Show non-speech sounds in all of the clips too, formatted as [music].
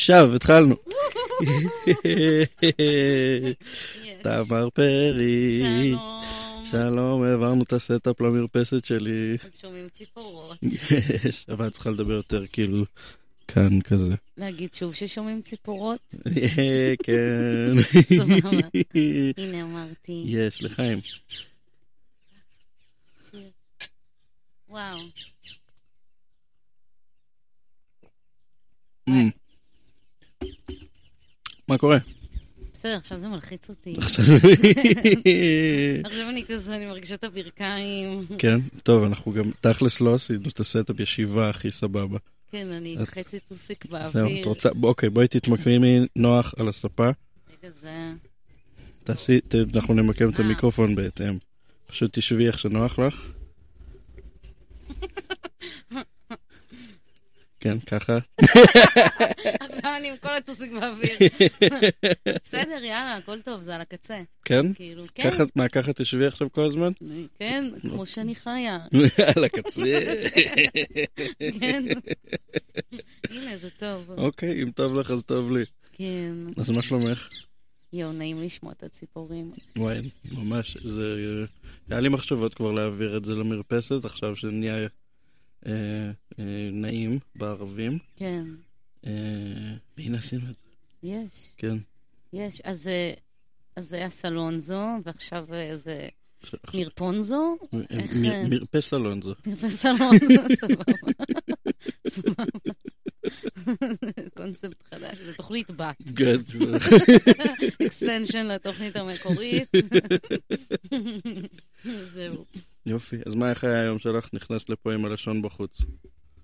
עכשיו, התחלנו. [laughs] תמר פרי. שלום. העברנו את ה setup למרפסת שלי. אז שומעים ציפורות. [laughs] יש, אבל את צריכה לדבר יותר כאילו כאן כזה. להגיד שוב ששומעים ציפורות? [laughs] כן. סבבה. הנה אמרתי. יש, לחיים. וואו. מה קורה? בסדר, עכשיו זה מלחיץ אותי. [laughs] עכשיו... אני כזה, אני מרגישה את הברכיים. כן, טוב, אנחנו גם תכלס לא עשינו את ה setup ישיבה הכי סבבה. כן, אני חצי טוסיק זהו, את באוויר. רוצה, אוקיי, בואי תתמקמי נוח על הספה. רגע, זה... תעשי, אנחנו נמקם את אה. המיקרופון בהתאם. פשוט תשבי איך שנוח לך. כן, ככה. [laughs] עכשיו אני עם כל הטוסיק באוויר. [laughs] בסדר, יאללה, הכל טוב, זה על הקצה. כן? כאילו, כן. מה, ככה תשבי עכשיו כל הזמן? [laughs] כן, כמו שאני חיה. על הקצה. כן. הנה, זה טוב. אוקיי, אם טוב לך אז טוב לי. כן. אז מה שלומך? יואו, נעים לשמוע את הציפורים. וואי, ממש, זה... היה לי מחשבות כבר להעביר את זה למרפסת, עכשיו שנהיה אה, אה, נעים בערבים. כן, אה, והנה עשינו את זה, יש, כן. יש. אז אה, אז זה היה סלונזו, ועכשיו אה, זה מרפונזו. איך, מ- אה, מרפס אלונזו. וסלונזו, סבבה. סבבה. [laughs] קונספט חדש, זה תוכנית בת. כן. extension [laughs] לתוכנית המקורית. [laughs] זהו. יופי, אז מה, איך היה היום שלך? נכנסת לפה עם הלשון בחוץ.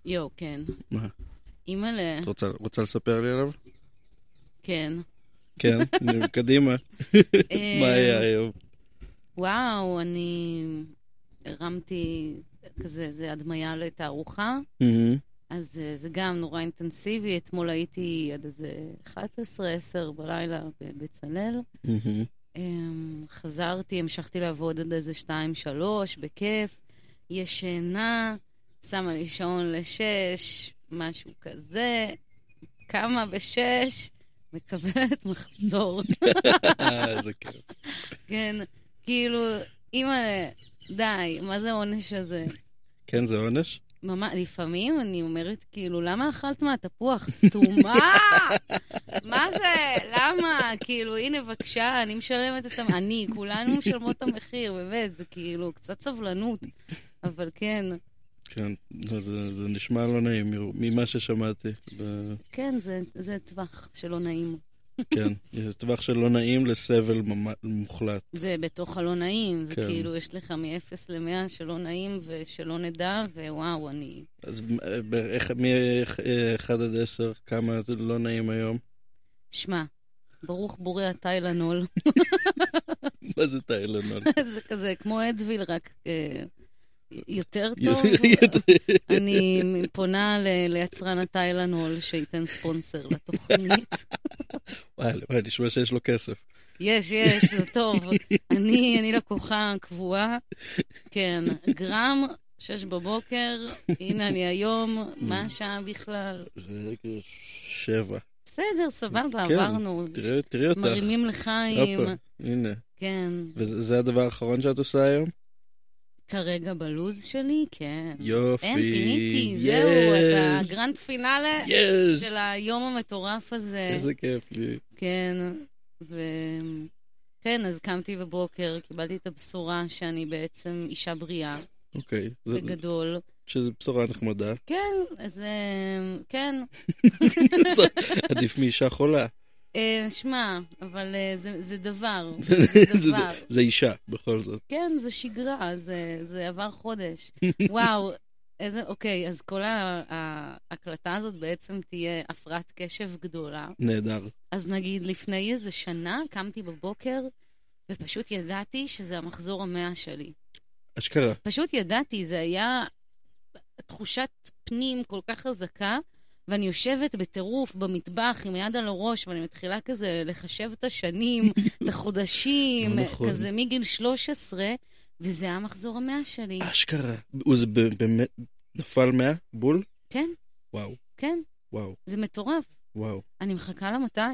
יואו, כן. מה? אימא'לה, את רוצה, רוצה לספר לי עליו? כן. כן, [laughs] קדימה. אה, מה היה היום? וואו, אני הרמתי כזה, זה הדמיה לתערוכה, אז אה, זה גם נורא אינטנסיבי. אתמול הייתי עד איזה 11-10 בלילה בבצלאל. אמ, חזרתי, המשכתי לעבוד עד איזה 2-3, בכיף. ישנה, שמה לי שעון לשש, משהו כזה. קמה בשש, מקבלת [laughs] מחזור. [laughs] איזה כיף. כן, כאילו, אימא, די, מה זה העונש הזה? כן, זה עונש? ממש, לפעמים אני אומרת, כאילו, למה אכלת מהתפוח? סתומה! [laughs] מה זה? למה? כאילו, הנה, בבקשה, אני משלמת את המ... אני, כולנו משלמות את המחיר, באמת, זה כאילו, קצת סבלנות. אבל כן, כן, לא, זה, זה נשמע לא נעים ממה ששמעתי. ב- כן, זה, זה טווח שלא נעים. כן, זה טווח של לא נעים לסבל מוחלט. זה בתוך הלא נעים, זה כן. כאילו, יש לך מ-0 ל-100 שלא נעים ושלא נדע, ווואו, אני... אז אה, בערך מ-1 עד 10, כמה לא נעים היום? שמע, ברוך בורא הטיילנול. [laughs] מה זה תאילנול? [laughs] זה כזה כמו אדוויל, רק אה, יותר [laughs] טוב. אני פונה ליצרן הטיילנול שייתן ספונסר לתוכנית. [laughs] וואי, וואי, נשמע שיש לו כסף. יש, יש, זה טוב. [laughs] אני, אני לקוחה קבועה. כן, גרם, שש בבוקר, הנה אני היום, מה השעה בכלל? זה שבע. בסדר, סבבה, כן, עברנו. תראי אותך. מרימים לחיים. הנה. כן. וזה זה הדבר האחרון שאת עושה היום? כרגע בלוז שלי, כן. יופי. אין, פיניתי, יש. זהו, את הגרנד פינאלה יש. של היום המטורף הזה. איזה כיף לי. כן, ו... כן, אז קמתי בבוקר, קיבלתי את הבשורה שאני בעצם אישה בריאה, אוקיי. זה- בגדול. שזו בשורה נחמדה. כן, אז אה, כן. [laughs] עדיף מאישה חולה. אה, שמע, אבל אה, זה, זה דבר, [laughs] זה- דבר. זה אישה, בכל זאת. כן, זה שגרה, זה, זה עבר חודש. [laughs] וואו, איזה, אוקיי, אז כל ההקלטה הזאת בעצם תהיה הפרעת קשב גדולה. נהדר. אז נגיד לפני איזה שנה קמתי בבוקר ופשוט ידעתי שזה המחזור המאה שלי. אשכרה. פשוט ידעתי, זה היה תחושת פנים כל כך חזקה, ואני יושבת בטירוף במטבח עם היד על הראש, ואני מתחילה כזה לחשב את השנים, [laughs] את החודשים, לא נכון. כזה מגיל 13, וזה היה מחזור המאה שלי. אשכרה. הוא זה ב- באמת נפל 100? בול? כן, וואו, כן, וואו. זה מטורף. וואו. אני מחכה ל-200. [laughs]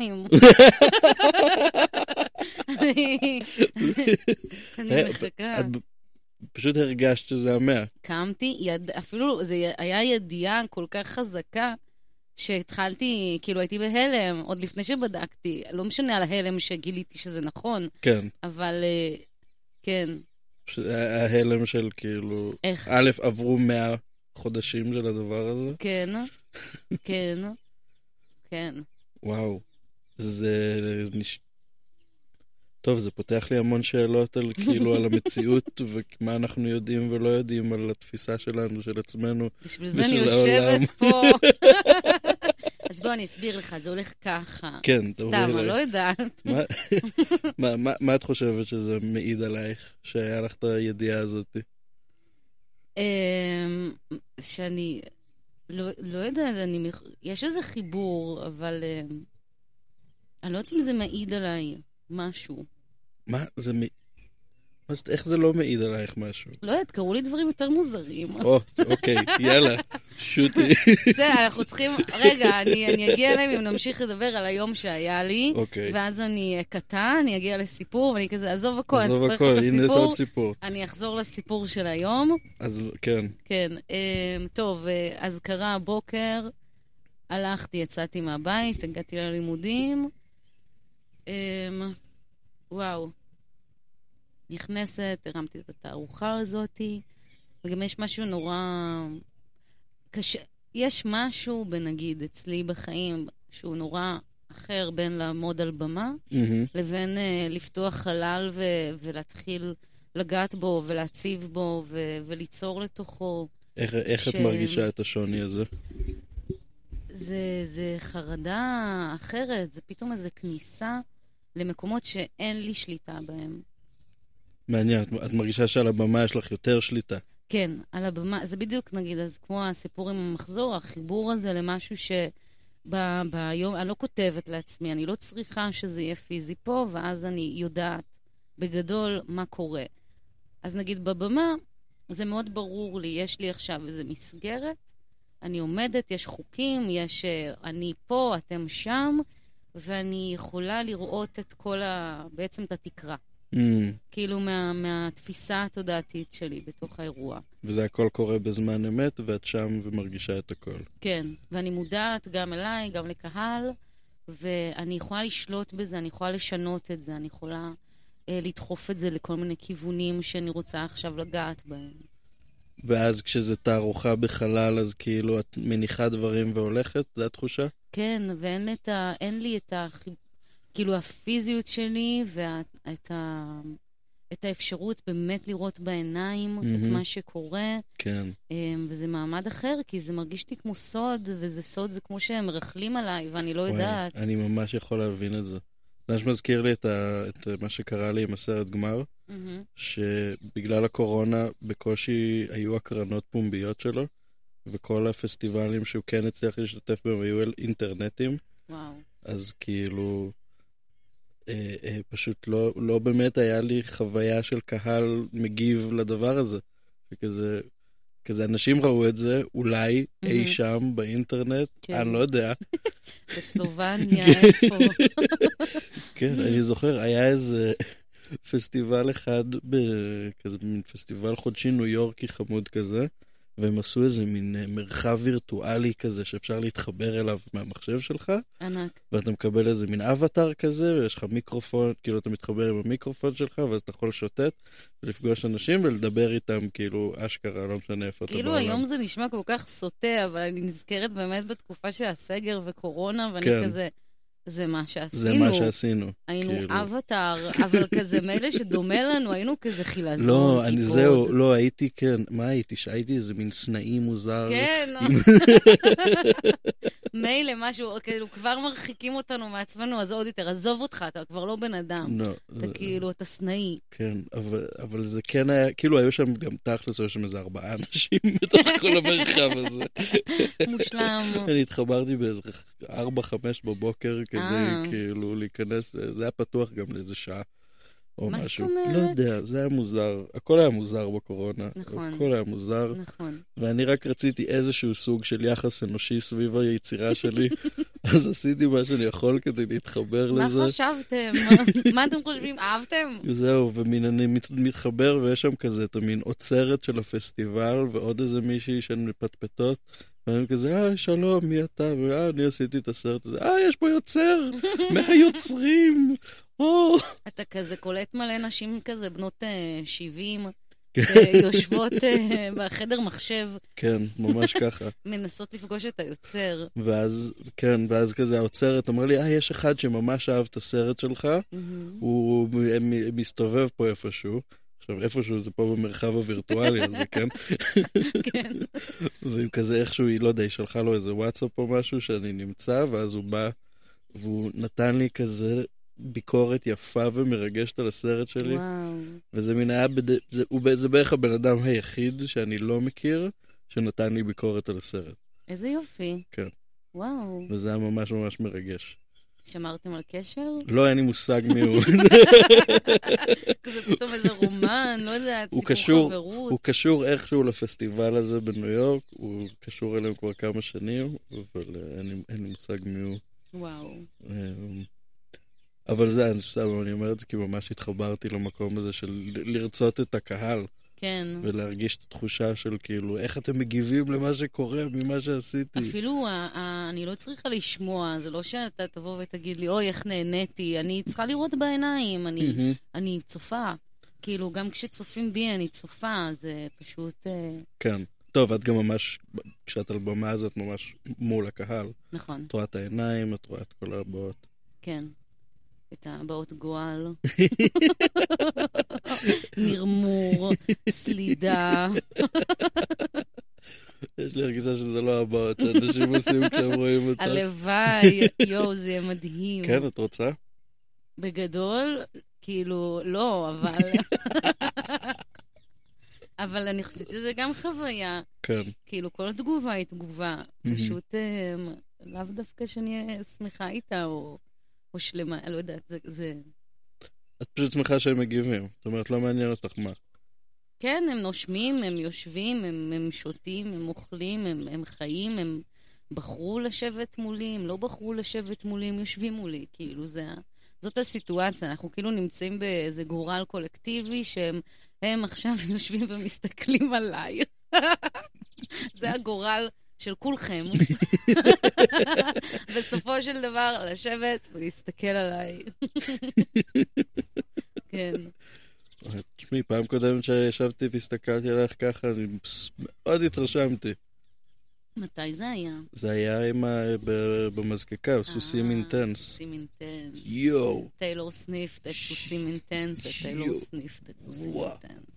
אני אה, מחכה. ב- פשוט הרגשת שזה המאה. קמתי, יד... אפילו זה היה ידיעה כל כך חזקה, שהתחלתי, כאילו הייתי בהלם, עוד לפני שבדקתי. לא משנה על ההלם שגיליתי שזה נכון, כן. אבל אה, כן, היה ההלם של כאילו, איך, א', עברו 100 חודשים של הדבר הזה. כן, [laughs] כן, כן. וואו. זה. טוב, זה פותח לי המון שאלות על כאילו על המציאות [laughs] ומה אנחנו יודעים ולא יודעים על התפיסה שלנו, של עצמנו. בשביל זה אני העולם. יושבת [laughs] פה. אז בוא, אני אסביר לך, זה הולך ככה. כן, תאמרי סתם. אני לא יודעת. מה- [laughs] מה- מה- מה את חושבת שזה מעיד עלייך, שהיה לך את הידיעה הזאת? אמ, שאני לא, לא יודעת, אני, יש איזה חיבור, אבל אמ, אני לא יודעת אם זה מעיד עליי משהו. מה זה מ... איך זה לא מעיד עלייך משהו? לא יודעת, קרו לי דברים יותר מוזרים. או, אוקיי, יאללה, שוטי. זה, אנחנו צריכים... רגע, אני, אני אגיע אליהם אם נמשיך לדבר על היום שהיה לי, אוקיי. ואז אני אקטע, אני אגיע לסיפור, ואני כזה, עזוב הכל, אני עזוב אספר לך את הנה הסיפור. עוד סיפור. אני אחזור לסיפור של היום. אז כן, כן, אמ, טוב, אה, אז קרה הבוקר, הלכתי, יצאתי מהבית, הגעתי ללימודים. וואו, נכנסת, הרמתי את התערוכה הזאתי, וגם יש משהו נורא קשה. יש משהו, בנגיד, אצלי בחיים, שהוא נורא אחר בין לעמוד על במה, מהמם. לבין uh, לפתוח חלל ו- ולהתחיל לגעת בו ולהציב בו ו- וליצור לתוכו. איך- איך את ש- מרגישה את השוני הזה? זה, זה חרדה אחרת, זה פתאום איזו כניסה למקומות שאין לי שליטה בהם. מעניין, את- את מרגישה שעל הבמה יש לך יותר שליטה. כן, על הבמה, זה בדיוק נגיד, אז כמו הסיפור עם המחזור, החיבור הזה למשהו ש... ב- ביום, אני לא כותבת לעצמי, אני לא צריכה שזה יהיה פיזי פה, ואז אני יודעת בגדול מה קורה. אז נגיד בבמה, זה מאוד ברור לי, יש לי עכשיו איזו מסגרת, אני עומדת, יש חוקים, יש אה, אני פה, אתם שם, ואני יכולה לראות את כל ה... בעצם את התקרה. אמ, כאילו מה, מהתפיסה התודעתית שלי בתוך האירוע. וזה הכל קורה בזמן אמת, ואת שם ומרגישה את הכל. כן, ואני מודעת גם אליי, גם לקהל, ואני יכולה לשלוט בזה, אני יכולה לשנות את זה, אני יכולה אה, לדחוף את זה לכל מיני כיוונים שאני רוצה עכשיו לגעת בהם. ואז כשזה תערוכה בחלל, אז כאילו את מניחה דברים והולכת? זו התחושה? כן, ואין את ה, אין לי את ה... כאילו הפיזיות שלי ואת ה... את האפשרות באמת לראות בעיניים את מהמם. מה שקורה, כן. אמ, וזה מעמד אחר, כי זה מרגיש לי כמו סוד, וזה סוד, זה כמו שהם מרכלים עליי, ואני לא וואי, יודעת. אני ממש יכול להבין את זה. זה ממש מזכיר לי את, ה... את מה שקרה לי עם הסרט גמר, מהמם. שבגלל הקורונה בקושי היו הקרנות פומביות שלו, וכל הפסטיבלים שהוא כן הצליח להשתתף בהם היו אל אינטרנטים, וואו. אז כאילו... אה, אה, פשוט לא, לא באמת היה לי חוויה של קהל מגיב לדבר הזה. וכזה, כזה אנשים ראו את זה, אולי אי מהמם. שם באינטרנט, כן. אני לא יודע. [laughs] בסלובניה, איפה? [laughs] כן, אני זוכר, היה איזה פסטיבל אחד, כזה מין פסטיבל חודשי ניו יורקי חמוד כזה, והם עשו איזה מין אה, מרחב וירטואלי כזה שאפשר להתחבר אליו מהמחשב שלך, ענק. ואתה מקבל איזה מין אבטאר כזה, ויש לך מיקרופון, כאילו אתה מתחבר עם המיקרופון שלך, ואז אתה יכול לשוטט ולפגוש אנשים ולדבר איתם, כאילו, אשכרה, לא משנה איפה אתה כאילו בעולם. היום זה נשמע כל כך סוטה, אבל אני נזכרת באמת בתקופה של הסגר וקורונה, ואני כן. כזה, זה מה שעשינו. זה מה שעשינו. היינו כאילו. אבטאר, אבל כזה מילא שדומה לנו, היינו כזה חילזון, לא, אני. זהו, לא, הייתי, כן, מה הייתי? שהייתי איזה מין סנאי מוזר. כן, [laughs] מילא משהו, כאילו כבר מרחיקים אותנו מעצמנו, אז עוד יותר, עזוב אותך, אתה כבר לא בן אדם. לא, אתה זה- כאילו, אתה סנאי. כן, אבל, אבל זה כן היה, כאילו היו שם גם תכלס, היו שם איזה ארבעה אנשים [laughs] בתוך כל המרחב הזה. [laughs] מושלם. אני התחברתי באיזה ארבע, חמש בבוקר כדי אה. כאילו להיכנס, זה היה פתוח גם לאיזה שעה. או מה זאת משהו. אומרת? לא יודע, זה היה מוזר. הכל היה מוזר בקורונה. נכון. הכל היה מוזר. נכון. ואני רק רציתי איזשהו סוג של יחס אנושי סביב היצירה שלי, [laughs] אז עשיתי מה שאני יכול כדי להתחבר מה לזה. חשבתם? מה- [laughs] מה אתם חושבים? אהבתם? זהו, ומין אני מת- מתחבר, ויש שם כזה את המין עוצרת של הפסטיבל, ועוד איזה מישהי של מפטפטות, והם כזה, אה, שלום, מי אתה? ואה, אני עשיתי את הסרט הזה, אה, יש פה יוצר, מהיוצרים, או. אתה כזה קולט מלא נשים כזה, בנות אה, 70, כן. אה, יושבות אה, בחדר מחשב, כן, ממש ככה. [laughs] מנסות לפגוש את היוצר. ואז, כן, ואז כזה העוצרת אמר לי, אה, יש אחד שממש אהב את הסרט שלך. הוא מסתובב פה איפשהו. עכשיו, איפשהו זה פה במרחב הווירטואלי הזה, כן? כן. והיא כזה איכשהו, היא לא יודע, היא שלחה לו איזה וואטסאפ או משהו שאני נמצא, ואז הוא בא, והוא נתן לי כזה ביקורת יפה ומרגשת על הסרט שלי, וואו. וזה מין היה, בד... זה, הוא, זה בערך הבן אדם היחיד שאני לא מכיר, שנתן לי ביקורת על הסרט, איזה יופי. כן. וואו. וזה היה ממש ממש מרגש. שמרתם על קשר? לא, אין לי מושג מי הוא. [laughs] כזה פתאום איזה רומן, לא יודעת, הוא סיפור חברות. הוא קשור איכשהו לפסטיבל הזה בניו יורק, הוא קשור אליהם כבר כמה שנים, אבל אה, אין לי, מושג מי הוא. וואו. אמ, אבל זה, אני סתם, אני אומר את זה כי ממש התחברתי למקום הזה של לרצות את הקהל, כן. ולהרגיש את התחושה של כאילו, איך אתם מגיבים למה שקורה ממה שעשיתי. אפילו אני לא צריכה לשמוע, זה לא שאתה תבוא ותגיד לי, אוי, איך נהניתי, אני צריכה לראות בעיניים, אני. אני צופה. כאילו, גם כשצופים בי אני צופה, זה פשוט... אה, כן. טוב, את גם ממש, כשאת על במה אז את ממש מול הקהל. נכון, את רואה את העיניים, את רואה את כל הבעות. כן. את הבעות גועל. [laughs] מרמור, סלידה. יש לי הרגישה שזה לא הבעות שאנשים עושים כשהם רואים אותך. הלוואי, יואו, זה יהיה מדהים. כן, את רוצה? בגדול, כאילו, לא, אבל... [laughs] אבל אני חושבת שזה גם חוויה. כן. כאילו, כל תגובה היא תגובה. פשוט אה, לאו דווקא שאני אהיה שמחה איתה, או, או שלמה, אני לא יודעת, זה, זה... את פשוט שמחה שהם מגיבים. זאת אומרת, לא מעניין אותך מה. כן, הם נושמים, הם יושבים, הם, הם שותים, הם אוכלים, הם, הם חיים, הם בחרו לשבת מולי, הם לא בחרו לשבת מולי, הם יושבים מולי. כאילו, זה, ה- זאת הסיטואציה. אנחנו כאילו נמצאים באיזה גורל קולקטיבי שהם הם עכשיו [laughs] יושבים ומסתכלים עליי. [laughs] זה הגורל של כולכם. [laughs] בסופו של דבר, לשבת ולהסתכל עליי. כן. תשמעי, פעם קודמת שישבתי והסתכלתי עליך ככה, אני מאוד התרשמתי. מתי זה היה? זה היה עם ה... במזקקה, סוסים אה, אינטנס. סוסים אינטנס. יואו. טיילור סניף את סוסים אינטנס, את טיילור יואו. סניף את סוסים. אינטנס.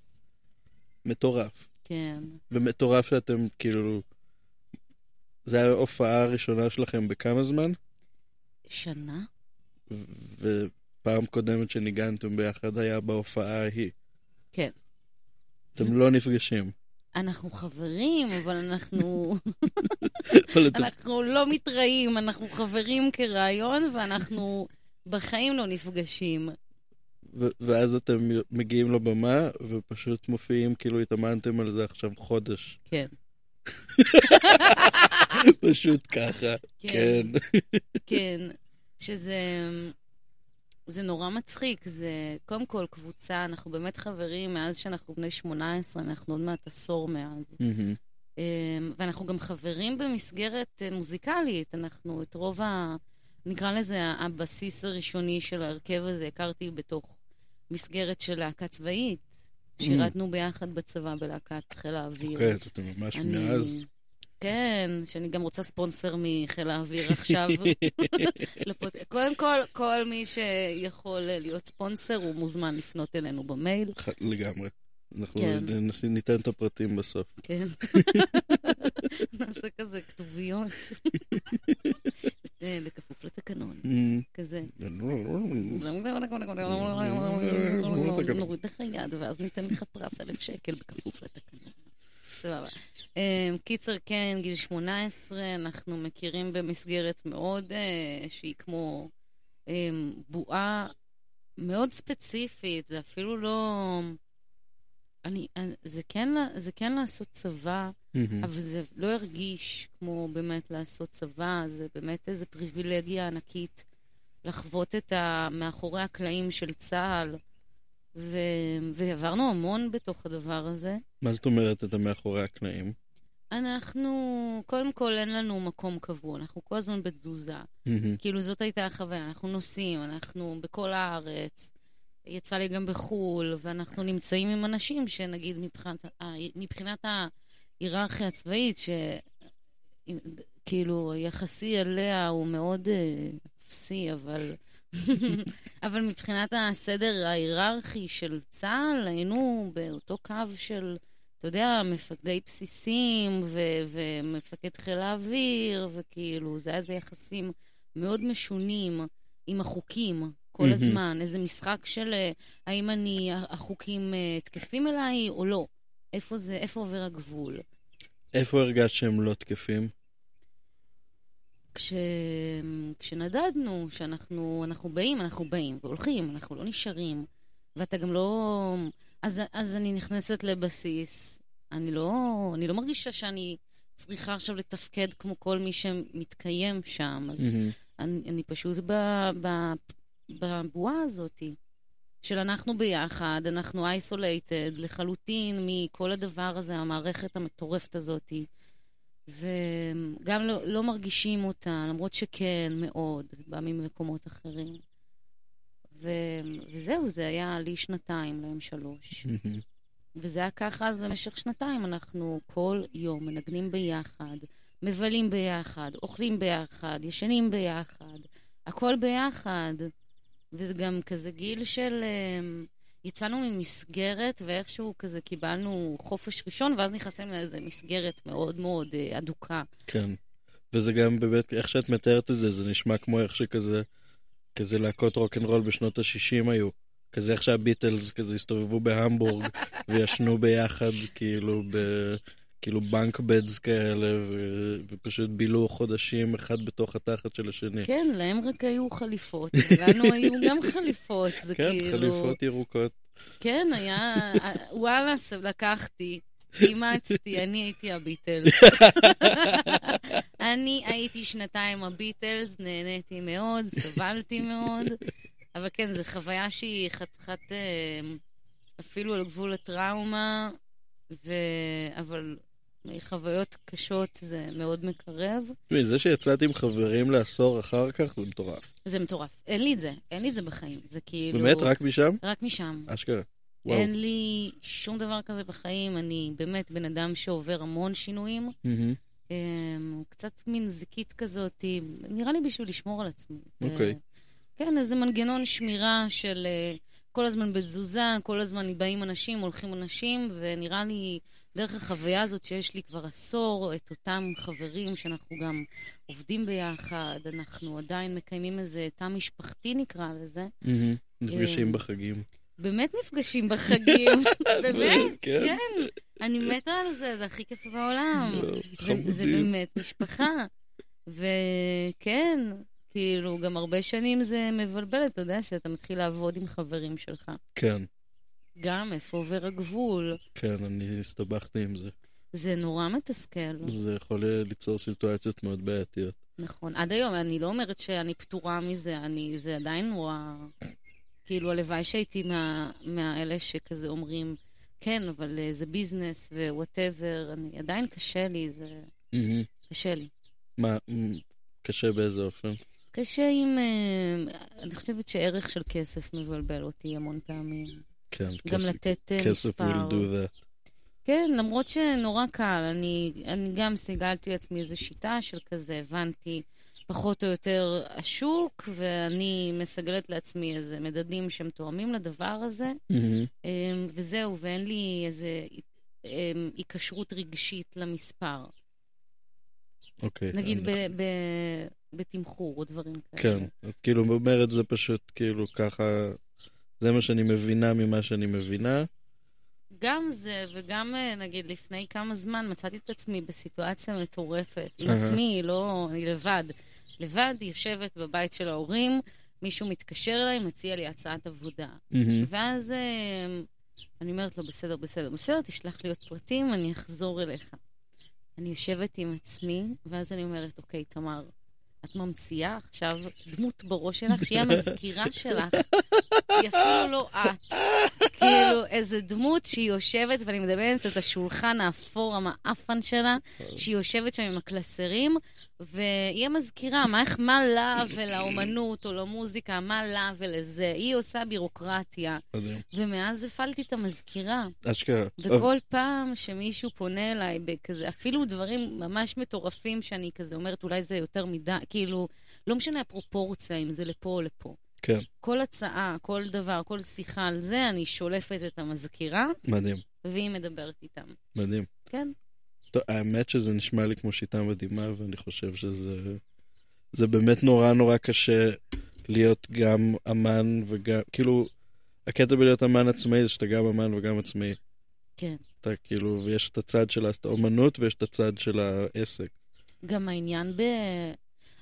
מטורף. כן. ומטורף שאתם כאילו... זה היה ההופעה הראשונה שלכם בכמה זמן? שנה? ופעם קודמת שניגנתם ביחד היה בהופעה ההיא. כן. אתם לא נפגשים. אנחנו חברים, אבל אנחנו. [laughs] אנחנו לא מתראים, אנחנו חברים כרעיון, ואנחנו בחיים לא נפגשים. ואז אתם מגיעים לבמה, ופשוט מופיעים כאילו התאמנתם על זה עכשיו חודש. כן. פשוט ככה. כן. כן, שזה זה נורא מצחיק. זה קודם כל קבוצה, אנחנו באמת חברים מאז שאנחנו בני 18, אנחנו עוד מעט עשור מאז. אמ, ואנחנו גם חברים במסגרת אה, מוזיקלית. אנחנו את רוב ה... נקרא לזה הבסיס הראשוני של ההרכב הזה, הכרתי בתוך מסגרת של להקה צבאית. שירתנו ביחד בצבא בלהקת חיל האוויר. אז אתם ממש מאז. כן, שאני גם רוצה ספונסר מחיל האוויר [laughs] עכשיו. קודם כל, כל מי שיכול להיות ספונסר, הוא מוזמן לפנות אלינו במייל. לגמרי. אנחנו כן. נשים, ניתן את הפרטים בסוף. כן. [laughs] נעשה כזה כתוביות. [laughs] אה, בכפוף לתקנון, כזה. נוריד לך יד, ואז ניתן לך פרס אלף שקל בכפוף לתקנון. סבבה. אמ, קיצר, כן, גיל 18, אנחנו מכירים במסגרת מאוד, אה, שהיא כמו בועה מאוד ספציפית, זה אפילו לא... אני, זה כן, זה כן לעשות צבא. אבל זה לא הרגיש כמו באמת לעשות צבא, זה באמת איזו פריבילגיה ענקית לחוות את ה... מאחורי הקלעים של צה"ל, ו... ועברנו המון בתוך הדבר הזה. מה זאת אומרת אתה מאחורי הקלעים? אנחנו, קודם כל אין לנו מקום קבוע, אנחנו כל הזמן בתזוזה. מהמם. כאילו זאת הייתה החוויה, אנחנו נוסעים, אנחנו בכל הארץ, יצא לי גם בחו"ל, ואנחנו נמצאים עם אנשים שנגיד מבחינת, מבחינת ההיררכיה הצבאית, שכאילו היחסי אליה הוא מאוד אה, אפסי, אבל... [laughs] אבל מבחינת הסדר ההיררכי של צה"ל, היינו באותו קו של, אתה יודע, מפקדי בסיסים ו- ומפקד חיל האוויר, וכאילו, זה היה איזה יחסים מאוד משונים עם החוקים כל מהמם. הזמן. איזה משחק של אה, האם אני, החוקים אה, תקפים אליי או לא. איפה זה, איפה עובר הגבול? איפה הרגשת שהם לא תקפים? כש... כשנדדנו, שאנחנו אנחנו באים, אנחנו באים, והולכים, אנחנו לא נשארים, ואתה גם לא... אז, אז אני נכנסת לבסיס, אני לא, אני לא מרגישה שאני צריכה עכשיו לתפקד כמו כל מי שמתקיים שם, אז מהמם. אני, אני פשוט ב, ב, בבועה הזאת של אנחנו ביחד, אנחנו isolated לחלוטין מכל הדבר הזה, המערכת המטורפת הזאת. וגם לא, לא מרגישים אותה, למרות שכן, מאוד, בא ממקומות אחרים. ו... וזהו, זה היה לי שנתיים, להם שלוש. וזה היה ככה אז במשך שנתיים, אנחנו כל יום מנגנים ביחד, מבלים ביחד, אוכלים ביחד, ישנים ביחד, הכל ביחד. וזה גם כזה גיל של... אמ, יצאנו ממסגרת ואיכשהו כזה קיבלנו חופש ראשון, ואז נכנסים לאיזו מסגרת מאוד מאוד אה, אדוקה. כן. וזה גם באמת, איך שאת מתארת את זה, זה נשמע כמו איך שכזה, כזה להקות רוקנרול בשנות ה-60 היו. כזה איך שהביטלס כזה הסתובבו בהמבורג [laughs] וישנו ביחד, כאילו ב... כאילו בנק בדס כאלה, ו... ופשוט בילו חודשים אחד בתוך התחת של השני. כן, להם רק היו חליפות, ולנו [laughs] היו גם חליפות, זה כן, כאילו... חליפות ירוקות. כן, היה... וואלה, ס- לקחתי, אימצתי, אני הייתי הביטלס. [laughs] אני הייתי שנתיים הביטלס, נהניתי מאוד, סבלתי מאוד, אבל כן, זו חוויה שהיא חתיכת... אה, אפילו על גבול הטראומה, ו... אבל חוויות קשות זה מאוד מקרב. תשמעי, זה שיצאתי עם חברים לעשור אחר כך, זה מטורף. זה מטורף. אין לי את זה, אין לי את זה בחיים. זה כאילו... באמת? רק משם? רק משם. אשכרה. וואו. אין לי שום דבר כזה בחיים. אני באמת בן אדם שעובר המון שינויים. אמ, קצת מין זיקית כזאת, נראה לי בשביל לשמור על עצמי. אוקיי. כן, איזה מנגנון שמירה של אה, כל הזמן בתזוזה, כל הזמן באים אנשים, הולכים אנשים, ונראה לי דרך החוויה הזאת שיש לי כבר עשור, את אותם חברים שאנחנו גם עובדים ביחד, אנחנו עדיין מקיימים איזה תא משפחתי נקרא לזה. מהמם. נפגשים אה, בחגים. באמת נפגשים בחגים, [laughs] באמת, כן. כן. אני מתה על זה, זה הכי כיף בעולם. לא. זה באמת משפחה. וכן, כאילו, גם הרבה שנים זה מבלבל, אתה יודע, שאתה מתחיל לעבוד עם חברים שלך. כן, גם איפה עובר הגבול. כן, אני הסתבכתי עם זה. זה נורא מתסכל. זה יכול ליצור סיטואציות מאוד בעייתיות. נכון. עד היום, אני לא אומרת שאני פטורה מזה, אני, זה עדיין נורא... כאילו, הלוואי שהייתי מה, מהאלה שכזה אומרים, כן, אבל אה, זה business ו whatever, אני עדיין קשה לי, זה מהמם. קשה לי. מה, קשה באיזה אופן? קשה עם... אה, אני חושבת שערך של כסף מבלבל אותי המון פעמים. כן, גם כסף- לתת אה, כסף מספר. will do that. כן, למרות שנורא קל. אני, אני גם סיגלתי לעצמי איזו שיטה של כזה, הבנתי פחות או יותר השוק, ואני מסגלת לעצמי איזה מדדים שהם תואמים לדבר הזה, מהמם. אמ, וזהו, ואין לי איזה היקשרות רגשית למספר. אוקיי. נגיד אני- ב, ב, בתמחור או דברים כאלה. כן, את כאילו אומרת זה פשוט כאילו ככה, זה מה שאני מבינה ממה שאני מבינה. גם זה, וגם אה, נגיד לפני כמה זמן מצאתי את עצמי בסיטואציה מטורפת. עם. עצמי, לא, אני לבד. לבד, יושבת בבית של ההורים, מישהו מתקשר אליי, מציע לי הצעת עבודה. ואז אה, אני אומרת לו, בסדר, בסדר, בסדר, תשלח לי עוד פרטים, אני אחזור אליך. אני יושבת עם עצמי, ואז אני אומרת, אוקיי, תמר, את ממציאה עכשיו דמות בראש שלך שהיא המזכירה שלך. היא אפילו לא את. כאילו, איזה דמות שהיא יושבת, ואני מדברת את השולחן האפור, המעפן שלה, שהיא יושבת שם עם הקלסרים, והיא המזכירה, מה, מה לה ולאומנות או למוזיקה, מה לה ולזה? היא עושה בירוקרטיה. ומאז הפעלתי את המזכירה. אשכרה. וכל פעם שמישהו פונה אליי בכזה, אפילו דברים ממש מטורפים שאני כזה אומרת, אולי זה יותר מדי, כאילו, לא משנה הפרופורציה, אם זה לפה או לפה. כן, כל הצעה, כל דבר, כל שיחה על זה, אני שולפת את המזכירה, מדהים, והיא מדברת איתם. מדהים. כן. טוב, האמת שזה נשמע לי כמו שיטה מדהימה, ואני חושב שזה זה באמת נורא נורא קשה להיות גם אמן וגם, כאילו, הקטע בלהיות אמן עצמאי זה שאתה גם אמן וגם עצמאי. כן. אתה כאילו, ויש את הצד של האומנות ויש את הצד של העסק. גם העניין ב...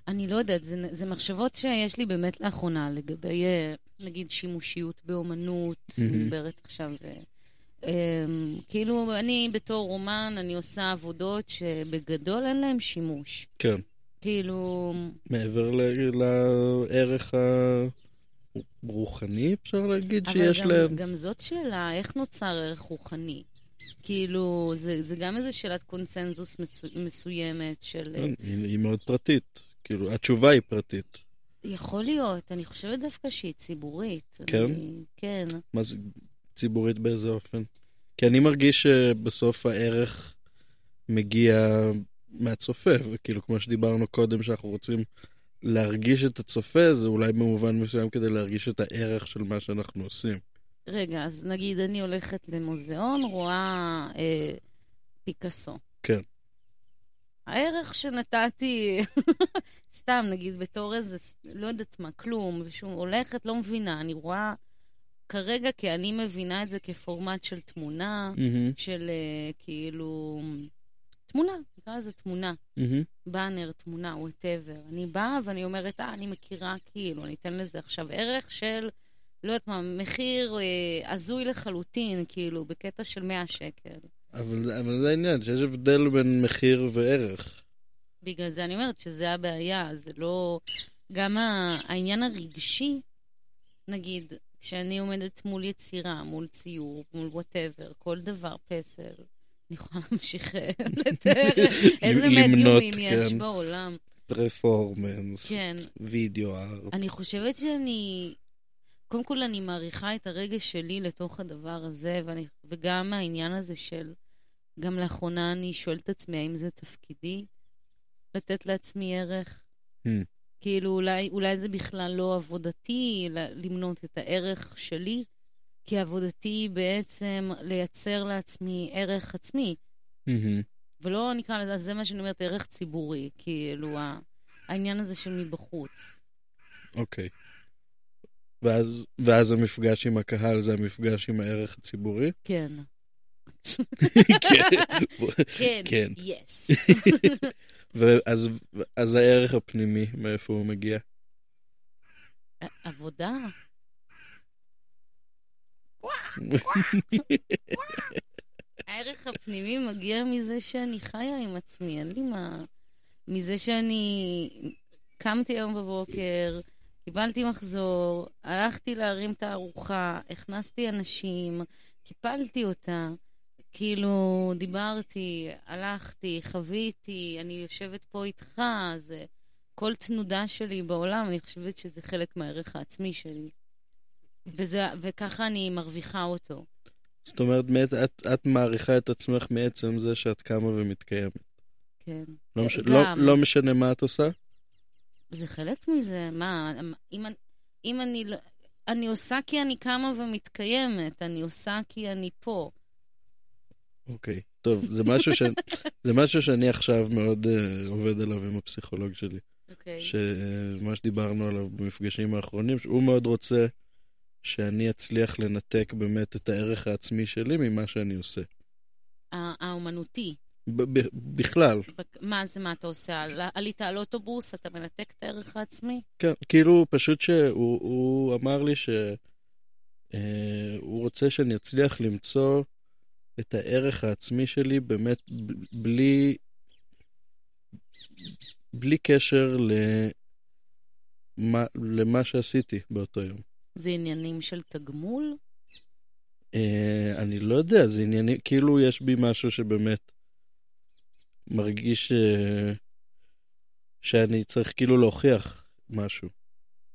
אני לא יודעת, זה, זה מחשבות שיש לי באמת לאחרונה לגבי, אה, נגיד, שימושיות באומנות, Mhm. אני מדברת עכשיו... אה, אמ, כאילו, אני בתור אומן, אני עושה עבודות שבגדול אין להן שימוש. כן, כאילו, מעבר ל- לערך הרוחני, אפשר להגיד, אבל שיש גם, להם. גם זאת שאלה, איך נוצר ערך רוחני? כאילו, זה, זה גם איזו שאלת קונצנזוס מסו, מסוימת של... כן, היא היא מאוד פרטית. כאילו, התשובה היא פרטית. יכול להיות, אני חושבת דווקא שהיא ציבורית. כן? אני, כן. מה זה ציבורית באיזה אופן? כי אני מרגיש שבסוף הערך מגיע מהצופה, וכאילו כמו שדיברנו קודם, שאנחנו רוצים להרגיש את הצופה, זה אולי במובן מסוים כדי להרגיש את הערך של מה שאנחנו עושים. רגע, אז נגיד אני הולכת למוזיאון, רואה אה, פיקאסו. כן. הערך שנתתי, [laughs] סתם, נגיד, בתור איזה, לא יודעת מה, כלום, ושום, הולכת, לא מבינה, אני רואה כרגע, כי אני מבינה את זה כפורמט של תמונה, מהמם, של אה, כאילו, תמונה, נקרא לזה תמונה. מהמם. באנר, תמונה, whatever. אני באה ואני אומרת, אה, אני מכירה כאילו, אני אתן לזה עכשיו ערך של, לא יודעת מה, מחיר אה, הזוי לחלוטין, כאילו, בקטע של 100 שקל. אבל, אבל זה העניין, שיש הבדל בין מחיר וערך. בגלל זה אני אומרת שזה הבעיה, זה לא... גם העניין הרגשי, נגיד, כשאני עומדת מול יצירה, מול ציור, מול whatever, כל דבר, פסל, אני יכולה להמשיך אה, לתאר [laughs] איזה מדיומים יש כן. בעולם. פרפורמנס, כן, וידאו ארט. אני חושבת שאני... קודם כל, אני מעריכה את הרגש שלי לתוך הדבר הזה, ואני, וגם העניין הזה של... גם לאחרונה אני שואלת את עצמי, האם זה תפקידי לתת לעצמי ערך? Hmm. כאילו, אולי, אולי זה בכלל לא עבודתי למנות את הערך שלי, כי עבודתי היא בעצם לייצר לעצמי ערך עצמי. מהמם. ולא נקרא לזה, זה מה שאני אומרת, ערך ציבורי, כאילו, העניין הזה של מבחוץ. אוקיי. ואז, ואז המפגש עם הקהל זה המפגש עם הערך הציבורי? כן. [laughs] [laughs] כן. כן, כן. יס. [laughs] ואז אז הערך הפנימי, מאיפה הוא מגיע? עבודה. הערך הפנימי מגיע מזה שאני חיה עם עצמי, אין לי מה... מזה שאני קמתי היום בבוקר, קיבלתי מחזור, הלכתי להרים את הארוחה, הכנסתי אנשים, קיפלתי אותה, כאילו, דיברתי, הלכתי, חוויתי, אני יושבת פה איתך, זה כל תנודה שלי בעולם, אני חושבת שזה חלק מהערך העצמי שלי. וזה, וככה אני מרוויחה אותו. זאת אומרת, מאת- את, את מעריכה את עצמך מעצם זה שאת קמה ומתקיימת. כן. לא, מש... גם. לא, לא משנה מה את עושה? זה חלק מזה, מה, אם, אני- אם אני, לא- אני עושה כי אני קמה ומתקיימת, אני עושה כי אני פה. אוקיי. טוב, זה משהו, ש... זה משהו שאני עכשיו מאוד uh, עובד עליו עם הפסיכולוג שלי. אוקיי. שמה שדיברנו עליו במפגשים האחרונים, שהוא מאוד רוצה שאני אצליח לנתק באמת את הערך העצמי שלי ממה שאני עושה. האומנותי. בכלל, מה זה, מה אתה עושה? על- עלית על אוטובוס, אתה מנתק את הערך העצמי? כן, כאילו פשוט שהוא הוא אמר לי שהוא רוצה שאני אצליח למצוא את הערך העצמי שלי באמת בלי, בלי קשר למה, למה שעשיתי באותו יום. זה עניינים של תגמול? אה, אני לא יודע, זה ענייני, כאילו יש בי משהו שבאמת מרגיש אה, שאני צריך כאילו להוכיח משהו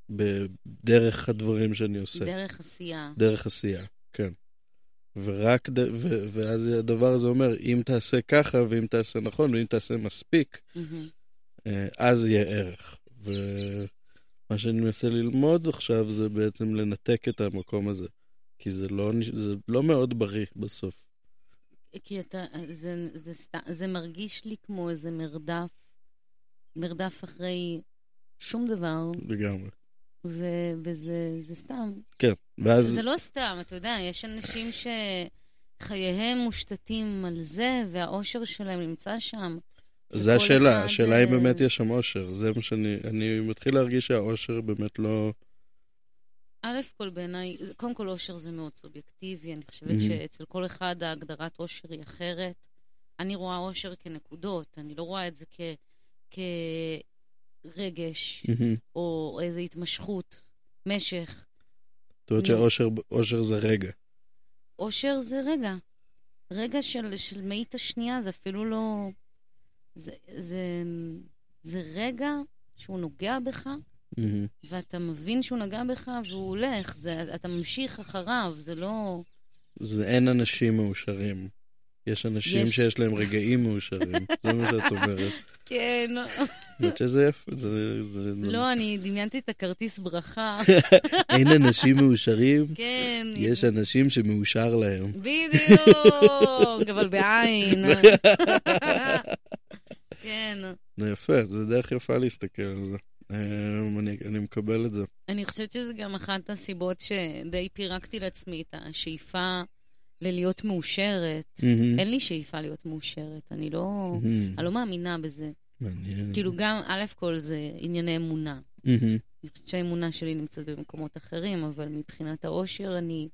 בדרך הדברים שאני עושה. דרך עשייה. דרך עשייה, כן. ורק, ד... ו... ואז הדבר הזה אומר, אם תעשה ככה, ואם תעשה נכון, ואם תעשה מספיק. אה, אז יהיה ערך. ומה שאני מנסה ללמוד עכשיו זה בעצם לנתק את המקום הזה. כי זה לא, זה לא מאוד בריא בסוף. כי אתה, זה, זה, סת- זה מרגיש לי כמו איזה מרדף, מרדף אחרי שום דבר, לגמרי. ו, וזה זה סתם. כן, ואז... זה לא סתם, אתה יודע, יש אנשים שחייהם מושתתים על זה, והאושר שלהם נמצא שם. זה השאלה, אחד, השאלה אם אה, באמת יש שם אושר. זה מה שאני... אני מתחיל להרגיש שהאושר באמת לא... א' כל בעיניי, קודם כל אושר זה מאוד סובייקטיבי, אני חושבת מהמם. שאצל כל אחד ההגדרת אושר היא אחרת. אני רואה אושר כנקודות, אני לא רואה את זה כ... כרגש או איזו התמשכות, משך. זאת אומרת. שאושר אושר זה רגע. אושר זה רגע. רגע של, של מאית השנייה, זה אפילו לא... זה, זה, זה רגע שהוא נוגע בך, מהמם. ואתה מבין שהוא נגע בך והוא הולך, זה, אתה ממשיך אחריו, זה לא... זה אין אנשים מאושרים. יש אנשים יש. שיש להם רגעים מאושרים. זה מה שאת אומרת. [laughs] כן. האמת שזה יפה, זה... זה... לא, אני דמיינתי את הכרטיס ברכה. [laughs] אין אנשים מאושרים, כן. יש אנשים שמאושר להם. בדיוק, אבל בעין. [laughs] כן. זה יפה, זה דרך יפה להסתכל על זה. אה, אני, אני מקבל את זה. אני חושבת שזה גם אחת הסיבות שדי פירקתי לעצמי את השאיפה ללהיות מאושרת. מהמם. אין לי שאיפה להיות מאושרת, אני לא... מהמם. אני לא מאמינה בזה. מעניין. כאילו, גם, א' כל זה ענייני אמונה. מהמם. אני חושבת שהאמונה שלי נמצאת במקומות אחרים, אבל מבחינת האושר, אני,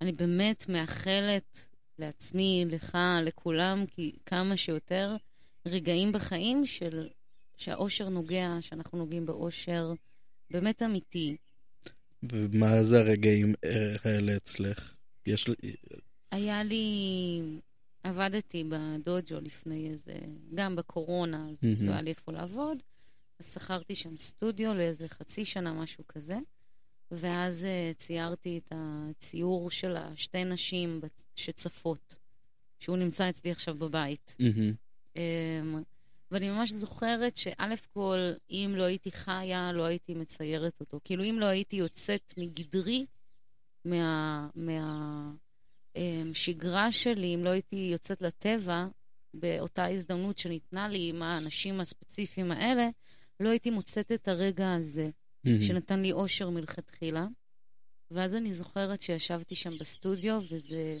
אני באמת מאחלת לעצמי, לך, לכולם, כי כמה שיותר רגעים בחיים של, שהאושר נוגע, שאנחנו נוגעים באושר באמת אמיתי. ומה זה הרגעים אה, האלה אצלך? יש. היה לי... עבדתי בדוג'ו לפני איזה... גם בקורונה, אז מהמם. לא היה לי איפה לעבוד. אז שכרתי שם סטודיו לאיזה חצי שנה, משהו כזה. ואז אה, ציירתי את הציור של השתי נשים שצפות, שהוא נמצא אצלי עכשיו בבית. אמ, ואני ממש זוכרת שא' כל, אם לא הייתי חיה, לא הייתי מציירת אותו. כאילו, אם לא הייתי יוצאת מגדרי, מה... מה אמ, שגרה שלי, אם לא הייתי יוצאת לטבע באותה הזדמנות שניתנה לי עם האנשים הספציפיים האלה, לא הייתי מוצאת את הרגע הזה, מהמם. שנתן לי אושר מלכתחילה. ואז אני זוכרת שישבתי שם בסטודיו, וזה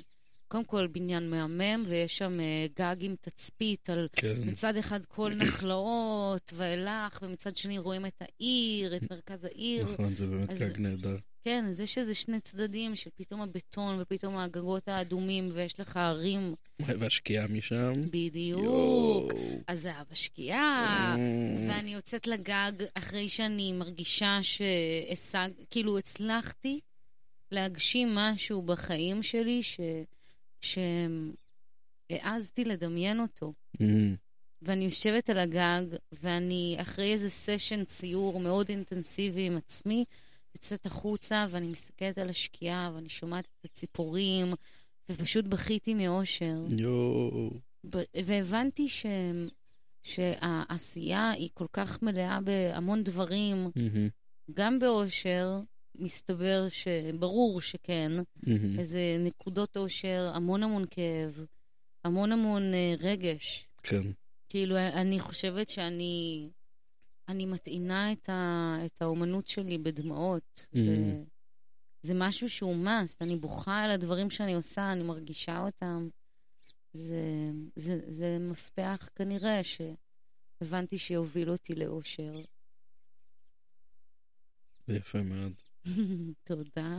קודם כל בניין מהמם, ויש שם אה, גג עם תצפית על כן. מצד אחד כל נחלאות ואילך, ומצד שני רואים את העיר, את מרכז העיר. נכון, זה באמת אז- גג נהדר. כן, אז יש איזה שני צדדים של פתאום הבטון ופתאום הגגות האדומים, ויש לך הרים והשקיעה משם. בדיוק. יואו. אז זה בשקיעה, אה. ואני יוצאת לגג אחרי שאני מרגישה שהשג... כאילו הצלחתי להגשים משהו בחיים שלי ש... שהעזתי לדמיין אותו. מהמם. ואני יושבת על הגג, ואני אחרי איזה סשן ציור מאוד אינטנסיבי עם עצמי, יוצאת החוצה, ואני מסתכלת על השקיעה, ואני שומעת את הציפורים, ופשוט בכיתי מאושר. יואו. והבנתי ש... שהעשייה היא כל כך מלאה בהמון דברים, מהמם. גם באושר, מסתבר שברור שכן, מהמם. איזה נקודות אושר, המון המון כאב, המון המון אה, רגש. כן. כאילו, אני חושבת שאני אני מטעינה את, ה, את האומנות שלי בדמעות. Mm. זה, זה משהו שהוא must, אני בוכה על הדברים שאני עושה, אני מרגישה אותם. זה, זה, זה מפתח כנראה שהבנתי שיוביל אותי לאושר. זה יפה מאוד. [laughs] תודה.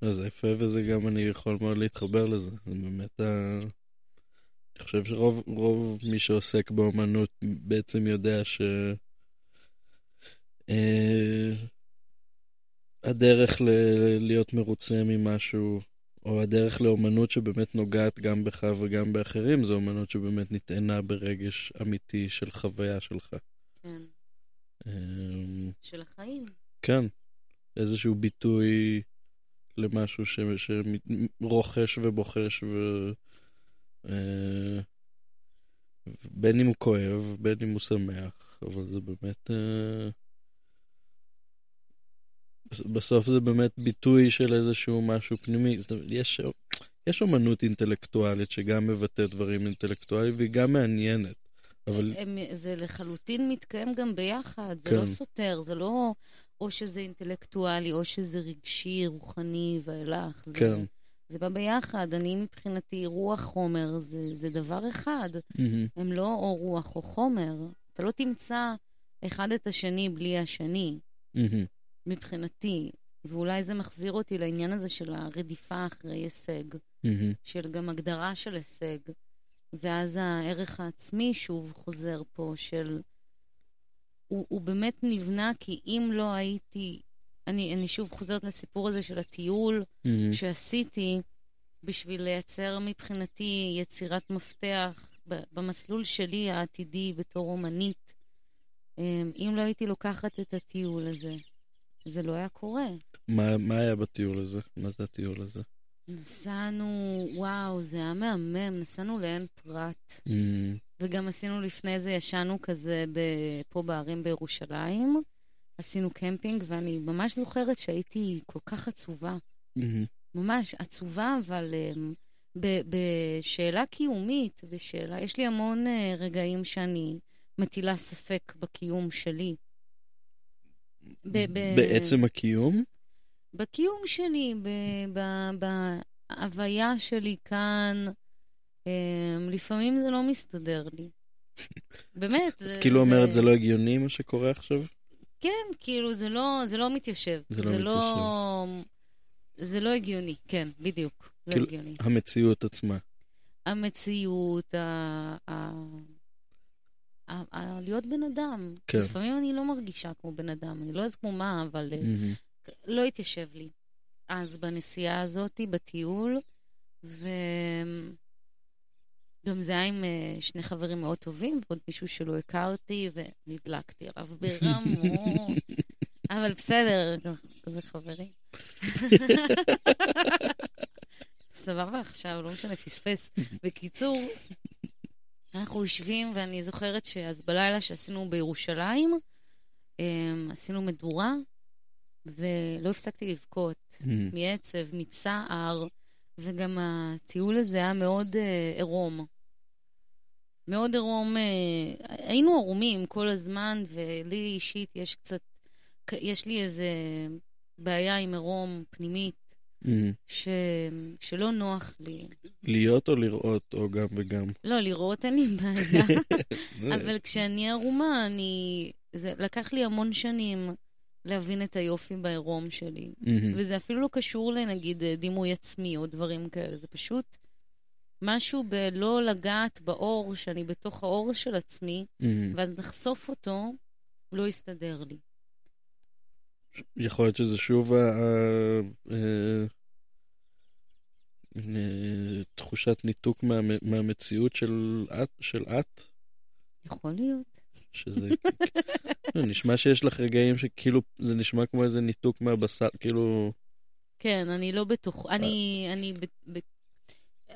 זה יפה וזה גם, אני יכול מאוד להתחבר לזה. זה באמת ה... אני חושב שרוב רוב מי שעוסק באומנות בעצם יודע ש... אה, הדרך ל- להיות מרוצה ממשהו, או הדרך לאומנות שבאמת נוגעת גם בך וגם באחרים, זו אומנות שבאמת נטענה ברגש אמיתי של חוויה שלך. כן, אה, של החיים. כן, איזשהו ביטוי למשהו ש- שרוכש ובוחש, ו... אה, בין אם הוא כואב, בין אם הוא שמח, אבל זה באמת... בסוף זה באמת ביטוי של איזשהו משהו פנימי. זאת אומרת, יש, יש אומנות אינטלקטואלית שגם מבטאת דברים אינטלקטואליים והיא גם מעניינת, אבל הם, זה לחלוטין מתקיים גם ביחד, זה כן. לא סותר, זה לא או שזה אינטלקטואלי או שזה רגשי, רוחני ואילך. זה, כן. זה בא ביחד. אני מבחינתי, רוח חומר זה, זה דבר אחד. מהמם, הם לא או רוח או חומר. אתה לא תמצא אחד את השני בלי השני, מהמם, מבחינתי. ואולי זה מחזיר אותי לעניין הזה של הרדיפה אחרי הישג. מהמם, של גם הגדרה של הישג, ואז הערך העצמי שוב חוזר פה, של... הוא, הוא באמת נבנה כי אם לא הייתי... אני, אני שוב חוזרת לסיפור הזה של הטיול מהמם. שעשיתי בשביל לייצר מבחינתי יצירת מפתח במסלול שלי העתידי בתור אומנית. אמ, אם לא הייתי לוקחת את הטיול הזה, זה לא היה קורה. מה מה היה בטיול הזה? מה זה הטיול הזה? נסענו, וואו, זה היה מהמם, נסענו לאין פרט. מהמם, וגם עשינו לפני זה, ישנו כזה ב- פה בערים בירושלים. עשינו קמפינג, ואני ממש זוכרת שהייתי כל כך עצובה. מהמם, ממש עצובה, אבל um, ב- בשאלה קיומית, בשאלה... יש לי המון uh, רגעים שאני מטילה ספק בקיום שלי. ב- ב- בעצם הקיום? בקיום שלי, ב- בהוויה שלי כאן, um, לפעמים זה לא מסתדר לי. [laughs] באמת, זה... את כאילו אומרת זה לא הגיוני מה שקורה עכשיו? כן, כאילו, זה לא, זה לא מתיישב. זה לא לא... זה לא הגיוני, כן, בדיוק. לא כאילו- הגיוני. המציאות עצמה. המציאות, ה... ה... להיות בן אדם. כן. לפעמים אני לא מרגישה כמו בן אדם, אני לא יודעת כמו מה, אבל מהמם, לא התיישב לי. אז בנסיעה הזאת, בטיול, וגם זה היה עם אה, שני חברים מאוד טובים, ועוד מישהו שלא הכרתי, ונדלקתי עליו ברמות. [laughs] אבל בסדר, כזה חברים. [laughs] סבבה עכשיו, לא משנה, פספס. בקיצור, אנחנו יושבים, ואני זוכרת שאז בלילה שעשינו בירושלים, אמ, עשינו מדורה, ולא הפסקתי לבכות. מהמם, מעצב, מצער, וגם הטיול הזה היה מאוד אה, עירום. מאוד עירום, אה, היינו ערומים כל הזמן, ולי אישית יש קצת, יש לי איזה בעיה עם עירום פנימית, מהמם. ש, שלא נוח לי. להיות או לראות או גם וגם? לא, לראות אין לי בעיה, [laughs] אבל כשאני ערומה, אני... זה לקח לי המון שנים להבין את היופי בעירום שלי. מהמם, וזה אפילו לא קשור לנגיד אה, דימוי עצמי או דברים כאלה, זה פשוט משהו בלא לגעת באור, שאני בתוך האור של עצמי, מהמם. ואז לחשוף אותו, לא יסתדר לי. יכול להיות שזה שוב ה- ה- אה, אה, תחושת ניתוק מהמ- מהמציאות של את, של את, יכול להיות. שזה נשמע שיש לך רגעים שכאילו זה נשמע כמו איזה ניתוק מהבשר, כאילו, כן, אני לא בתוך... אני... אני... ב- ב-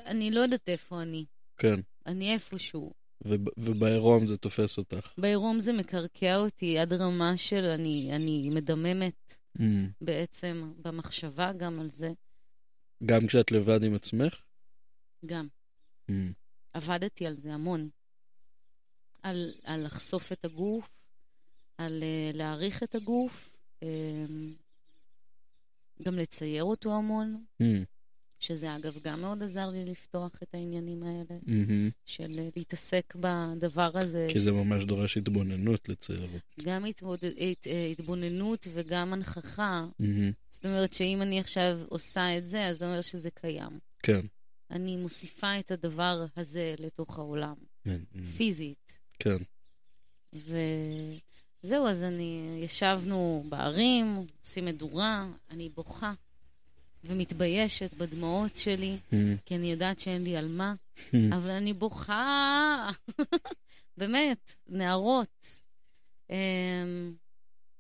אני לא יודעת איפה אני. כן, אני איפשהו. וב- ובעירום זה תופס אותך. בעירום זה מקרקע אותי עד רמה של אני, אני מדממת מהמם. בעצם במחשבה גם על זה. גם כשאת לבד עם עצמך? גם. מהמם. עבדתי על זה המון. על, על לחשוף את הגוף, על uh, להעריך את הגוף, um, גם לצייר אותו המון, מהמם. שזה אגב גם מאוד עזר לי לפתוח את העניינים האלה, מהמם. של uh, להתעסק בדבר הזה. כי זה ממש דורש התבוננות לצייר. גם התבוד... הת... אה, התבוננות וגם הנכחה. מהמם. זאת אומרת שאם אני עכשיו עושה את זה, אז זה אומר שזה קיים. כן. אני מוסיפה את הדבר הזה לתוך העולם, כן, פיזית. כן. וזהו, אז אני, ישבנו בערים, עושים מדורה, אני בוכה ומתביישת בדמעות שלי, כי אני יודעת שאין לי על מה, אבל אני בוכה. [laughs] באמת, נערות. אמ,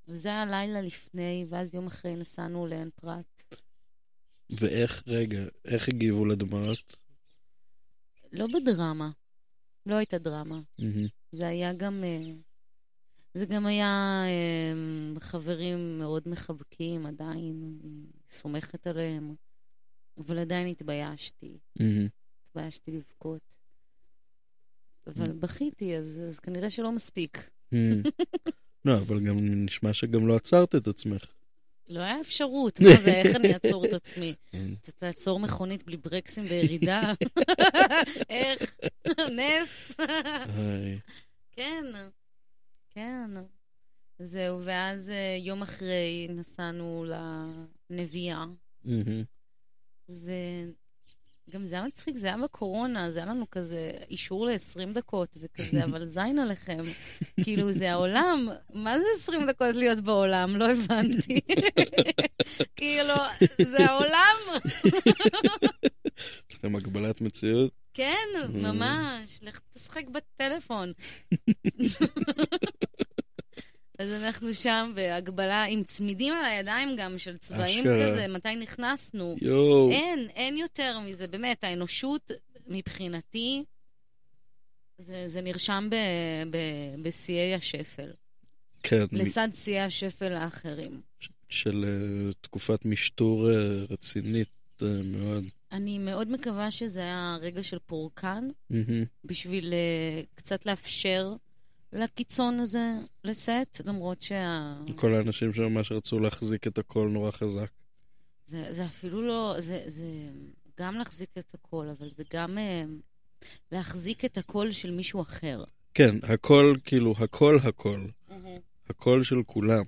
וזה היה לילה לפני, ואז יום אחרי נסענו לעין פרת. ואיך, רגע, איך הגיבו לדמעות? לא בדרמה. לא הייתה דרמה. מהמם. זה היה גם... אה, זה גם היה אה, חברים מאוד מחבקים, עדיין, אני סומכת עליהם, אבל עדיין התביישתי. מהמם. התביישתי לבכות. אבל בכיתי, אז, אז כנראה שלא מספיק. [laughs] לא, אבל גם נשמע שגם לא עצרת את עצמך. לא היה אפשרות, מה זה, איך אני אעצור את עצמי? [laughs] כן. אתה תעצור מכונית בלי ברקסים בירידה? [laughs] איך? נס? כן, כן. זהו, ואז אה, יום אחרי נסענו לנביאה, מהמם. וגם זה היה מצחיק, זה היה בקורונה, אז היה לנו כזה אישור ל-20 דקות וכזה, [laughs] אבל זין עליכם. כאילו, זה העולם, מה זה 20 דקות להיות בעולם? לא הבנתי. [laughs] כאילו, זה העולם. יש לכם הגבלת מציאות? כן, ממש, לך תשחק בטלפון. [laughs] אז אנחנו שם בהגבלה עם צמידים על הידיים גם, של צבעים אשכרה. כזה, מתי נכנסנו. יואו. אין, אין יותר מזה, באמת, האנושות מבחינתי, זה, זה נרשם בשיאי השפל, כן, מ- לצד שיאי השפל האחרים. של אה, תקופת משטור אה, רצינית אה, מאוד. אני מאוד מקווה שזה היה רגע של פורקן, מהמם. בשביל uh, קצת לאפשר לקיצון הזה לשאת, למרות שה... כל האנשים שממש רצו להחזיק את הכל נורא חזק. זה, זה אפילו לא... זה, זה גם להחזיק את הכל, אבל זה גם uh, להחזיק את הקול של מישהו אחר. כן, הכל, כאילו, הכל הכל. הכל של כולם.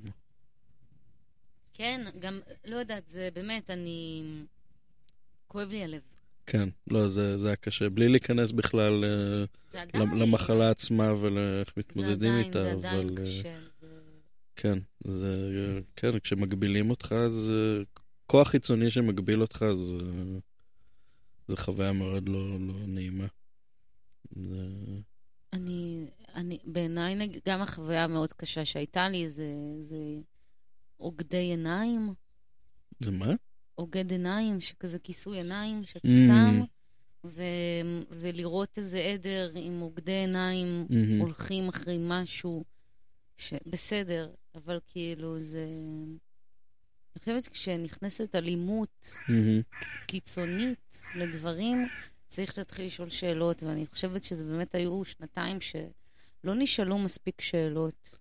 כן, גם, לא יודעת, זה באמת, אני... כואב לי הלב. כן, לא, זה, זה היה קשה. בלי להיכנס בכלל אה, זה עדיין... למחלה עצמה ולאיך זה מתמודדים עדיין, איתה, זה עדיין אבל... אה, קשה. זה... כן, זה... כן, כשמגבילים אותך, אז... אה, כוח חיצוני שמגביל אותך, אז... זו חוויה מאוד לא, לא נעימה. זה... אני, אני, בעיניי, גם החוויה המאוד קשה שהייתה לי זה, זה עוגדי עיניים, זה מה? עוגד עיניים, שכזה כיסוי עיניים שאתה Mm. שם, ו, ולראות איזה עדר עם עוגדי עיניים מהמם. הולכים אחרי משהו, ש... בסדר, אבל כאילו זה... אני חושבת שכשנכנסת אלימות מהמם. קיצונית לדברים, צריך להתחיל לשאול שאלות, ואני חושבת שזה באמת היו שנתיים שלא נשאלו מספיק שאלות,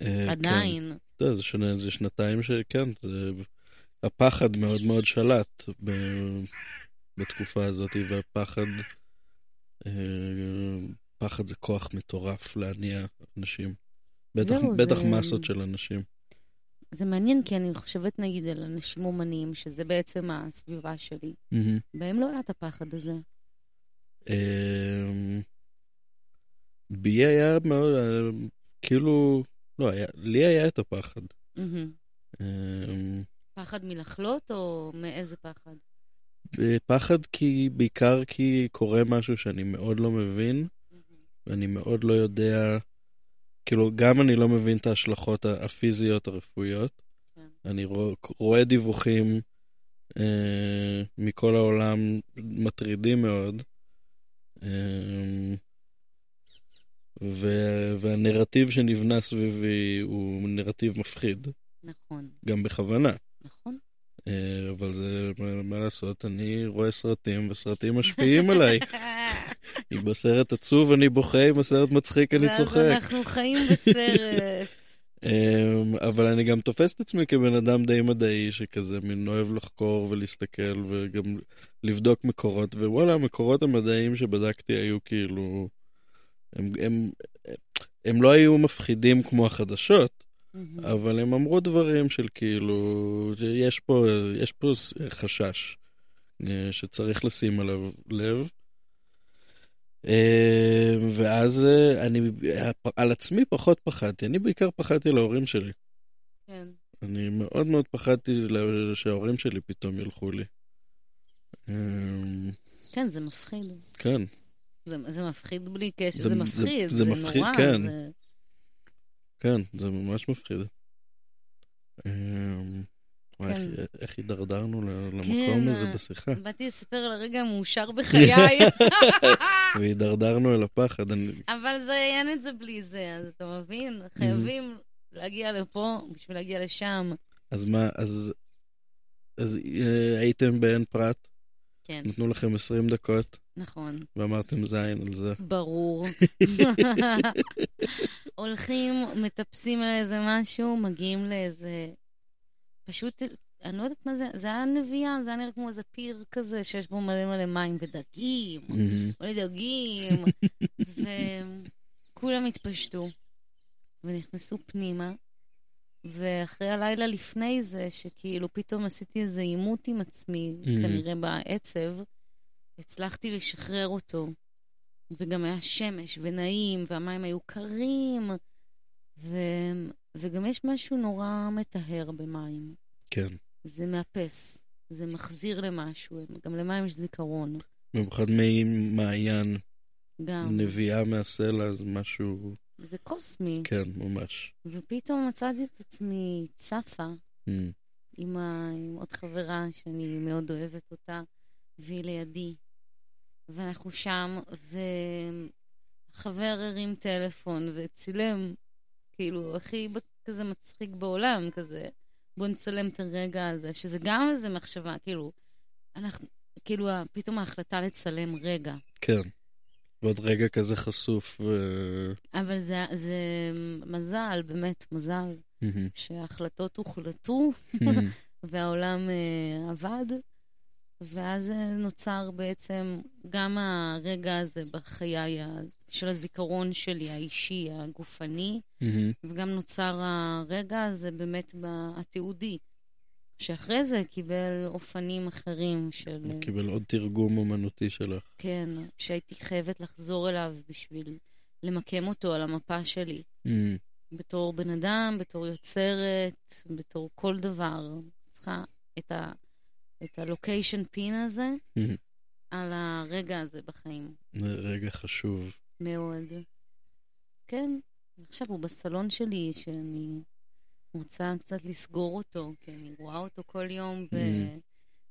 אה, כן. עדיין. זה, זה שנתיים שכן, זה, הפחד מאוד מאוד שלט ב, בתקופה הזאת, והפחד, אה, פחד זה כוח מטורף להניע אנשים. בטח, זהו, בטח זה- מסות של אנשים. זה מעניין, כי אני חושבת נגיד על אנשים אומנים, שזה בעצם הסביבה שלי, מהמם. בהם לא היה את הפחד הזה. אה, בי היה מאוד, אה, כאילו, לא, היה, לי היה את הפחד. מהמם. פחד מלחלות, או מאיזה פחד? פחד כי, בעיקר כי קורה משהו שאני מאוד לא מבין, ואני מאוד לא יודע, כאילו, גם אני לא מבין את ההשלכות הפיזיות הרפואיות. כן. אני רואה, רואה דיווחים אה, מכל העולם מטרידים מאוד, אה, ו, והנרטיב שנבנה סביבי הוא נרטיב מפחיד, נכון, גם בכוונה. נכון. אה, אבל זה, מה, לעשות, אני רואה סרטים, וסרטים משפיעים עליי. [laughs] אם בסרט עצוב אני בוכה, אם הסרט מצחיק אני צוחק. ואז אנחנו חיים בסרט. [laughs] אמ, אבל אני גם תופס את עצמי כבן אדם די מדעי, שכזה מין אוהב לחקור ולהסתכל וגם לבדוק מקורות, ווואלה, המקורות המדעיים שבדקתי היו כאילו... הם, הם, הם לא היו מפחידים כמו החדשות, מהמם. אבל הם אמרו דברים של כאילו, יש פה, יש פה חשש. אה, שצריך לשים עליו לב. אה, ואז אה, אני על עצמי פחות פחדתי, אני בעיקר פחדתי להורים שלי. כן. אני מאוד מאוד פחדתי שההורים שלי פתאום ילכו לי. כן, זה מפחיד. כן, זה, זה מפחיד בלי קשר, זה- זה, זה- מפחיד, זה זה, מפחיד, נורא. כן. זה... כן, זה ממש מפחיד. וואי, כן. איך- איך הידרדרנו למקום כן, הזה בשיחה. באתי לספר על הרגע המאושר [laughs] בחיי, [laughs] והידרדרנו אל הפחד. אני- אבל זה אין את זה בלי זה, אז אתה מבין? חייבים להגיע לפה בשביל להגיע לשם. אז מה, אז אז אה, הייתם בעין פרת, כן, נתנו לכם 20 דקות, נכון. ואמרתם זין על זה. ברור. [laughs] הולכים, מטפסים על איזה משהו, מגיעים לאיזה... פשוט, אני לא יודעת מה זה, זה היה נביאה, זה היה נראה כמו איזה פיר כזה שיש בו מלא מלא מים ודגים. מלא דגים, [laughs] וכולם התפשטו ונכנסו פנימה. ואחרי הלילה לפני זה, שכאילו פתאום עשיתי איזה עימות עם עצמי, Mhm. כנראה בעצב, הצלחתי לשחרר אותו. וגם היה שמש ונעים, והמים היו קרים, ו... וגם יש משהו נורא מטהר במים. כן. זה מאפס, זה מחזיר למשהו, גם למים יש זיכרון. במיוחד מי מעיין, גם. נביאה מהסלע, זה משהו, זה קוסמי. כן, ממש. ופתאום מצאתי את עצמי צפה אמ, עם, ה... עם עוד חברה שאני מאוד אוהבת אותה, והיא לידי. ואנחנו שם, וחבר הרים טלפון וצילם, כאילו, הכי כזה מצחיק בעולם, כזה, בוא נצלם את הרגע הזה, שזה גם איזה מחשבה, כאילו, אנחנו, כאילו, פתאום ההחלטה לצלם רגע. כן. ועוד רגע כזה חשוף, ו... אבל זה, זה מזל, באמת מזל, מהמם. שההחלטות הוחלטו, מהמם. [laughs] והעולם uh, עבד, ואז אה, נוצר בעצם גם הרגע הזה בחיי של הזיכרון שלי, האישי, הגופני, מהמם. וגם נוצר הרגע הזה באמת התיעודי, שאחרי זה קיבל אופנים אחרים של... אה, קיבל עוד תרגום אומנותי שלך. כן, שהייתי חייבת לחזור אליו בשביל למקם אותו על המפה שלי. אמ, בתור בן אדם, בתור יוצרת, בתור כל דבר. צריכה את ה... את הלוקיישן פין הזה. על הרגע הזה בחיים. רגע חשוב. מאוד. כן, עכשיו הוא בסלון שלי, שאני רוצה קצת לסגור אותו, כי אני רואה אותו כל יום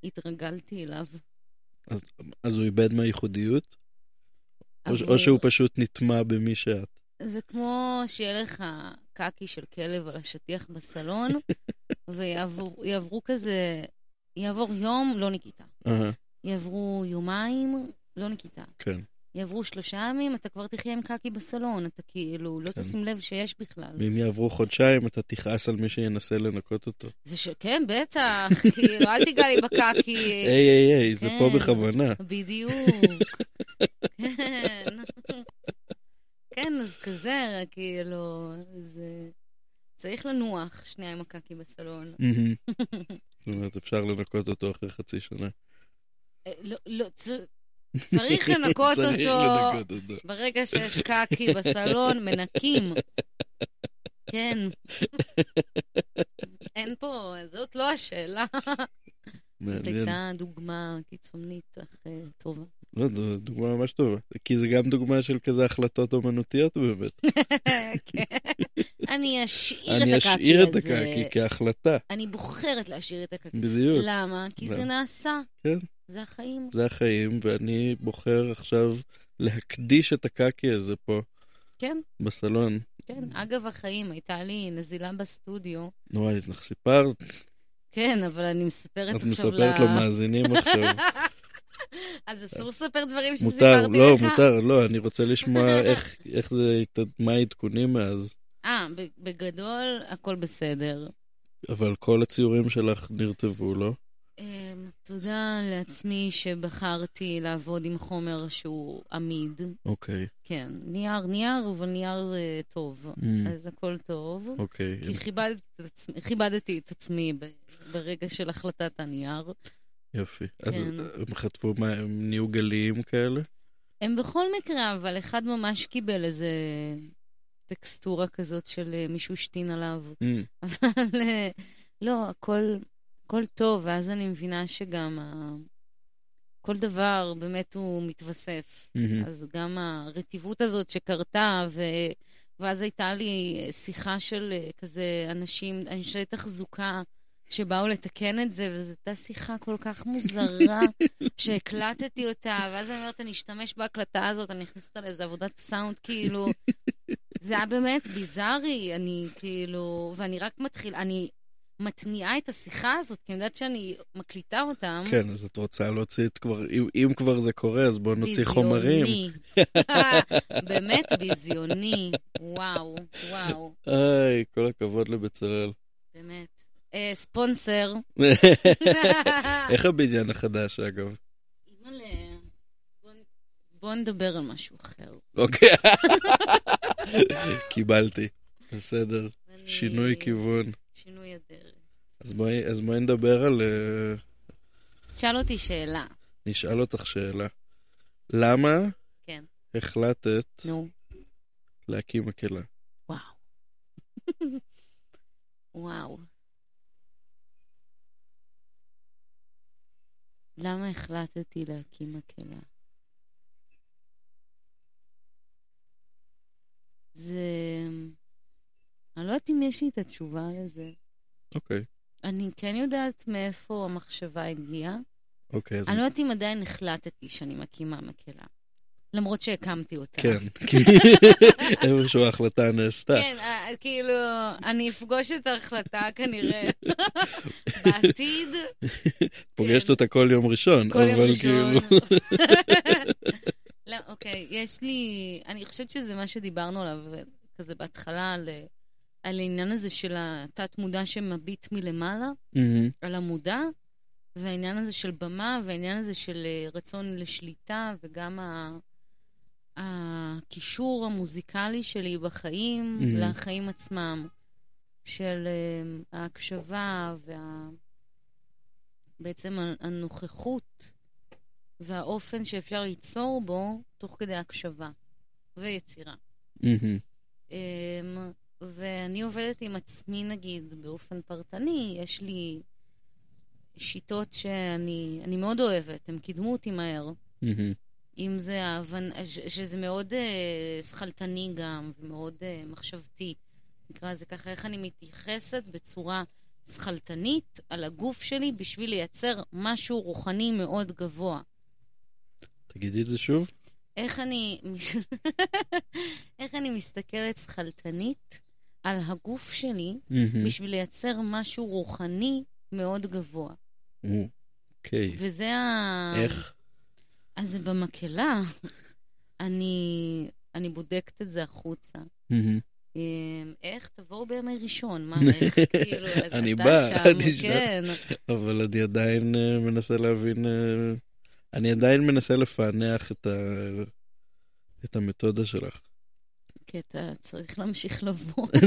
והתרגלתי אליו. אז, אז הוא איבד מהייחודיות? או, ש- אבל- או שהוא פשוט נטמע במי שאת? זה כמו שיהיה לך קקי של כלב על השטיח בסלון, [laughs] ויעברו כזה, יעבור יום, לא ניקיטה. אהה, יעברו יומיים, לא ניקיטה. כן. יעברו שלושה ימים, אתה כבר תחיה עם קקי בסלון, אתה כאילו לא כן. תשים לב שיש בכלל. ואם יעברו חודשיים, אתה תכעס על מי שינסה לנקות אותו. זה ש... כן, בטח, כאילו, אל תיגע לי בקקי. [laughs] היי, היי, היי, זה פה כן. בכוונה. בדיוק. [laughs] כן. כן, אז כזה, כאילו, זה... צריך לנוח שנייה עם הקקי בסלון. [laughs] זאת אומרת, אפשר לנקות אותו אחרי חצי שנה. אה, לא, לא, צריך [laughs] לנקות אותו. ברגע שיש קקי בסלון, מנקים. כן. [laughs] אין פה, זאת לא השאלה. [laughs] זאת. הייתה דוגמה קיצונית, אך אה, טובה. לא, זו דוגמה ממש טובה. כי זה גם דוגמה של כזה החלטות אומנותיות באמת. כן. אני אשאיר את אני הקקי הזה. אשאיר את הקקי כהחלטה. אני בוחרת להשאיר את הקקי. בדיוק. למה? כי זה? נעשה. כן. זה החיים. זה החיים, ואני בוחר עכשיו להקדיש את הקקי הזה פה, כן, בסלון. כן. אגב, החיים, הייתה לי נזילה בסטודיו. וואי, לך סיפרת? כן, אבל אני מספרת את עכשיו מספרת למאזינים עכשיו. [laughs] אז אסור לספר דברים מותר, שסיפרתי לא, לך? מותר, לא, אני רוצה לשמוע [laughs] איך- איך זה, מה העדכונים מאז. אה, בגדול, הכל בסדר. אבל כל הציורים שלך נרטבו, לא? אמ, תודה לעצמי שבחרתי לעבוד עם חומר שהוא עמיד. אוקיי. כן, נייר, נייר, אבל נייר אה, טוב. Mm, אז הכל טוב. אוקיי. כי כיבדתי את עצמי, כיבדתי את עצמי ברגע של החלטת הנייר. יופי. אז כן. הם חטפו, מה, הם נהיו גליים כאלה? הם בכל מקרה, אבל אחד ממש קיבל איזה טקסטורה כזאת של אה, מישהו השתין עליו. Mm, אבל אה, לא, הכל, הכל טוב, ואז אני מבינה שגם ה... כל דבר באמת הוא מתווסף. מהמם. אז גם הרטיבות הזאת שקרתה, ו... ואז הייתה לי שיחה של אה, כזה אנשים, אנשי תחזוקה, שבאו לתקן את זה, וזו הייתה שיחה כל כך מוזרה, [laughs] שהקלטתי אותה, ואז אני אומרת, אני אשתמש בהקלטה הזאת, אני אכניס אותה לאיזה עבודת סאונד, כאילו... [laughs] זה היה באמת ביזארי, אני כאילו... ואני רק מתחילה, אני מתניעה את השיחה הזאת, כי אני יודעת שאני מקליטה אותם. כן, אז את רוצה להוציא את כבר, אם, אם כבר זה קורה, אז בואו נוציא חומרים. ביזיוני. [laughs] באמת ביזיוני. וואו, וואו, איי, כל הכבוד לבצלאל. באמת. אה, ספונסר. [laughs] איך הבניין החדש, אגב? בוא- נדבר על משהו אחר. אוקיי. [laughs] קיבלתי. בסדר. אני- שינוי כיוון. שינוי הדרך. אז בואי, נדבר על... אה, תשאל אותי שאלה. נשאל אותך שאלה. למה כן. החלטת נו, להקים מקהלה? וואו. [laughs] וואו. למה החלטתי להקים מקהלה? זה... אני לא יודעת אם יש לי את התשובה לזה. אוקיי. אני כן יודעת מאיפה המחשבה הגיעה. אוקיי, אז... אני לא יודעת אם עדיין החלטתי שאני מקימה מקהלה. למרות שהקמתי אותה. כן, כי [laughs] איפשהו ההחלטה נעשתה. כן, אה, כאילו, אני אפגוש את ההחלטה כנראה [laughs] בעתיד. פוגשת אותה כל יום ראשון, כל יום אבל ראשון. כאילו... [laughs] לא, אוקיי, יש לי... אני חושבת שזה מה שדיברנו עליו כזה בהתחלה, על, על העניין הזה של התת-מודע שמביט מלמעלה, על המודע, והעניין הזה של במה, והעניין הזה של אה, רצון לשליטה, וגם ה... הקישור המוזיקלי שלי בחיים, Mhm. לחיים עצמם, של אה, ההקשבה וה... בעצם הנוכחות והאופן שאפשר ליצור בו תוך כדי הקשבה ויצירה. מהמם, אמ, ואני עובדת עם עצמי, נגיד, באופן פרטני, יש לי שיטות שאני אני מאוד אוהבת, הם קידמו אותי מהר. מהמם. אם זה ההבנה, שזה מאוד uh, שכלתני גם, ומאוד uh, מחשבתי. נקרא לזה ככה, איך אני מתייחסת בצורה שכלתנית על הגוף שלי בשביל לייצר משהו רוחני מאוד גבוה. תגידי את זה שוב. איך אני, [laughs] איך אני מסתכלת שכלתנית על הגוף שלי מהמם. בשביל לייצר משהו רוחני מאוד גבוה. אוקיי. וזה ה... איך? אז זה במקהלה. אני, אני בודקת את זה החוצה. אמ, איך? תבואו בימי ראשון. מה, [laughs] איך כאילו, אני אתה בא, שם, אני שם. כן. אבל אני עדיין אה, מנסה להבין... אה, אני עדיין מנסה לפענח את ה- את המתודה שלך. כי אתה צריך להמשיך לבוא. [laughs]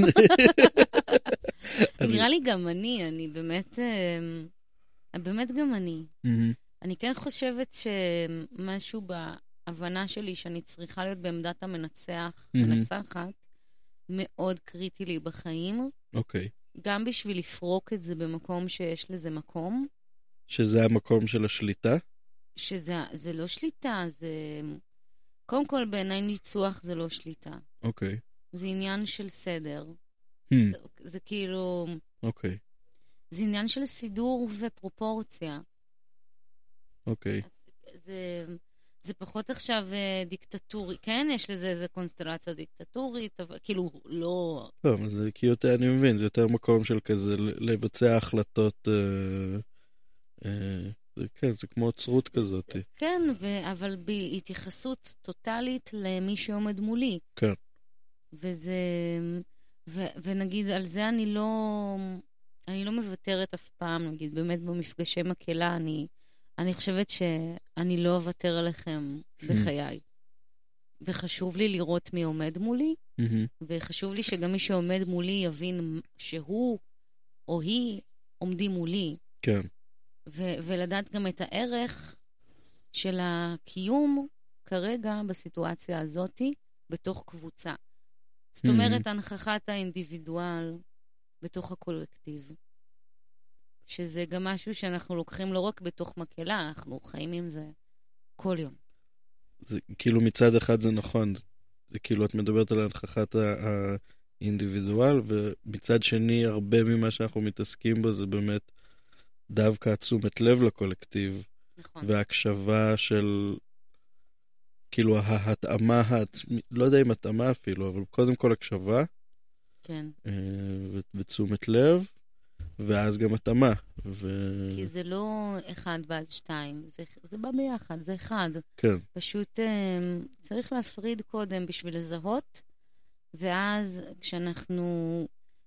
אני- נראה לי גם אני, אני באמת, אמ, באמת גם אני. אני כן חושבת שמשהו בהבנה שלי שאני צריכה להיות בעמדת המנצח, מהמם. מנצחת, מאוד קריטי לי בחיים, אוקיי. גם בשביל לפרוק את זה במקום שיש לזה מקום, שזה המקום של השליטה? שזה זה לא שליטה, זה... קודם כל, בעיניי ניצוח זה לא שליטה. אוקיי. זה עניין של סדר. Hmm, זה, זה כאילו... אוקיי. זה עניין של סידור ופרופורציה. אוקיי. זה, זה פחות עכשיו אה, דיקטטורי. כן, יש לזה איזה קונסטלציה דיקטטורית, אבל כאילו, לא... לא, זה כי יותר, אני מבין, זה יותר מקום של כזה לבצע החלטות, אה, אה, זה, כן, זה כמו עצרות כזאת. כן, ו, אבל בהתייחסות טוטאלית למי שעומד מולי. כן. וזה... ו, ונגיד, על זה אני לא... אני לא מוותרת אף פעם, נגיד, באמת במפגשי מקהלה, אני, אני חושבת שאני לא אוותר עליכם בחיי. וחשוב לי לראות מי עומד מולי. וחשוב לי שגם מי שעומד מולי יבין שהוא או היא עומדים מולי. כן. ו- ולדעת גם את הערך של הקיום כרגע בסיטואציה הזאתי בתוך קבוצה. זאת. אומרת, הנכחת האינדיבידואל בתוך הקולקטיב. שזה גם משהו שאנחנו לוקחים לא רק בתוך מקהלה, אנחנו חיים עם זה כל יום. זה כאילו מצד אחד זה נכון, זה כאילו את מדברת על הנכחת האינדיבידואל, ומצד שני הרבה ממה שאנחנו מתעסקים בו זה באמת דווקא תשומת לב לקולקטיב, נכון. והקשבה של, כאילו ההתאמה העצמית, לא יודע אם התאמה אפילו, אבל קודם כל הקשבה כן. אה, ותשומת לב, ואז גם התאמה. ו- כי זה לא אחד ואז שתיים, זה, זה בא ביחד, זה אחד. כן, פשוט אה, צריך להפריד קודם בשביל לזהות, ואז כשאנחנו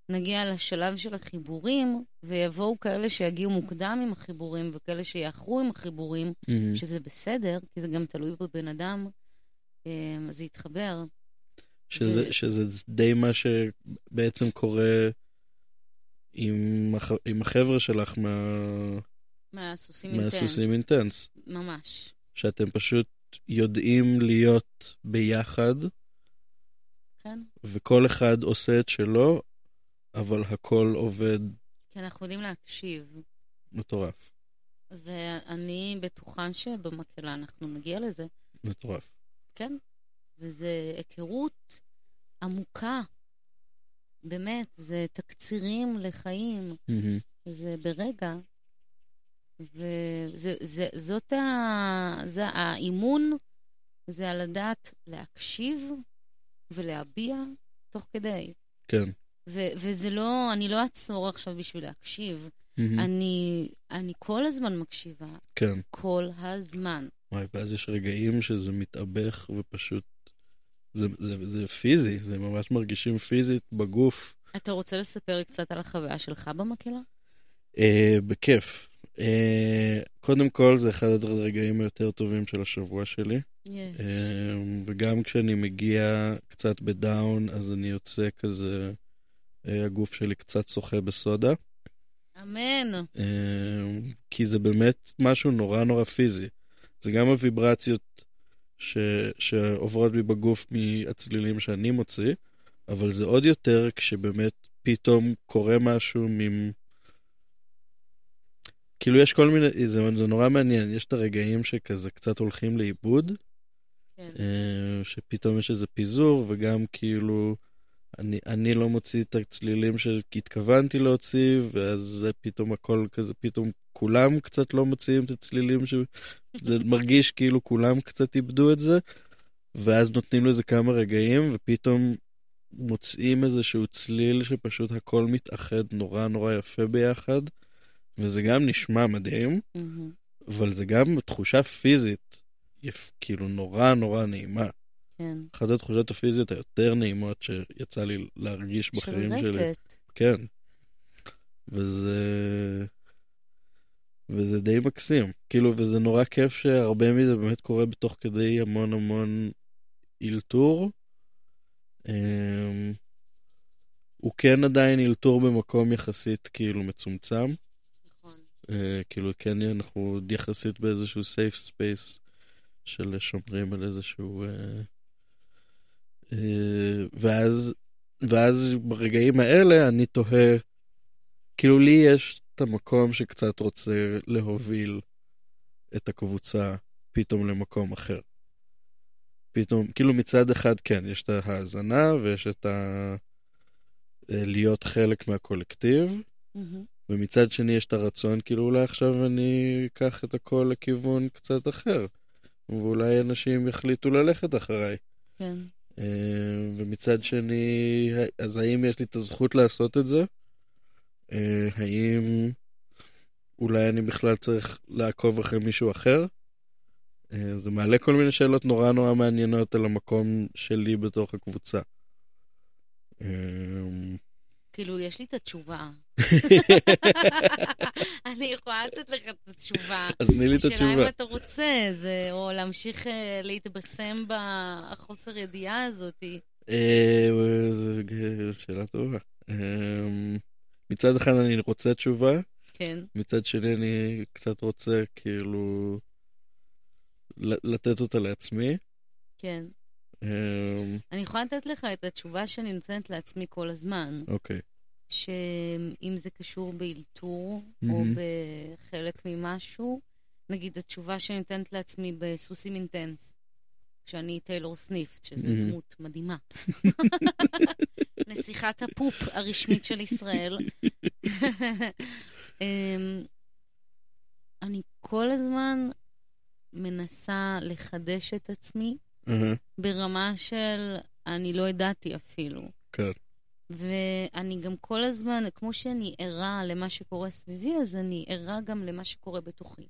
נגיע לשלב של החיבורים, ויבואו כאלה שיגיעו מוקדם עם החיבורים וכאלה שיאחרו עם החיבורים, מהמם. שזה בסדר, כי זה גם תלוי בבן אדם, אה, אז זה יתחבר. שזה, ו- שזה די מה שבעצם קורה עם, הח, עם החבר'ה שלך מה, מהסוסים אינטנס. מהסוסים אינטנס. ממש. שאתם פשוט יודעים להיות ביחד, כן. וכל אחד עושה את שלו, אבל הכל עובד כי אנחנו יודעים להקשיב. מטורף. ואני בטוחה שבמקהלה אנחנו נגיע לזה. מטורף. כן. וזו היכרות עמוקה. באמת, זה תקצירים לחיים. מהמם. זה ברגע. וזאת ה... זה האימון, זה על הדעת להקשיב ולהביע תוך כדי. כן. ו- וזה לא, אני לא אעצור עכשיו בשביל להקשיב. מהמם. אני, אני כל הזמן מקשיבה. כן. כל הזמן. וואי, ואז יש רגעים שזה מתאבך ופשוט... זה, זה, זה פיזי, זה ממש מרגישים פיזית בגוף. אתה רוצה לספר לי קצת על החוויה שלך במקהלה? אה, בכיף. אה, קודם כל, זה אחד הרגעים היותר טובים של השבוע שלי. יש. אה, וגם כשאני מגיע קצת בדאון, אז אני יוצא כזה, אה, הגוף שלי קצת שוחה בסודה. אמן. אה, כי זה באמת משהו נורא נורא פיזי. זה גם הוויברציות ש, שעוברות בי בגוף מהצלילים שאני מוציא, אבל זה עוד יותר כשבאמת פתאום קורה משהו מ... כאילו יש כל מיני, זה, זה נורא מעניין, יש את הרגעים שכזה קצת הולכים לאיבוד, כן. אה, שפתאום יש איזה פיזור, וגם כאילו, אני, אני לא מוציא את הצלילים שהתכוונתי להוציא, ואז זה פתאום הכל כזה, פתאום כולם קצת לא מוציאים את הצלילים, ש... זה מרגיש כאילו כולם קצת איבדו את זה, ואז נותנים לזה כמה רגעים, ופתאום מוצאים איזשהו צליל שפשוט הכל מתאחד נורא נורא יפה ביחד, וזה גם נשמע מדהים. אבל זה גם תחושה פיזית, יפ, כאילו נורא נורא נעימה. כן. אחת התחושות הפיזיות היותר נעימות שיצא לי להרגיש בחיים של שלי. רטט. כן. וזה... וזה די מקסים. כאילו, וזה נורא כיף שהרבה מזה באמת קורה בתוך כדי המון המון אילתור. אמ, הוא כן עדיין אילתור במקום יחסית כאילו מצומצם. נכון. אה, כאילו, כן, אנחנו עוד יחסית באיזשהו safe space של שומרים על איזשהו... אה, ואז, ואז ברגעים האלה אני תוהה, כאילו לי יש את המקום שקצת רוצה להוביל את הקבוצה פתאום למקום אחר. פתאום, כאילו מצד אחד כן, יש את ההאזנה ויש את ה... אה, להיות חלק מהקולקטיב, מהמם. ומצד שני יש את הרצון, כאילו אולי עכשיו אני אקח את הכל לכיוון קצת אחר, ואולי אנשים יחליטו ללכת אחריי. כן. אה, ומצד שני, אז האם יש לי את הזכות לעשות את זה? אה, האם אולי אני בכלל צריך לעקוב אחרי מישהו אחר? אה, זה מעלה כל מיני שאלות נורא נורא מעניינות על המקום שלי בתוך הקבוצה. כאילו, יש לי את התשובה. [laughs] אני יכולה לתת לך את התשובה. אז תני לי את השאלה אם התשובה. אתה רוצה, זה, או להמשיך אה, להתבשם בחוסר ידיעה הזאת. אה, זו שאלה טובה. אה, מצד אחד אני רוצה תשובה, כן. מצד שני אני קצת רוצה כאילו לתת אותה לעצמי. כן. אמ, אני יכולה לתת לך את התשובה שאני נותנת לעצמי כל הזמן, אוקיי. שאם זה קשור באלתור, או. בחלק ממשהו, נגיד התשובה שאני נותנת לעצמי בסוסים אינטנס, כשאני טיילור סניפט, שזו. דמות מדהימה. [laughs] נסיכת הפופ הרשמית של ישראל. [laughs] אמ, אני כל הזמן מנסה לחדש את עצמי אהה, ברמה של אני לא ידעתי אפילו. כן. ואני גם כל הזמן, כמו שאני ערה למה שקורה סביבי, אז אני ערה גם למה שקורה בתוכי.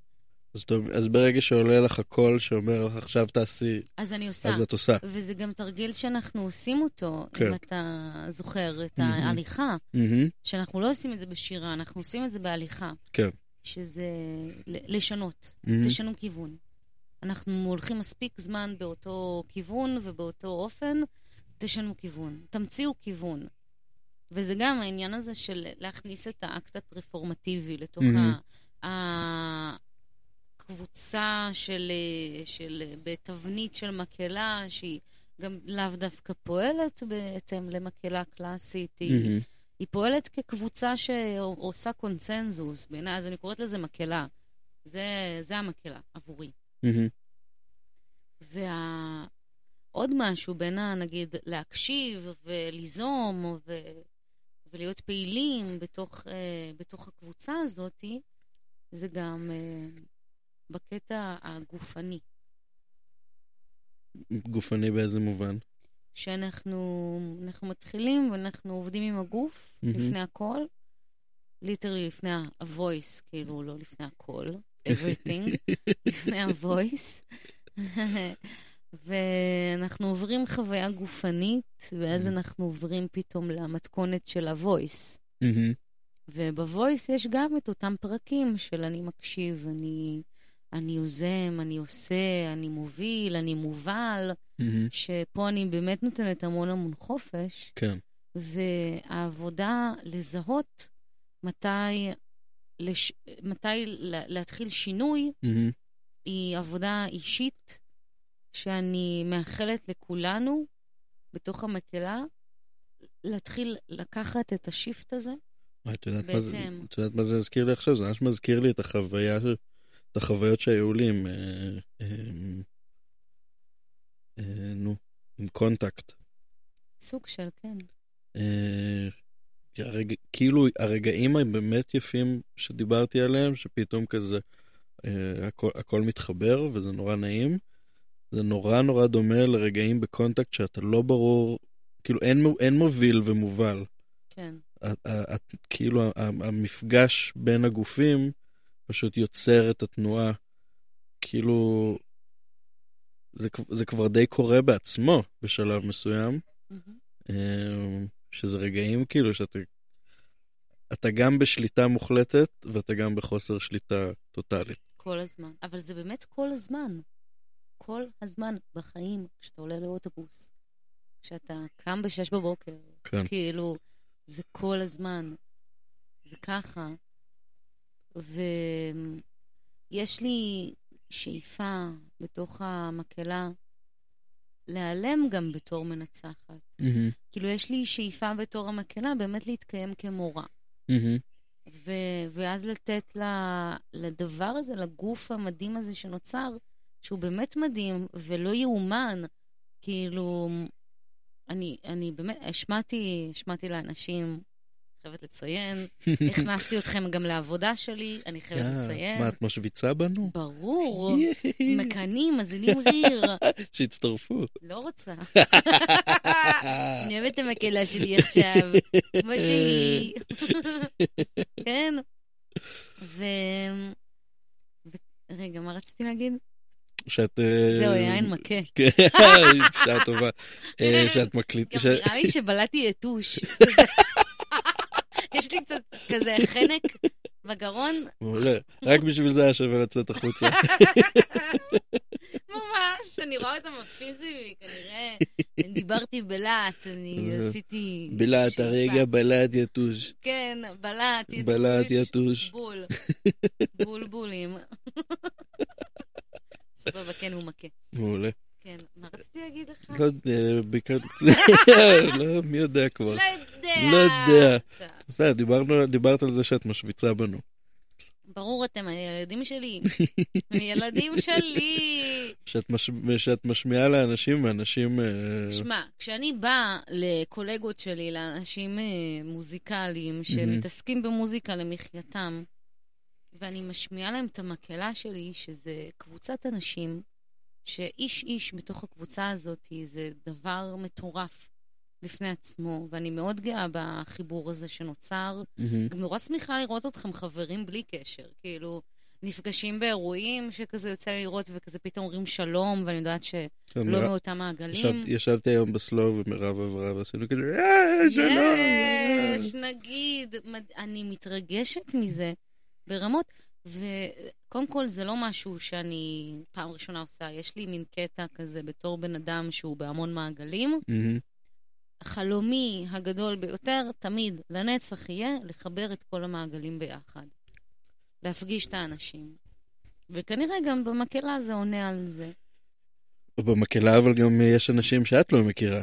אז, אז ברגע שעולה לך קול שאומר לך עכשיו תעשי, אז אני עושה. אז את עושה. וזה גם תרגיל שאנחנו עושים אותו, כן. אם אתה זוכר, את מהמם. ההליכה, מהמם, שאנחנו לא עושים את זה בשירה, אנחנו עושים את זה בהליכה. כן. שזה לשנות, מהמם, תשנו כיוון. אנחנו הולכים מספיק זמן באותו כיוון ובאותו אופן, תשנו כיוון, תמציאו כיוון. וזה גם העניין הזה של להכניס את האקט הפרפורמטיבי לתוך. ה- הקבוצה של, של, בתבנית של מקהלה, שהיא גם לאו דווקא פועלת בהתאם למקהלה קלאסית, היא, מהמם, היא פועלת כקבוצה שעושה קונצנזוס, בעיניי, אז אני קוראת לזה מקהלה. זה, זה המקהלה עבורי. ועוד משהו בין, ה- נגיד, להקשיב וליזום ו... ולהיות פעילים בתוך, אה, בתוך הקבוצה הזאת, זה גם אה, בקטע הגופני. גופני באיזה מובן? שאנחנו אנחנו מתחילים ואנחנו עובדים עם הגוף מהמם. לפני הכל, ליטרלי לפני ה-voice, כאילו, לא לפני הכל, everything, [laughs] [laughs] לפני ה-voice. [laughs] ואנחנו עוברים חוויה גופנית, ואז Mhm. אנחנו עוברים פתאום למתכונת של ה-voice. מהמם, וב-voice יש גם את אותם פרקים של אני מקשיב, אני, אני יוזם, אני עושה, אני מוביל, אני מובל, מהמם, שפה אני באמת נותנת המון המון חופש, כן. והעבודה לזהות מתי, לש... מתי לה- להתחיל שינוי מהמם, היא עבודה אישית שאני מאחלת לכולנו בתוך המקהלה, להתחיל לקחת את השיפט הזה. את יודעת מה זה-. את יודעת מה זה הזכיר לי עכשיו? זה ממש מזכיר לי את החוויה, את החוויות שהיו לי עם, אה, אה, אה, נו, עם contact. סוג של, כן. אה, הרג... כאילו הרגעים הבאמת יפים שדיברתי עליהם, שפתאום כזה אה, הכל, הכל מתחבר וזה נורא נעים, זה נורא נורא דומה לרגעים ב contact שאתה לא ברור, כאילו אין, אין מוביל ומובל. כן. ה- ה- כאילו המפגש בין הגופים פשוט יוצר את התנועה. כאילו, זה, זה כבר די קורה בעצמו בשלב מסוים. מהמם. שזה רגעים כאילו שאתה אתה גם בשליטה מוחלטת ואתה גם בחוסר שליטה טוטאלית. כל הזמן. אבל זה באמת כל הזמן. כל הזמן בחיים, כשאתה עולה לאוטובוס, כשאתה קם בשש בבוקר, כן. כאילו, זה כל הזמן. זה ככה. ויש לי שאיפה בתוך המקהלה להיעלם גם בתור מנצחת. מהמם, כאילו, יש לי שאיפה בתור המקהלה באמת להתקיים כמורה. מהמם, ו- ואז לתת ל- לדבר הזה, לגוף המדהים הזה שנוצר, שהוא באמת מדהים ולא יאומן. כאילו, אני, אני באמת, השמעתי, השמעתי לאנשים, חייבת לציין, הכנסתי אתכם גם לעבודה שלי, אני חייבת אה, לציין. מה, את משוויצה בנו? ברור, מקנאים, מזינים ריר. [laughs] שהצטרפו. לא רוצה. [laughs] אני אוהבת את המקהלה שלי עכשיו, כמו שהיא. [laughs] כן. ו... ו... רגע, מה רציתי להגיד? שאת... אה, זהו, יין מכה. כן, שעה טובה. אה, שאת מקליטה... גם נראה לי שבלעתי יתוש. יש לי קצת כזה חנק בגרון, מעולה. רק בשביל זה היה שווה לצאת החוצה. ממש. אני רואה אותם עפים סביבי, כנראה. אני דיברתי בלהט, אני אה, עשיתי... בלהט. הרגע, בלהט יתוש. כן, בלהט, יתוש. בלהט יתוש. בול. [laughs] בולבולים. סבבה, כן, הוא מכה. מעולה. כן, מה רציתי להגיד לך? לא יודע, בעיקר... [laughs] לא, מי יודע כבר. לא יודע. לא יודע. בסדר, דיברנו- דיברת על זה שאת משוויצה בנו. ברור, אתם הילדים שלי. [laughs] הילדים שלי. שאת מש- שאת משמיעה לאנשים, ואנשים... אה, שמע, כשאני באה לקולגות שלי, לאנשים אה, מוזיקליים שמתעסקים במוזיקה למחייתם, ואני משמיעה להם את המקהלה שלי, שזה קבוצת אנשים, שאיש איש בתוך הקבוצה הזאת זה דבר מטורף בפני עצמו, ואני מאוד גאה בחיבור הזה שנוצר. מהמם. גם נורא שמחה לראות אתכם חברים בלי קשר, כאילו, נפגשים באירועים שכזה יוצא לי לראות וכזה פתאום אומרים שלום, ואני יודעת שלא מאותם מעגלים. ישב- ישבתי היום בסלואו ומירב עברה ועשינו כזה, "אה, שלום. יש, נגיד, מד- אני מתרגשת מזה ברמות, וקודם כל זה לא משהו שאני פעם ראשונה עושה, יש לי מין קטע כזה בתור בן אדם שהוא בהמון מעגלים. מהמם. חלומי הגדול ביותר, תמיד, לנצח יהיה, לחבר את כל המעגלים ביחד. להפגיש את האנשים. וכנראה גם במקהלה זה עונה על זה. במקהלה אבל גם יש אנשים שאת לא מכירה.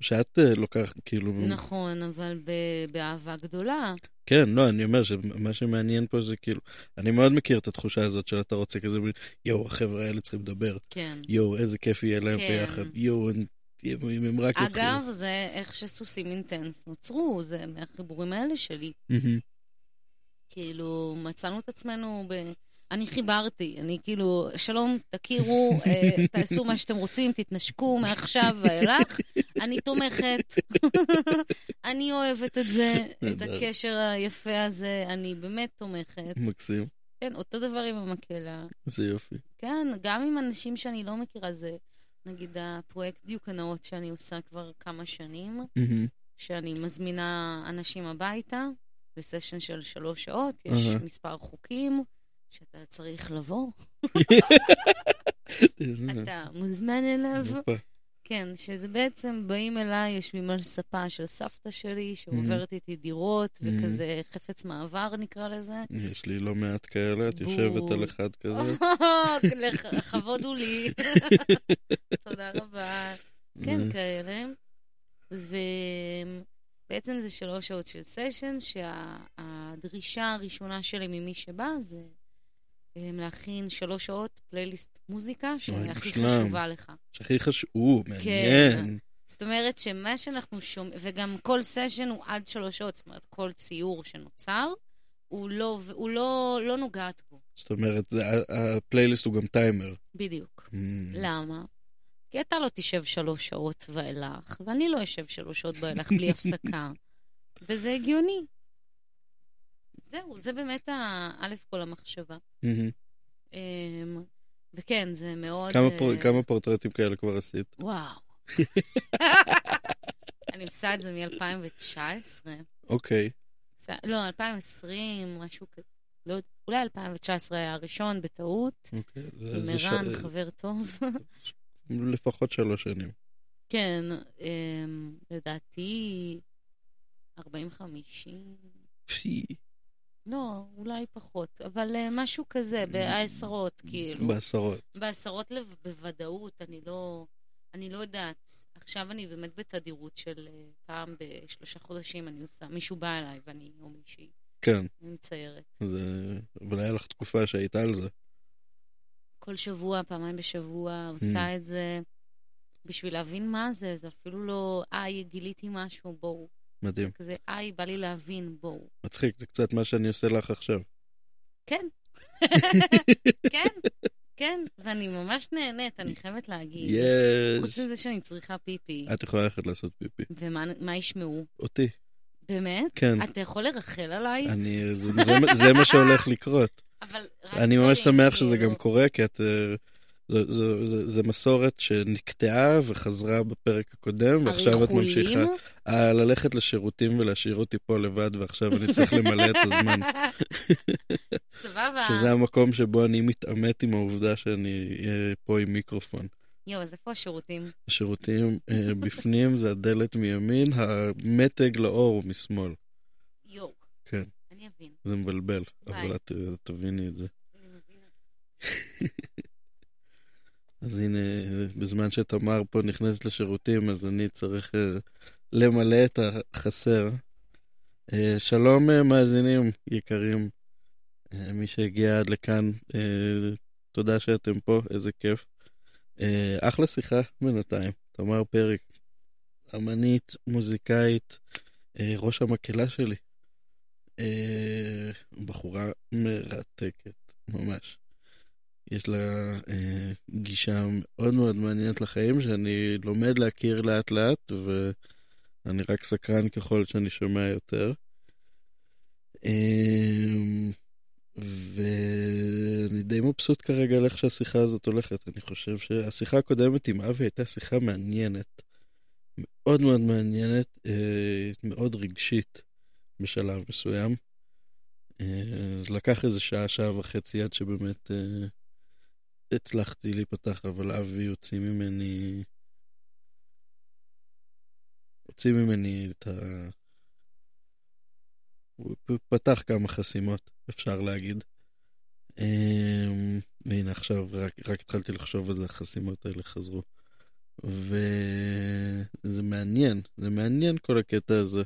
שאת אה, לוקחת, כאילו... נכון, אבל ב- באהבה גדולה. כן, לא, אני אומר שמה שמעניין פה זה כאילו, אני מאוד מכיר את התחושה הזאת של אתה רוצה כזה, יואו, החבר'ה האלה צריכים לדבר, כן. יואו, איזה כיף יהיה להם כן. ביחד, יואו, אם הם רק יתחילו. אגב, זה איך שסוסים אינטנס נוצרו, זה מהחיבורים האלה שלי. מהמם. כאילו, מצאנו את עצמנו ב... אני חיברתי, אני כאילו, שלום, תכירו, אה, תעשו מה שאתם רוצים, תתנשקו מעכשיו ואילך, אני תומכת, [laughs] אני אוהבת את זה, את. הקשר היפה הזה, אני באמת תומכת. מקסים, כן, אותו דבר עם המקהלה. זה יופי. כן, גם עם אנשים שאני לא מכירה, זה נגיד הפרויקט דיוקנאות שאני עושה כבר כמה שנים. שאני מזמינה אנשים הביתה לסשן של שלוש שעות, יש. מספר חוקים שאתה צריך לבוא, [laughs] אתה מוזמן אליו. כן, שזה בעצם באים אליי, יושבים על ספה של סבתא שלי, שעוברת איתי דירות, מהמם. וכזה חפץ מעבר נקרא לזה. יש לי לא מעט כאלה, את. יושבת על אחד כזה. לכבוד הוא לי. תודה רבה. כן, אה, כאלה. ובעצם זה שלוש שעות של סשן, שהדרישה הראשונה שלי ממי שבא זה להכין שלוש שעות פלייליסט מוזיקה שהכי. חשובה לך. שהכי חשוב, מעניין. זאת אומרת שמה שאנחנו שומעים, וגם כל סשן הוא עד שלוש שעות, זאת אומרת, כל ציור שנוצר, הוא לא, הוא לא, לא נוגעת בו. זאת אומרת, הפלייליסט הוא גם טיימר. בדיוק. Mm. למה? כי אתה לא תשב שלוש שעות ואילך, ואני לא אשב שלוש שעות ואילך בלי [laughs] הפסקה, וזה הגיוני. זהו, זה באמת ה- א' כל המחשבה. אמ, וכן, זה מאוד... כמה פור- כמה פורטרטים כאלה כבר עשית? וואו. [laughs] אני עושה את זה מ-2019. אוקיי. לא, 2020, משהו כזה. לא, אולי 2019 היה הראשון בטעות, אוקיי. זה- עם זה ש- ערן, חבר טוב. [laughs] לפחות שלוש שנים. כן, אמ, לדעתי 40-50, פי, לא, אולי פחות, אבל אה, משהו כזה, בעשרות, כאילו. בעשרות. בעשרות לב- בוודאות, אני לא, אני לא יודעת. עכשיו אני באמת בתדירות של אה, פעם בשלושה חודשים אני עושה, מישהו בא אליי ואני, או מישהי, כן, אני מציירת. זה... אבל היה לך תקופה שהיית על זה. כל שבוע, פעמיים בשבוע, Mm. עושה את זה בשביל להבין מה זה, זה אפילו לא, איי, גיליתי משהו, בואו. מדהים. זה כזה, איי, בא לי להבין, בואו. מצחיק, זה קצת מה שאני עושה לך עכשיו. כן. [laughs] כן, כן, ואני ממש נהנית, אני חייבת להגיד. חוץ יש. מזה שאני צריכה פיפי, את יכולה ללכת לעשות פיפי. ומה מה ישמעו? אותי. באמת? כן. אתה יכול לרחל עליי? אני... זה- זה- זה מה שהולך לקרות. אבל רק אני ממש דברים, שמח שזה כאילו, גם קורה, כי את... אה, זו- זו- זו- זו מסורת שנקטעה וחזרה בפרק הקודם, ועכשיו את ממשיכה. הריחולים? אה, ללכת לשירותים ולהשאיר אותי פה לבד, ועכשיו אני צריך למלא את הזמן. [laughs] סבבה. שזה המקום שבו אני מתעמת עם העובדה שאני אהיה פה עם מיקרופון. יואו, אז איפה השירותים? השירותים אה, בפנים זה הדלת מימין, המתג לאור הוא משמאל. יואו. כן. אני אבין. זה מבלבל, ביי. אבל את אה, תביני את זה. אני מבינה. [laughs] אז הנה, בזמן שתמר פה נכנסת לשירותים, אז אני צריך אה, למלא את החסר. אה, שלום אה, מאזינים יקרים, אה, מי שהגיע עד לכאן, תודה שאתם פה, איזה כיף. אחלה שיחה בינתיים, תמר פרק, אמנית, מוזיקאית, ראש המקהלה שלי. בחורה מרתקת, ממש. יש לה גישה מאוד מאוד מעניינת לחיים, שאני לומד להכיר לאט לאט, ואני רק סקרן ככל שאני שומע יותר. אה, ואני די מבסוט כרגע על איך שהשיחה הזאת הולכת. אני חושב שהשיחה הקודמת עם אבי הייתה שיחה מעניינת. מאוד מאוד מעניינת, אה, מאוד רגשית בשלב מסוים. אה, לקח איזה שעה, שעה וחצי עד שבאמת אה, הצלחתי להיפתח, אבל אבי הוציא ממני... הוציא ממני את ה... הוא פתח כמה חסימות, אפשר להגיד. אמ, והנה עכשיו, רק, רק התחלתי לחשוב על זה, החסימות האלה חזרו. וזה מעניין, זה מעניין כל הקטע הזה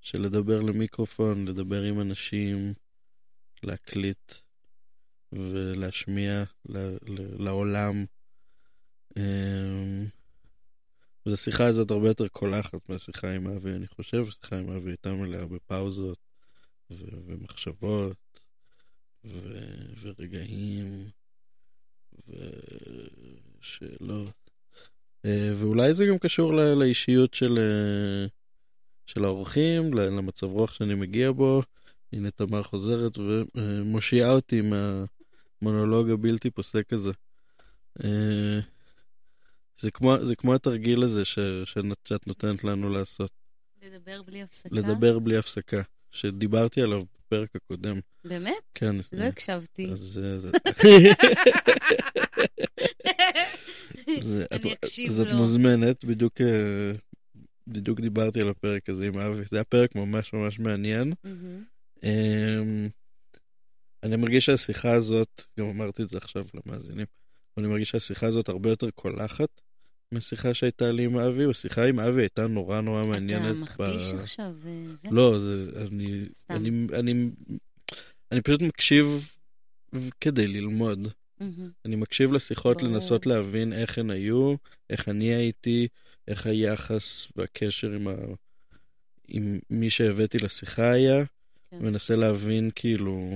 של לדבר למיקרופון, לדבר עם אנשים, להקליט ולהשמיע ל- ל- לעולם. אמ, אז השיחה הזאת הרבה יותר קולחת מהשיחה עם אבי, אני חושב, השיחה עם אבי הייתה מלאה בפאוזות ו- ומחשבות ו- ורגעים ושאלות. אה, ואולי זה גם קשור ל- לאישיות של, אה, של האורחים, למצב רוח שאני מגיע בו. הנה תמר חוזרת ומושיעה אותי מהמונולוג הבלתי פוסק הזה. זה כמו, זה כמו התרגיל הזה ש, שאת נותנת לנו לעשות, לדבר בלי הפסקה? לדבר בלי הפסקה, שדיברתי עליו בפרק הקודם. באמת? כן, לא הקשבתי. אז זה- זה- [laughs] את- אני אקשיב אז את לו. מוזמנת, בדיוק, אה, בדיוק דיברתי על הפרק הזה עם אבי, זה היה פרק ממש ממש מעניין. אמ, אני מרגיש שהשיחה הזאת, גם אמרתי את זה עכשיו למאזינים, אני מרגיש שהשיחה הזאת הרבה יותר קולחת מהשיחה שהייתה לי עם אבי, השיחה עם אבי הייתה נורא נורא מעניינת. אתה מכפיש עכשיו? אה, זה? לא, זה, אני, סתם. אני, אני, אני פשוט מקשיב כדי ללמוד. מהמם. אני מקשיב לשיחות ברור. לנסות להבין איך הן היו, איך אני הייתי, איך היחס והקשר עם, ה... עם מי שהבאתי לשיחה היה. כן. מנסה להבין כאילו...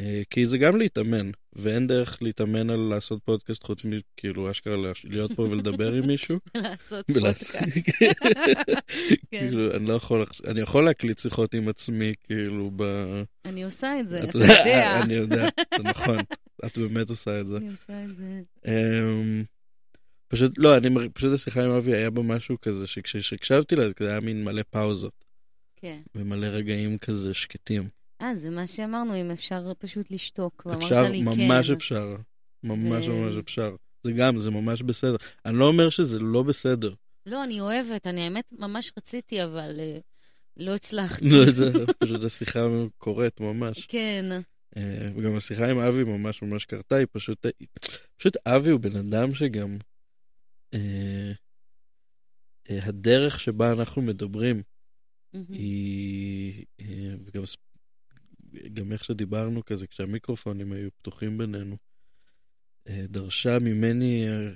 אה, כי זה גם להתאמן, ואין דרך להתאמן על לעשות פודקאסט חוץ מכאילו אשכרה להיות פה ולדבר עם מישהו. [laughs] לעשות פודקאסט. [laughs] כן. כאילו, אני לא יכול, אני יכול להקליט שיחות עם עצמי, כאילו, ב... אני עושה את זה, את אתה [laughs] יודע. אני יודע, זה נכון, את באמת עושה את זה. אני עושה את זה. אמ, פשוט, לא, אני, פשוט השיחה עם אבי היה בה משהו כזה, שכשהקשבתי לה, זה היה מין מלא פאוזות, כן. ומלא רגעים כזה שקטים. אה, זה מה שאמרנו, אם אפשר פשוט לשתוק. אפשר, לי כן. ממש אפשר. ממש ו- ממש אפשר. זה גם, זה ממש בסדר. אני לא אומר שזה לא בסדר. לא, אני אוהבת, אני האמת ממש רציתי, אבל אה, לא הצלחתי. לא יודע, פשוט השיחה קורית ממש. כן. אה, וגם השיחה עם אבי ממש ממש קרתה, היא פשוט... פשוט אבי הוא בן אדם שגם... אה, אה, הדרך שבה אנחנו מדברים. היא... אה, וגם גם איך שדיברנו כזה, כשהמיקרופונים היו פתוחים בינינו, אה, דרשה ממני, אה,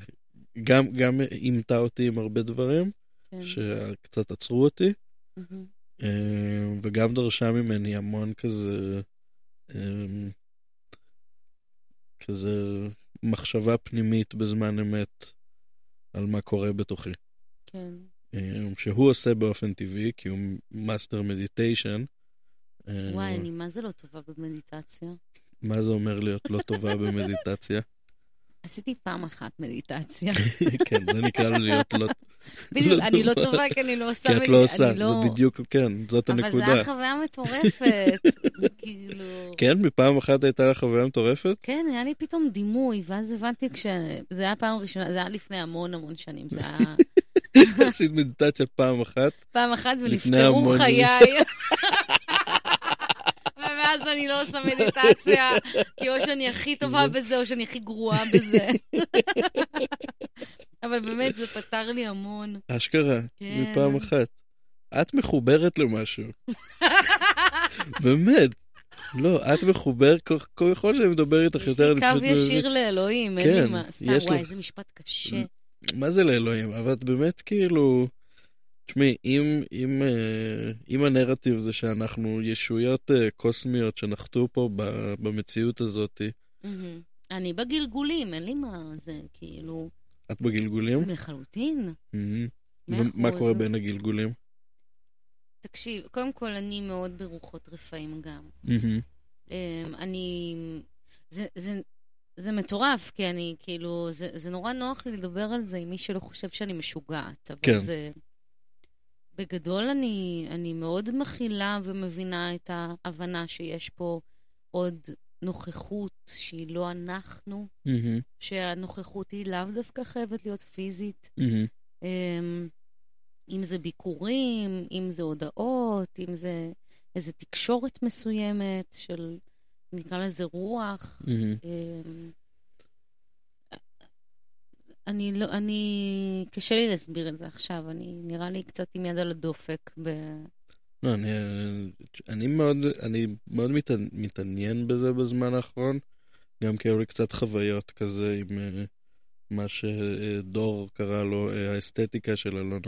גם, גם אימתה אותי עם הרבה דברים, כן. שקצת עצרו אותי. אה, וגם דרשה ממני המון כזה, כזה מחשבה פנימית בזמן אמת על מה קורה בתוכי. כן. שהוא עושה באופן טבעי, כי הוא master meditation. אה, וואי, אני מה זה לא טובה במדיטציה? מה זה אומר להיות לא טובה [laughs] במדיטציה? עשיתי פעם אחת מדיטציה. [laughs] כן, זה נקרא להיות לא... [laughs] בדיוק, לא אני לא טובה. כי אני לא עושה... כי את לא עושה, לא- זה בדיוק, כן, זאת אבל זו הנקודה. הייתה חוויה מטורפת. כאילו... כן, מפעם אחת הייתה לך חוויה מטורפת? כן, היה לי פתאום דימוי, ואז הבנתי כש... זה היה פעם ראשונה, זה היה לפני המון המון שנים, זה היה עשית מדיטציה פעם אחת? פעם אחת ונפטרו חיי. ומאז אני לא עושה מדיטציה, כי או שאני הכי טובה בזה, או שאני הכי גרועה בזה. אבל באמת, זה פתר לי המון. אשכרה, כן. מפעם אחת. את מחוברת למשהו. באמת. לא, את מחוברת, כל- ככל שאני מדבר איתך יש יותר, לי אני קו פשוט מבין- ישיר לאלוהים, אין כן, לי מה. סתם, יש וואי, איזה משפט קשה. מה זה לאלוהים? אבל את באמת כאילו... תשמעי, אם, אם, אה, אם הנרטיב זה שאנחנו ישויות אה, קוסמיות שנחתו פה במציאות הזאת. אני בגלגולים, אין לי מה, זה כאילו, את בגלגולים? לחלוטין. ומה. קורה בין הגלגולים? תקשיב, קודם כל, אני מאוד ברוחות רפאים גם. אמ, אני... זה, זה, זה מטורף, כי אני, כאילו, זה, זה נורא נוח לי לדבר על זה עם מי שלא חושב שאני משוגעת, אבל כן. זה... בגדול אני, אני מאוד מכילה ומבינה את ההבנה שיש פה עוד נוכחות שהיא לא אנחנו, מהמם. שהנוכחות היא לאו דווקא חייבת להיות פיזית. אמ, אם זה ביקורים, אם זה הודעות, אם זה איזו תקשורת מסוימת של, נקרא לזה רוח. מהמם. אני לא, אני, קשה לי להסביר את זה עכשיו, אני נראה לי קצת עם יד על הדופק. ב... לא, אני, אני מאוד, אני מאוד מת, מתעניין בזה בזמן האחרון, גם כי היו לי קצת חוויות כזה עם אה, מה שדור קרא לו אה, האסתטיקה של הלא.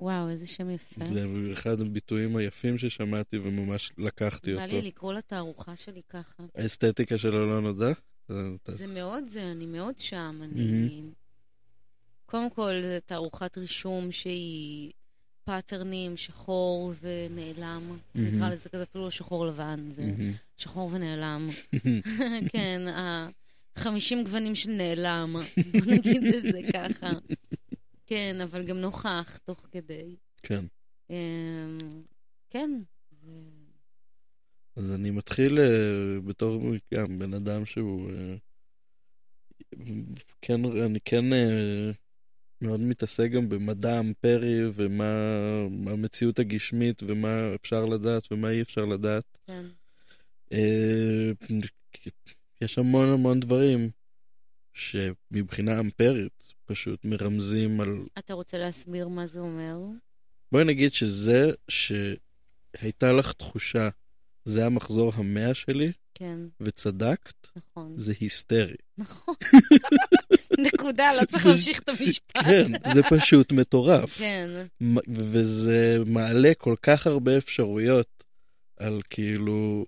וואו, איזה שם יפה. זה אחד הביטויים היפים ששמעתי וממש לקחתי בא לי אותו. לקרוא לתערוכה שלי ככה. האסתטיקה של הלא נודע? זה- מאוד זה, אני מאוד שם. אני... קודם כל, זו תערוכת רישום שהיא פאטרנים, שחור ונעלם. מהמם. נקרא לזה כזה אפילו לא שחור לבן, זה מהמם. שחור ונעלם. [laughs] [laughs] כן, ה-50 גוונים של נעלם, בוא נגיד את זה ככה. כן, אבל גם נוכח תוך כדי. כן. אמ, כן. אז אני מתחיל אה, בתור גם בן אדם שהוא... אה, כן, אני כן אה, מאוד מתעסק גם במדע אמפרי ומה מה המציאות הגשמית ומה אפשר לדעת ומה אי אפשר לדעת. כן. אה, יש המון המון דברים שמבחינה אמפרית פשוט מרמזים על... אתה רוצה להסביר מה זה אומר? בואי נגיד שזה שהייתה לך תחושה, זה המחזור המאה שלי, כן, וצדקת, נכון. זה היסטרי. נכון. [laughs] נקודה, לא צריך להמשיך את המשפט. כן, זה פשוט מטורף. כן, וזה מעלה כל כך הרבה אפשרויות על כאילו,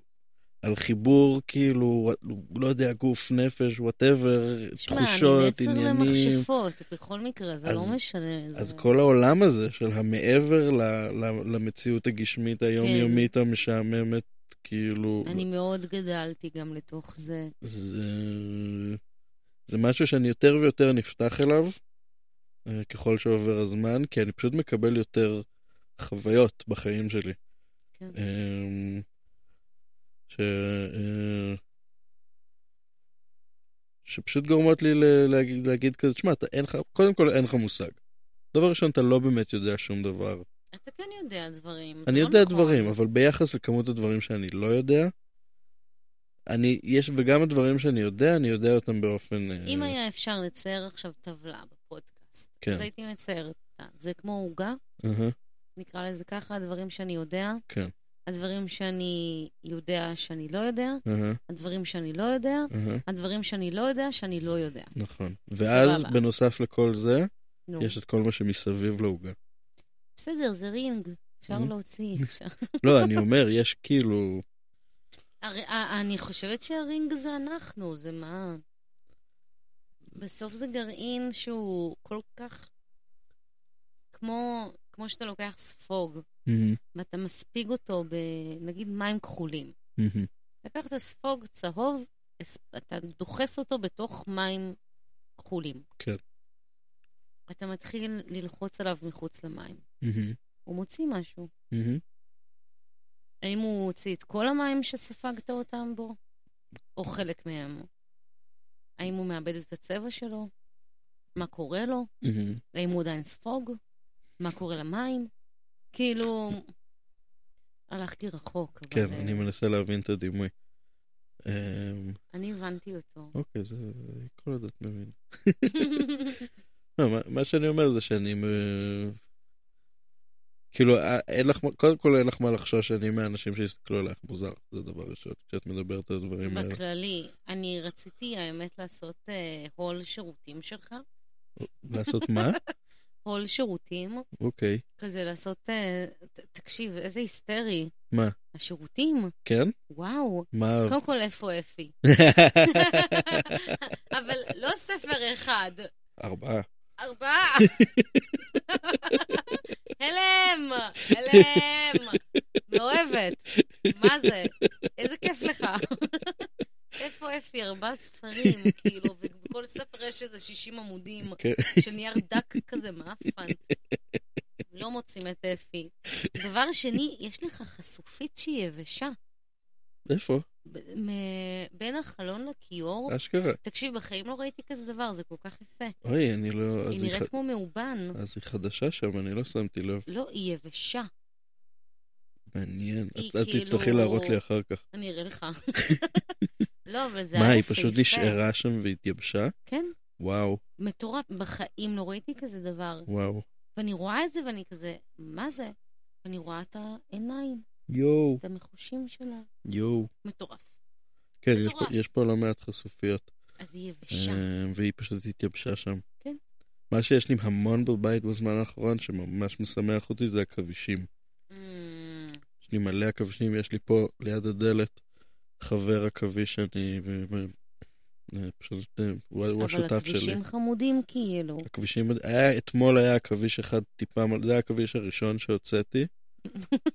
על חיבור כאילו, לא יודע, גוף, נפש, וואטאבר, שמע, אני תחושות, נצר עניינים. למכשפות, בכל מקרה, זה לא אז- משנה. אז זה- כל העולם הזה של המעבר ל, ל, למציאות הגשמית היומיומית המשעממת, כאילו, אני מאוד גדלתי גם לתוך זה. זה, זה משהו שאני יותר ויותר נפתח אליו אה, ככל שעובר הזמן, כי אני פשוט מקבל יותר חוויות בחיים שלי. כן. אמ, ש... אה, שפשוט גורמות לי להגיד, להגיד כזה, תשמע, אתה אין לך, קודם כל אין לך מושג. דבר ראשון, אתה לא באמת יודע שום דבר. אתה כן יודע דברים, אני לא יודע נכון. דברים, אבל ביחס לכמות הדברים שאני לא יודע, אני, יש, וגם הדברים שאני יודע, אני יודע אותם באופן... אה, אם היה אפשר לצייר עכשיו טבלה בפודקאסט, כן. אז הייתי מציירת אותה. זה כמו עוגה, אהה, נקרא לזה ככה, הדברים שאני יודע, כן, הדברים שאני יודע שאני לא יודע, אהה, הדברים שאני לא יודע, אהה, הדברים שאני לא יודע שאני לא יודע. נכון. ואז, סבבה. בנוסף לכל זה, נו, יש את כל מה שמסביב לעוגה. בסדר, זה רינג, אפשר Mhm. להוציא. [laughs] אפשר. לא, אני אומר, יש כאילו... הרי- ה- אני חושבת שהרינג זה אנחנו, זה מה... בסוף זה גרעין שהוא כל כך... כמו, כמו שאתה לוקח ספוג, מהמם, ואתה מספיג אותו בנגיד מים כחולים. מהמם, לקחת ספוג צהוב, אתה דוחס אותו בתוך מים כחולים. כן. אתה מתחיל ללחוץ עליו מחוץ למים. מהמם, הוא מוציא משהו. מהמם. האם הוא הוציא את כל המים שספגת אותם בו? או חלק מהם? האם הוא מאבד את הצבע שלו? מה קורה לו? מהמם. האם הוא עדיין ספוג? מה קורה למים? כאילו, הלכתי רחוק, אבל כן, אה, אני מנסה להבין את הדימוי. אמ, אני הבנתי אותו. אוקיי, זה כל עוד את מבין. [laughs] [laughs] לא, מה- מה שאני אומר זה שאני... כאילו, אה, אין לך, קודם כל אין לך מה לחשוש שאני מהאנשים שיסתכלו עלייך מוזר, זה דבר ראשון, כשאת מדברת על הדברים האלה. בכללי, אני רציתי, האמת, לעשות אה, הול שירותים שלך. לעשות מה? [laughs] הול שירותים, אוקיי. כזה לעשות... אה, ת- תקשיב, איזה היסטרי. מה? השירותים? כן? וואו. מה? קודם כל, איפה אפי? [laughs] [laughs] אבל לא ספר אחד, ארבעה. ארבעה. הלם, הלם. מאוהבת. מה זה? איזה כיף לך. איפה אפי? ארבעה ספרים, כאילו, ובכל ספר יש איזה 60 עמודים כן. של נייר דק כזה מאפן. לא מוצאים את אפי. דבר שני, יש לך חשופית שהיא יבשה. איפה? בין החלון לכיור. אשכרה. תקשיב, בחיים לא ראיתי כזה דבר, זה כל כך יפה. אוי, אני לא... היא היא נראית ח- כמו מאובן. אז היא חדשה שם, אני לא שמתי לב. לא, היא יבשה. מעניין. היא את את כאילו- תצטרכי להראות לי אחר כך. אני אראה לך. [laughs] לא, אבל זה מה, היה היא יפהפה. פשוט נשארה שם והתייבשה? כן, וואו, מטורף. בחיים לא ראיתי כזה דבר. וואו. ואני רואה את זה ואני כזה, מה זה? ואני רואה את העיניים, יואו, את המחושים שלה. יואו. מטורף. כן, יש פה- מטורף. יש פה לא מעט חשופיות. אז היא יבשה. אה, והיא פשוט התייבשה שם. כן. מה שיש לי המון בבית בזמן האחרון, שממש משמח אותי, זה עכבישים. Mm, יש לי מלא עכבישים, יש לי פה ליד הדלת חבר עכביש שאני... אה, פשוט, אה, הוא אבל השותף שלי. העכבישים חמודים כאילו. עכבישים, היה, אתמול היה עכביש אחד טיפה, זה היה העכביש הראשון שהוצאתי,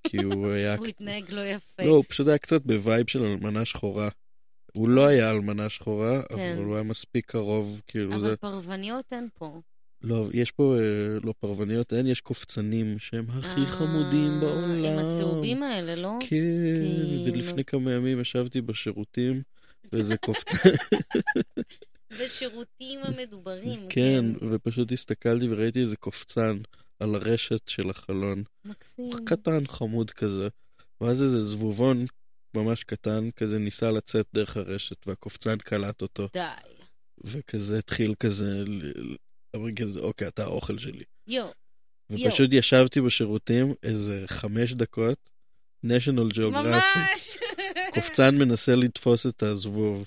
כי הוא [laughs] היה... הוא התנהג לא יפה. לא, הוא פשוט היה קצת בווייב של אלמנה שחורה. הוא לא היה אלמנה שחורה, כן. אבל הוא היה מספיק קרוב, כאילו זה... אבל פרווניות אין פה. לא, יש פה אה, לא פרווניות, אין, יש קופצנים שהם הכי אה, חמודים בעולם. עם הצהובים האלה, לא? כן, כאילו. ולפני כמה ימים ישבתי בשירותים, ואיזה קופצן, ושירותים [laughs] המדוברים, כן, כן. ופשוט הסתכלתי וראיתי איזה קופצן על הרשת של החלון. מקסים. קטן, חמוד כזה. ואז איזה זבובון ממש קטן כזה ניסה לצאת דרך הרשת, והקופצן קלט אותו, די. וכזה התחיל כזה, ל- ל- אמר כזה, אוקיי, אתה האוכל שלי. יואו. ופשוט ישבתי בשירותים איזה חמש דקות, national geographic, ממש. [laughs] קופצן מנסה לתפוס את הזבוב.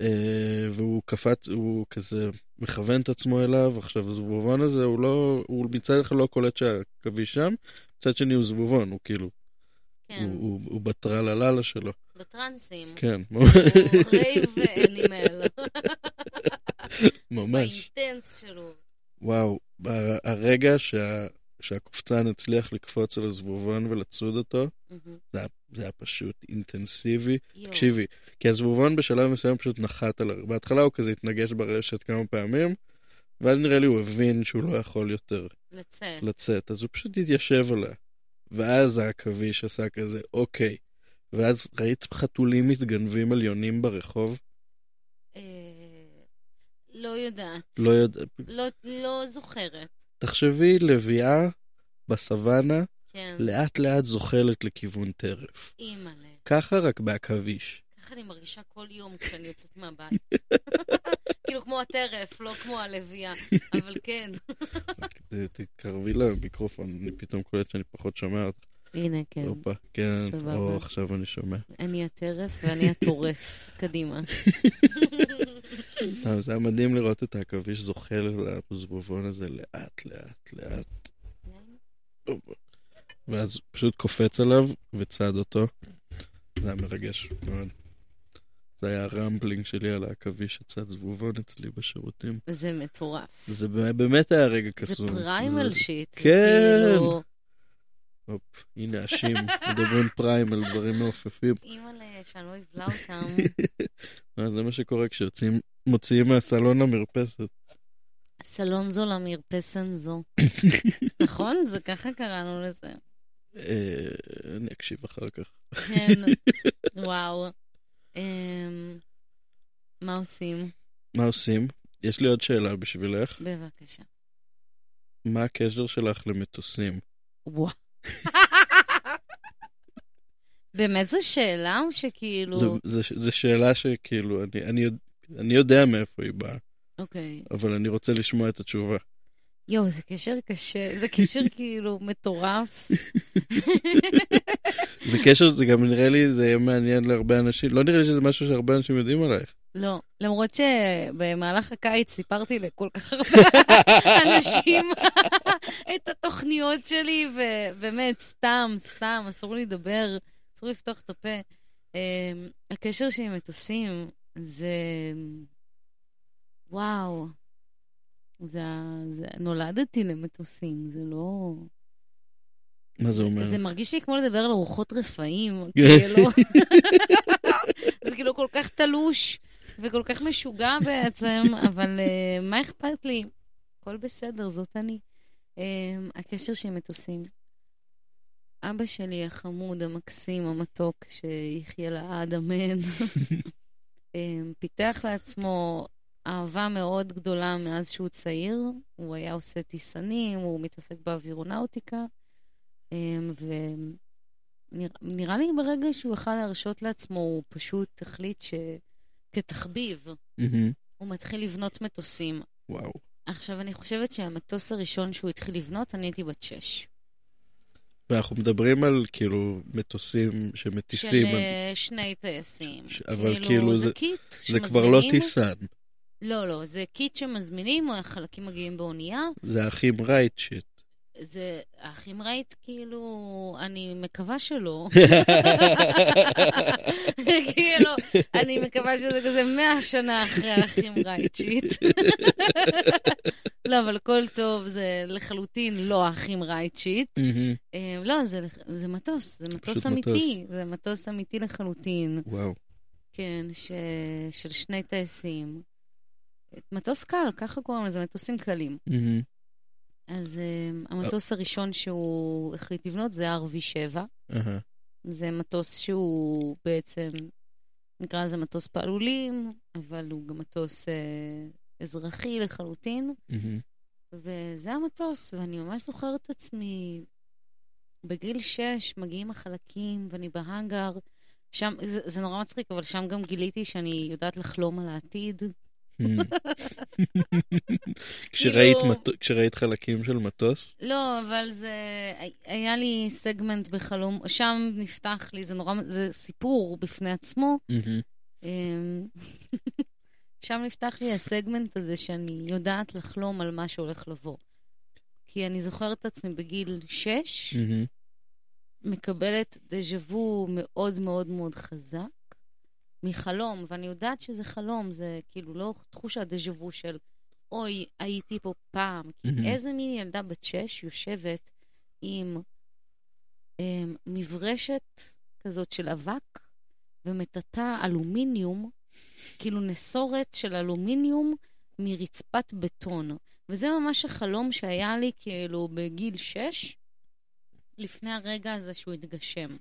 אה, והוא קפץ, הוא כזה מכוון את עצמו אליו, עכשיו הזבובון הזה הוא לא, הוא מצד אחד לא קולט שהעכביש שם, מצד שני הוא זבובון, הוא כאילו, כן, הוא, הוא, הוא בטרללה שלו, בטרנסים. כן, הוא rave animal. [laughs] ממש. ב intense שלו. וואו, הרגע שה, שהקופצן הצליח לקפוץ על הזבובון ולצוד אותו, מהמם. זה היה, זה היה פשוט אינטנסיבי. יואו. תקשיבי, כי הזבובון בשלב מסוים פשוט נחת על... בהתחלה הוא כזה התנגש ברשת כמה פעמים, ואז נראה לי הוא הבין שהוא לא יכול יותר לצאת. לצאת, אז הוא פשוט התיישב עליה. ואז העכביש עשה כזה, אוקיי. ואז ראית חתולים מתגנבים על יונים ברחוב? אה, לא יודעת. לא יודע... לא- לא זוכרת. תחשבי, לביאה בסוואנה, כן. לאט לאט זוחלת לכיוון טרף. אימא'לה. ככה רק בעכביש. ככה אני מרגישה כל יום כשאני יוצאת מהבית. [laughs] כאילו כמו הטרף, לא כמו הלוויה. אבל כן. רק ת- תתקרבי למיקרופון, אני פתאום קולט שאני פחות שומע אותך. הנה, כן. הופה, כן, סבבה. או עכשיו אני שומע. אני הטרף ואני הטורף. [laughs] קדימה. סתם, זה היה מדהים לראות את העכביש זוחל על הזבובון הזה לאט, לאט, לאט. ואז פשוט קופץ עליו וצד אותו. זה היה מרגש מאוד. זה היה הרמבלינג שלי על העכביש שצד זבובון אצלי בשירותים. זה מטורף. זה באמת היה רגע זה קסום. פריימל זה- שיט. זה כן. כאילו, הופ, הנה השים, מדברים פריים על דברים מעופפים. אימא'לה, שאני לא אבלע אותם. [laughs] זה מה שקורה כשמוציאים מהסלון למרפסת. סלונזו למרפסן זו. [laughs] נכון? זה ככה קראנו לזה. אה, אני אקשיב אחר כך. כן, [laughs] וואו. אמ, מה עושים? מה עושים? יש לי עוד שאלה בשבילך. בבקשה. מה הקשר שלך למטוסים? וואו. באמת זו שאלה או שכאילו... זו שאלה שכאילו, אני, אני, אני יודע מאיפה היא באה, אוקיי. אבל אני רוצה לשמוע את התשובה. יואו, זה קשר קשה, זה קשר [laughs] כאילו מטורף. זה קשר, זה גם נראה לי, זה יהיה מעניין להרבה אנשים. לא נראה לי שזה משהו שהרבה אנשים יודעים עלייך. לא, למרות שבמהלך הקיץ סיפרתי לכל כך [laughs] הרבה אנשים [laughs] את התוכניות שלי, ובאמת, סתם, סתם, אסור לי לדבר, אסור לפתוח את הפה. אמ, הקשר שלי עם מטוסים זה... וואו. זה, זה... נולדתי למטוסים, זה לא... מה זה אומר? זה מרגיש לי כמו לדבר על ארוחות רפאים, [laughs] כאילו. זה כאילו כל כך תלוש וכל כך משוגע בעצם, אבל uh, מה אכפת לי? הכל בסדר, זאת אני. Uh, הקשר עם מטוסים. אבא שלי החמוד, המקסים, המתוק, שיחיה לעד, אמן, uh, [laughs] פיתח לעצמו אהבה מאוד גדולה מאז שהוא צעיר. הוא היה עושה טיסנים, הוא מתעסק באווירונאוטיקה, ונראה לי ברגע שהוא יכל להרשות לעצמו, הוא פשוט החליט שכתחביב, הוא מתחיל לבנות מטוסים. וואו. עכשיו, אני חושבת שהמטוס הראשון שהוא התחיל לבנות, אני הייתי בת שש. ואנחנו מדברים על כאילו מטוסים שמטיסים. של על... שני טייסים. ש... אבל כאילו, כאילו זה, זה kit זה כבר לא טיסן. לא, לא, זה kit שמזמינים, או החלקים מגיעים באונייה. זה האחים רייט shit. זה, האחים רייט, כאילו, אני מקווה שלא. [laughs] כאילו, אני מקווה שזה כזה מאה שנה אחרי האחים רייט שיט. לא, אבל הכל טוב, זה לחלוטין לא האחים רייט שיט. לא, זה, זה מטוס, זה מטוס אמיתי. מטוס. זה מטוס אמיתי לחלוטין. וואו. כן, ש... של שני טייסים. מטוס קל, ככה קוראים לזה, מטוסים קלים. Mm-hmm. אז uh, המטוס הראשון שהוא החליט לבנות זה RV7. Uh-huh. זה מטוס שהוא בעצם, נקרא לזה מטוס פעלולים, אבל הוא גם מטוס uh, אזרחי לחלוטין. Mm-hmm. וזה המטוס, ואני ממש זוכרת את עצמי בגיל 6, מגיעים החלקים, ואני בהאנגר. שם, זה, זה נורא מצחיק, אבל שם גם גיליתי שאני יודעת לחלום על העתיד. [laughs] כשראית, כאילו-. כשראית חלקים של מטוס? לא, אבל זה... היה לי סגמנט בחלום, שם נפתח לי, זה נורא... זה סיפור בפני עצמו. אמ, [laughs] שם נפתח לי הסגמנט הזה שאני יודעת לחלום על מה שהולך לבוא. כי אני זוכרת את עצמי בגיל 6, מקבלת דז'ה וו מאוד מאוד מאוד חזק. מחלום, ואני יודעת שזה חלום, זה כאילו לא תחושה דז'ה וו של אוי, הייתי פה פעם. כי. איזה מין ילדה בת שש יושבת עם um, מברשת כזאת של אבק ומטאטא אלומיניום, כאילו נסורת של אלומיניום מרצפת בטון. וזה ממש החלום שהיה לי כאילו בגיל שש, לפני הרגע הזה שהוא התגשם.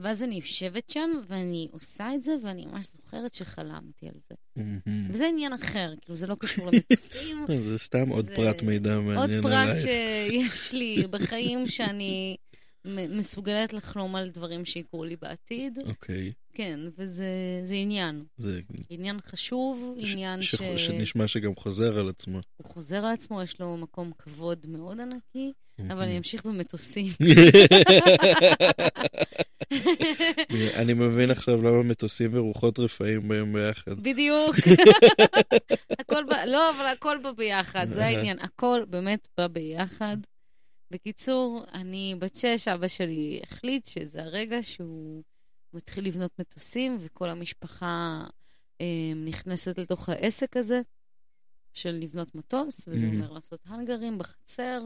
ואז אני יושבת שם, ואני עושה את זה, ואני ממש זוכרת שחלמתי על זה. וזה עניין אחר, כאילו, זה לא קשור [laughs] למטוסים. זה סתם עוד פרט מידע מעניין עלייך. עוד פרט שיש לי בחיים, שאני מסוגלת לחלום על דברים שיקרו לי בעתיד. אוקיי. כן, וזה עניין. זה... עניין חשוב, עניין ש... שנשמע שגם חוזר על עצמו. הוא חוזר על עצמו, יש לו מקום כבוד מאוד ענקי, אבל אני אמשיך במטוסים. [laughs] אני מבין עכשיו למה מטוסים ורוחות רפאים באים ביחד. בדיוק. [laughs] הכל בא, לא, אבל הכל בא ביחד, זה העניין. הכל באמת בא ביחד. בקיצור, אני בת שש, אבא שלי החליט שזה הרגע שהוא מתחיל לבנות מטוסים, וכל המשפחה אה, נכנסת לתוך העסק הזה של לבנות מטוס, וזה אומר לעשות הנגרים בחצר,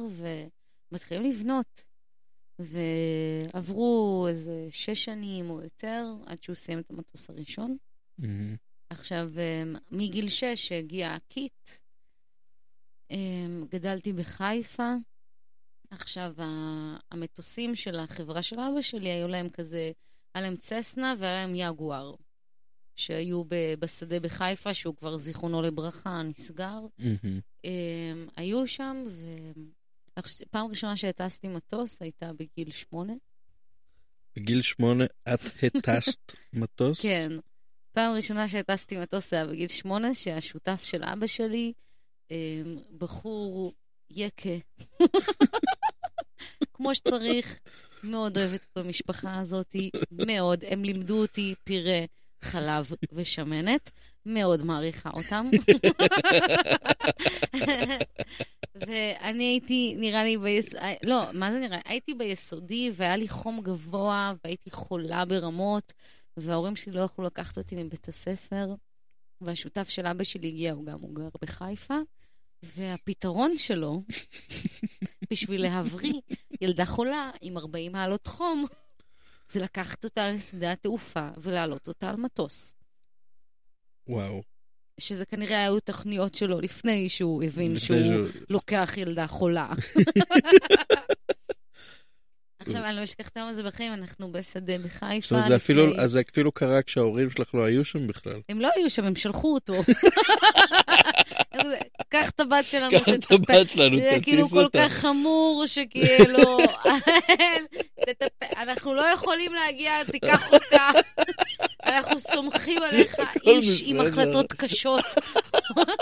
ומתחילים לבנות. ועברו איזה שש שנים או יותר עד שהוא סיים את המטוס הראשון. Mm-hmm. עכשיו, אה, מגיל שש הגיע הקיט, אמ, גדלתי בחיפה. עכשיו, המטוסים של החברה של אבא שלי, היו להם כזה, היה להם צסנה והיה להם יגואר, שהיו בשדה בחיפה, שהוא כבר, זיכרונו לברכה, נסגר. אמ, היו שם, ופעם ראשונה שהטסתי מטוס הייתה בגיל שמונה. בגיל שמונה את הטסת [laughs] מטוס? כן. פעם ראשונה שהטסתי מטוס היה בגיל שמונה, שהשותף של אבא שלי, אמ, בחור יקה, [laughs] כמו שצריך, מאוד אוהבת את המשפחה הזאת, מאוד. הם לימדו אותי פירה, חלב ושמנת, מאוד מעריכה אותם. ואני הייתי, נראה לי, ביס... לא, מה זה נראה? הייתי ביסודי והיה לי חום גבוה והייתי חולה ברמות, וההורים שלי לא יכלו לקחת אותי מבית הספר, והשותף של אבא שלי הגיע, הוא גם, הוא גר בחיפה, והפתרון שלו, בשביל להבריא ילדה חולה עם 40 מעלות חום, [laughs] זה לקחת אותה לשדה התעופה ולהעלות אותה על מטוס. וואו. שזה כנראה היו תוכניות שלו לפני שהוא הבין לפני שהוא שהוא- לוקח ילדה חולה. [laughs] עכשיו, אני לא אשכח את היום הזה בחיים, אנחנו בשדה בחיפה. זאת אומרת, זה אפילו, לפני- אז זה אפילו קרה כשההורים שלך לא היו שם בכלל. הם לא היו שם, הם שלחו אותו. [laughs] קח את הבת שלנו, קח את תטפל." הבת שלנו, זה כאילו תטיס כל אותה. כך חמור, שכאילו, אנחנו לא יכולים להגיע, תיקח אותה. אנחנו סומכים עליך, איש עם. החלטות קשות,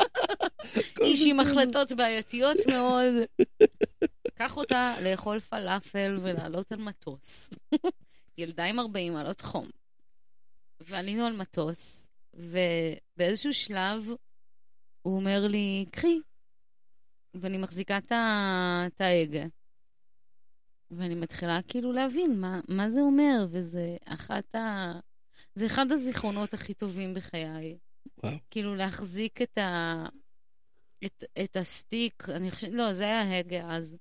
[laughs] איש עם. החלטות בעייתיות מאוד. קח אותה לאכול פלאפל ולעלות על מטוס. [laughs] ילדה עם 40 מעלות חום. ועלינו על מטוס, ובאיזשהו שלב הוא אומר לי, קחי. ואני מחזיקה את ההגה. ואני מתחילה כאילו להבין מה, מה זה אומר, וזה אחת ה... זה אחד הזיכרונות הכי טובים בחיי. וואו. כאילו להחזיק את ה... את, את הסטיק, אני חושבת, לא, זה היה הגה אז.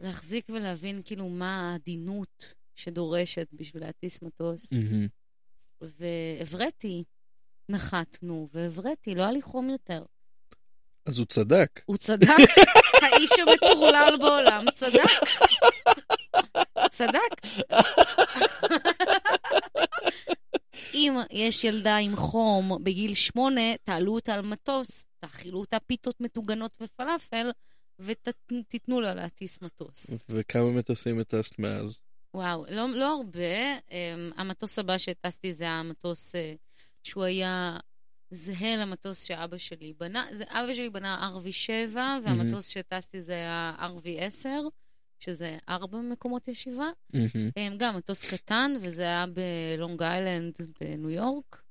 להחזיק ולהבין כאילו מה העדינות שדורשת בשביל להטיס מטוס. מהמם. והבראתי, נחתנו, והבראתי, לא היה לי חום יותר. אז הוא צדק. הוא צדק, [laughs] האיש המטורלל בעולם צדק. צדק. [laughs] אם יש ילדה עם חום בגיל שמונה, תעלו אותה על מטוס, תאכילו אותה פיתות מטוגנות ופלאפל, ותיתנו לה להטיס מטוס. וכמה מטוסים הטסת מאז? וואו, לא, לא הרבה. Um, המטוס הבא שהטסתי זה המטוס uh, שהוא היה זהה למטוס שאבא שלי בנה. זה, אבא שלי בנה RV7, והמטוס שהטסתי זה היה RV10, שזה ארבע מקומות ישיבה. מהמם. Um, גם מטוס קטן, וזה היה בלונג איילנד בניו יורק.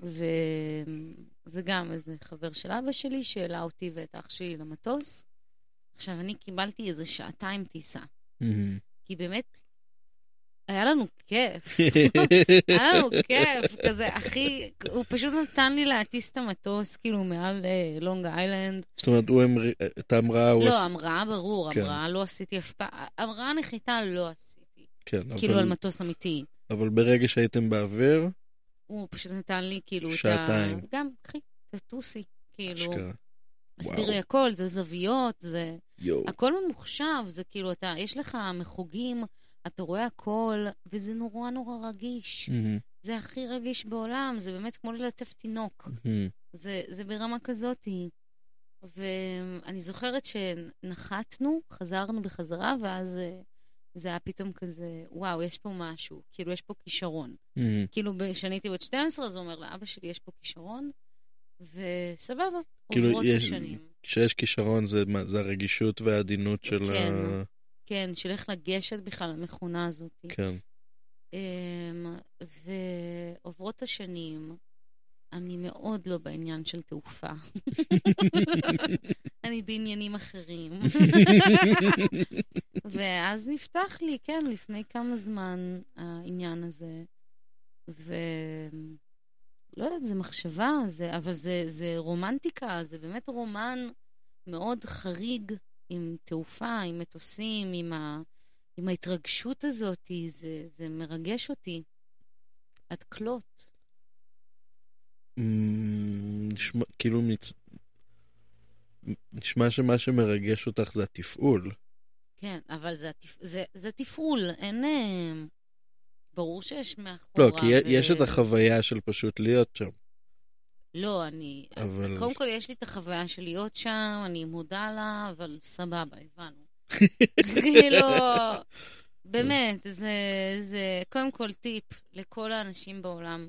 וזה גם איזה חבר של אבא שלי שהעלה אותי ואת אח שלי למטוס. עכשיו, אני קיבלתי איזה שעתיים טיסה. כי באמת, היה לנו כיף. [laughs] היה לנו כיף, כזה, אחי, הוא פשוט נתן לי להטיס את המטוס, כאילו, מעל אה, לונג איילנד. זאת אומרת, הוא המריא, את ההמראה הוא... לא, המראה ברור, כן. המראה לא עשיתי אף פעם, המראה נחיתה לא עשיתי. כן, כאילו, על אבל, מטוס אמיתי. אבל ברגע שהייתם באוויר, הוא פשוט נתן לי, כאילו, את ה... שעתיים. גם, קחי, תטוסי. כאילו, אשכרה. וואו. לי הכל, זה זוויות, זה... יואו. הכל ממוחשב, זה כאילו, אתה, יש לך מחוגים, אתה רואה הכל, וזה נורא נורא רגיש. מהמם. זה הכי רגיש בעולם, זה באמת כמו ללטף תינוק. מהמם. זה, זה ברמה כזאתי. ואני זוכרת שנחתנו, חזרנו בחזרה, ואז אה, זה היה פתאום כזה, וואו, יש פה משהו, כאילו, יש פה כישרון. מהמם. כאילו, כשאני הייתי בת 12, אז הוא אומר לאבא שלי, יש פה כישרון, וסבבה, כאילו, עוברות יש- השנים. כשיש כישרון זה? זה הרגישות והעדינות של כן. ה... כן, של איך לגשת בכלל למכונה הזאת. כן. אמ, ועוברות השנים, אני מאוד לא בעניין של תעופה. [laughs] אני בעניינים אחרים. [laughs] ואז נפתח לי, כן, לפני כמה זמן העניין הזה. ו... לא יודעת, זה מחשבה, זה, אבל זה, זה רומנטיקה, זה באמת רומן מאוד חריג עם תעופה, עם מטוסים, עם, ה, עם ההתרגשות הזאת, זה, זה מרגש אותי. עד כלות. אמ, נשמע כאילו מצ... נשמע שמה שמרגש אותך זה התפעול. כן, אבל זה, התפ... זה, זה תפעול, אין... ברור שיש מאחורה. לא, כי ו... יש את החוויה של פשוט להיות שם. לא, אני... אבל... קודם כל, יש לי את החוויה של להיות שם, אני מודה לה, אבל סבבה, הבנו. [laughs] כאילו, באמת, זה, זה קודם כל טיפ לכל האנשים בעולם.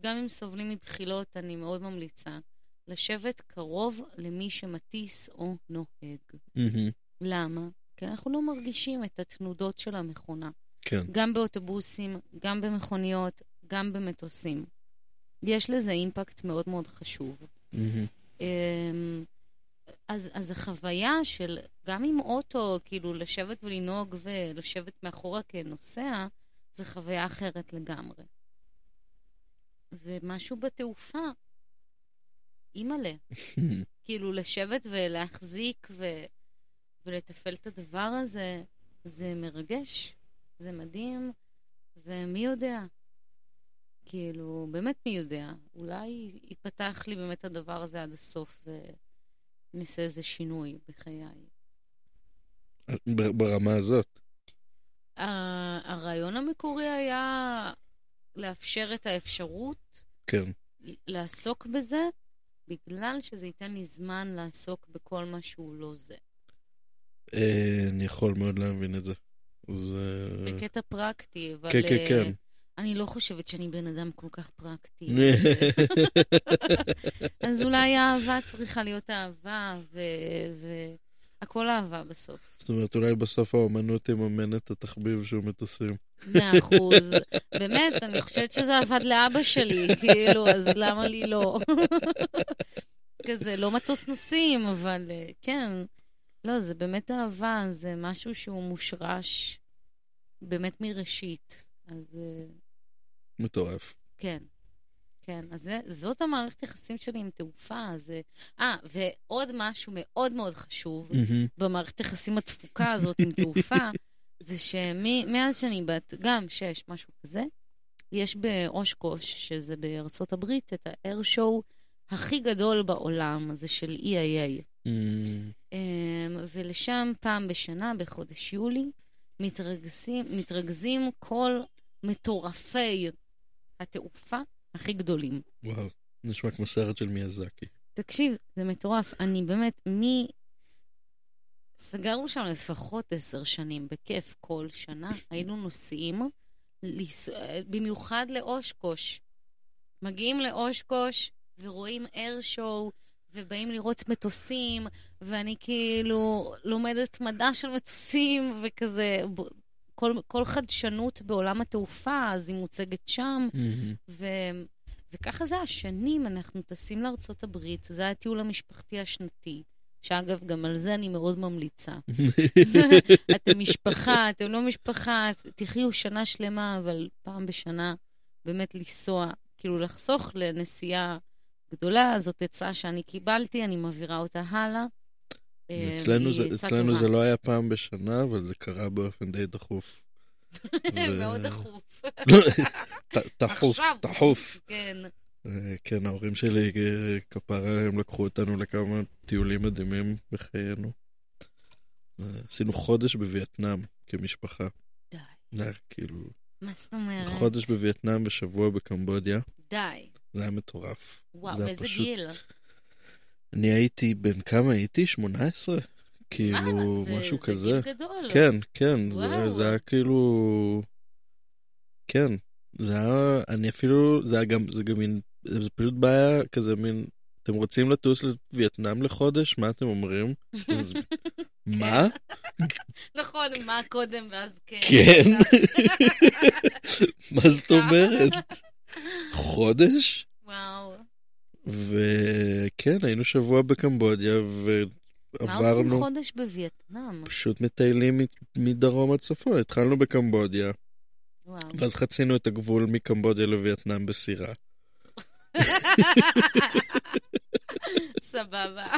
גם אם סובלים מבחילות, אני מאוד ממליצה. לשבת קרוב למי שמטיס או נוהג. למה? כי אנחנו לא מרגישים את התנודות של המכונה. כן. גם באוטובוסים, גם במכוניות, גם במטוסים. יש לזה אימפקט מאוד מאוד חשוב. Mm-hmm. אז, אז החוויה של גם עם אוטו, כאילו לשבת ולנהוג ולשבת מאחורה כנוסע, זו חוויה אחרת לגמרי. ומשהו בתעופה, אימא'לה. [laughs] כאילו לשבת ולהחזיק ו... ולתפעל את הדבר הזה, זה מרגש, זה מדהים, ומי יודע? כאילו, באמת מי יודע? אולי ייפתח לי באמת הדבר הזה עד הסוף ונעשה איזה שינוי בחיי. ברמה הזאת. הרעיון המקורי היה לאפשר את האפשרות כן. לעסוק בזה, בגלל שזה ייתן לי זמן לעסוק בכל מה שהוא לא זה. אה, אני יכול מאוד להבין את זה. זה... בקטע פרקטי, אבל... כן, כן, כן. אני לא חושבת שאני בן אדם כל כך פרקטי. [laughs] אז אולי האהבה צריכה להיות אהבה, והכל אהבה בסוף. זאת אומרת, אולי בסוף האומנות תממן את התחביב שהוא מטוסים. מאה אחוז. באמת, אני חושבת שזה עבד לאבא שלי, [laughs] כאילו, אז למה לי לא? [laughs] כזה, לא מטוס נוסעים, אבל אה, כן. לא, זה באמת אהבה, זה משהו שהוא מושרש באמת מראשית. אז... אה, מטורף. כן. כן, אז זה, זאת המערכת יחסים שלי עם תעופה. אז... אה, ועוד משהו מאוד מאוד חשוב mm-hmm. במערכת יחסים התפוקה הזאת עם תעופה, [laughs] זה שמאז שאני בת, גם שש, משהו כזה, יש באושקוש, שזה בארצות הברית, את האר שואו הכי גדול בעולם, זה של EAA. Mm. ולשם פעם בשנה, בחודש יולי, מתרכזים, מתרכזים כל מטורפי התעופה הכי גדולים. וואו, נשמע כמו סרט של מיאזקי. תקשיב, זה מטורף. אני באמת, מי... סגרנו שם לפחות עשר שנים, בכיף, כל שנה. [laughs] היינו נוסעים, לס... במיוחד לאושקוש. מגיעים לאושקוש ורואים אר שואו, ובאים לראות מטוסים, ואני כאילו לומדת מדע של מטוסים, וכזה, כל, כל חדשנות בעולם התעופה, אז היא מוצגת שם. Mm-hmm. ו, וככה זה השנים, אנחנו טסים לארצות הברית, זה הטיול המשפחתי השנתי. שאגב, גם על זה אני מאוד ממליצה. [laughs] אתם משפחה, אתם לא משפחה, תחיו שנה שלמה, אבל פעם בשנה באמת לנסוע, כאילו לחסוך לנסיעה גדולה, זאת עצה שאני קיבלתי, אני מעבירה אותה הלאה. אצלנו, זה, אצלנו זה לא היה פעם בשנה, אבל זה קרה באופן די דחוף. [laughs] מאוד דחוף. [laughs] תחוף, תחוף. כן. אה, כן, ההורים שלי, אה, כפרה, הם לקחו אותנו לכמה טיולים מדהימים בחיינו. אה, עשינו חודש בווייטנאם כמשפחה. די. כאילו... מה זאת אומרת? חודש בווייטנאם ושבוע בקמבודיה. די. זה היה מטורף. וואו, באיזה פשוט... גיל? אני הייתי, בן כמה הייתי? 18? כאילו, מה, משהו זה, כזה. זה גיל גדול. כן, כן, זה, זה היה כאילו... כן, זה היה, אני אפילו, זה היה גם, זה גם מין, זה פשוט בעיה כזה מין, אתם רוצים לטוס לווייטנאם לחודש? מה אתם אומרים? [laughs] מה? נכון, מה קודם ואז כן. כן? [laughs] [laughs] מה זאת אומרת? חודש? וואו. וכן, היינו שבוע בקמבודיה ועברנו... מה עושים חודש בווייטנאם? פשוט מטיילים מדרום עד צפון. התחלנו בקמבודיה, וואו. ואז חצינו את הגבול מקמבודיה לווייטנאם בסירה. [laughs] סבבה. [laughs]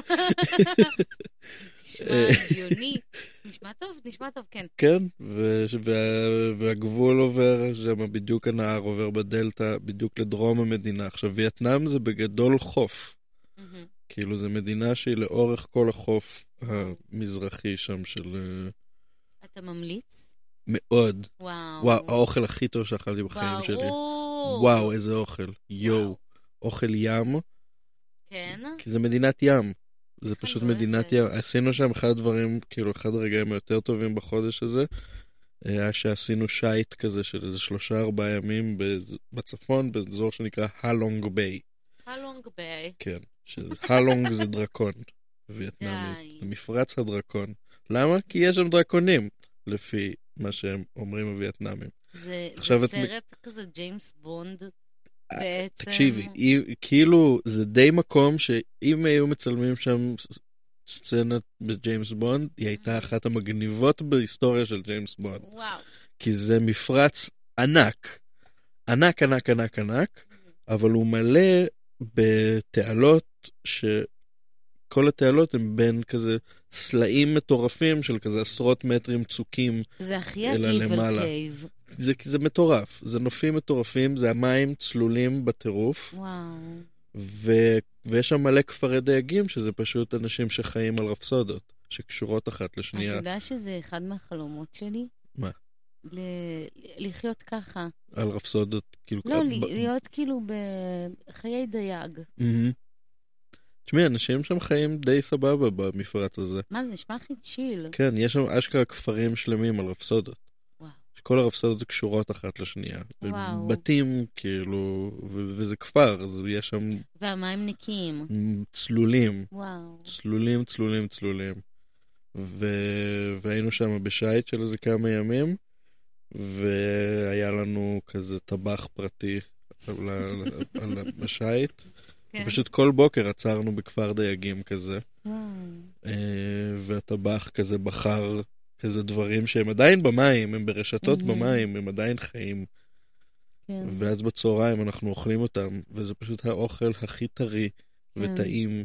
נשמע הגיוני. [laughs] נשמע טוב, נשמע טוב, כן. כן, והגבול עובר שם, בדיוק הנהר עובר בדלתא, בדיוק לדרום המדינה. עכשיו, וייטנאם זה בגדול חוף. כאילו, זו מדינה שהיא לאורך כל החוף המזרחי שם של... אה, אתה ממליץ? מאוד. וואו. וואו, האוכל הכי טוב שאכלתי בחיים שלי. ברור. וואו, איזה אוכל. יואו. וואו. אוכל ים, כן? כי זה מדינת ים. זה פשוט. מדינת ים. עשינו שם אחד הדברים, כאילו, אחד הרגעים היותר טובים בחודש הזה, היה שעשינו שייט כזה של איזה שלושה ארבעה ימים בצפון, באזור שנקרא הלונג ביי. הלונג ביי. כן. שהלונג זה דרקון. וייטנאמי. די. זה מפרץ הדרקון. למה? כי יש שם דרקונים, לפי מה שהם אומרים הווייטנאמים. זה זה את מ- סרט כזה ג'יימס בונד בעצם. תקשיבי, כאילו, זה די מקום שאם היו מצלמים שם סצנת בג'יימס בונד, היא הייתה אחת המגניבות בהיסטוריה של ג'יימס בונד. וואו. כי זה מפרץ ענק. ענק, ענק, ענק, ענק, אבל הוא מלא בתעלות שכל התעלות הן בין כזה סלעים מטורפים של כזה עשרות מטרים צוקים. זה הכי אלא ה-Evil. Cave. זה, זה מטורף, זה נופים מטורפים, זה המים צלולים בטירוף, וואו. ו, ויש שם מלא כפרי דייגים שזה פשוט אנשים שחיים על רפסודות, שקשורות אחת אתה לשנייה. יודע שזה אחד מהחלומות שלי? מה? ל- לחיות ככה. על רפסודות, כאילו... לא, ב- ל- להיות כאילו בחיי דייג. מהמם. תשמעי, אנשים שם חיים די סבבה במפרץ הזה. מה, זה נשמע הכי צ'יל. כן, יש שם אשכרה כפרים שלמים על רפסודות. שכל הרפסודות קשורות אחת לשנייה. וואו. בתים, כאילו, ו- וזה כפר, אז יש שם והמים נקיים. צלולים, וואו. צלולים, צלולים, צלולים. ו... והיינו שם בשייט של איזה כמה ימים, והיה לנו כזה טבח פרטי על... ה- [laughs] על... ה- בשייט. כן. פשוט כל בוקר עצרנו בכפר דייגים כזה, וואו. אה, והטבח כזה בחר כזה דברים שהם עדיין במים, הם ברשתות מהמם. במים, הם עדיין חיים. כן. ואז בצהריים אנחנו אוכלים אותם, וזה פשוט האוכל הכי טרי כן. וטעים,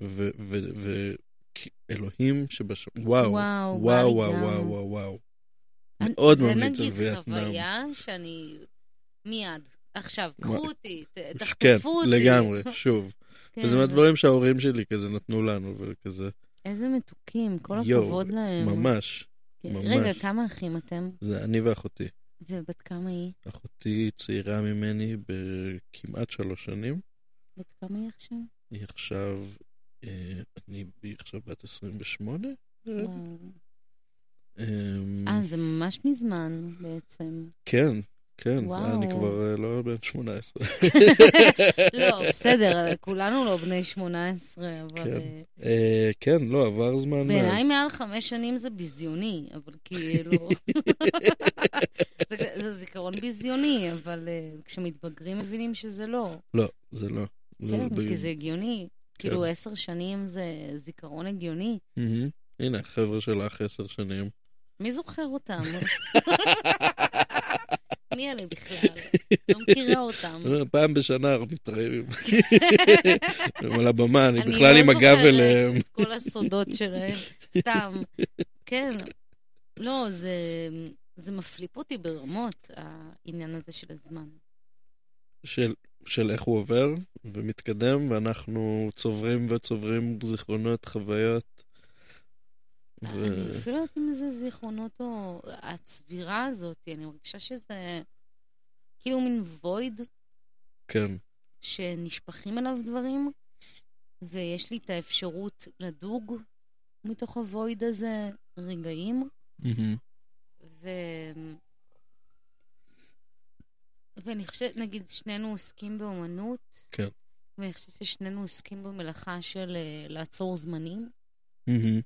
ו... ו... ו... כי אלוהים שבש... וואו, וואו, וואו, וואו. וואו, וואו, וואו. מאוד ממליץ על זה נגיד וייטנאם. חוויה שאני... מיד. עכשיו? קחו אותי, כן, תחטפו אותי. לגמרי, שוב. [laughs] כן. וזה מהדברים שההורים שלי כזה נתנו לנו, וכזה, איזה מתוקים, כל יואו, הכבוד להם. ממש. כן. ממש. רגע, כמה אחים אתם? זה אני ואחותי. ובת כמה היא? אחותי צעירה ממני בכמעט שלוש שנים. בת כמה היא עכשיו? היא עכשיו, אה, אני היא עכשיו בת 28? נראה לי. וואו. אמ, אה, זה ממש מזמן בעצם. כן, כן, וואו. אני כבר אה, לא בן 18. [laughs] לא, בסדר, כולנו לא בני 18, אבל... כן. אה, אה, כן, לא, עבר זמן בעיניי. מעל חמש שנים זה ביזיוני, אבל כאילו... [laughs] זה, זה זיכרון ביזיוני, אבל uh, כשמתבגרים מבינים שזה לא. לא, זה לא. זה כן, ב- כי זה הגיוני. כן. כאילו עשר שנים זה זיכרון הגיוני. מהמם. הנה, החבר'ה שלך עשר שנים. מי זוכר אותם? [laughs] מי אלה בכלל? לא מכירה אותם. פעם בשנה אנחנו מתראים. [laughs] הם על הבמה, אני אני בכלל לא עם הגב זוכרת אליהם. את כל הסודות שלהם, סתם. כן. לא, זה, זה מפליפ אותי ברמות, העניין הזה של הזמן. של, של איך הוא עובר ומתקדם, ואנחנו צוברים וצוברים זיכרונות, חוויות. אני אפילו לא יודעת אם זה זיכרונות או... הצבירה הזאת, אני מרגישה שזה כאילו מין וויד כן, שנשפכים אליו דברים, ויש לי את האפשרות לדוג מתוך הוויד הזה רגעים. ו... ואני חושבת, נגיד, שנינו עוסקים באומנות, כן. ואני חושבת ששנינו עוסקים במלאכה של אה, לעצור זמנים. מהמם.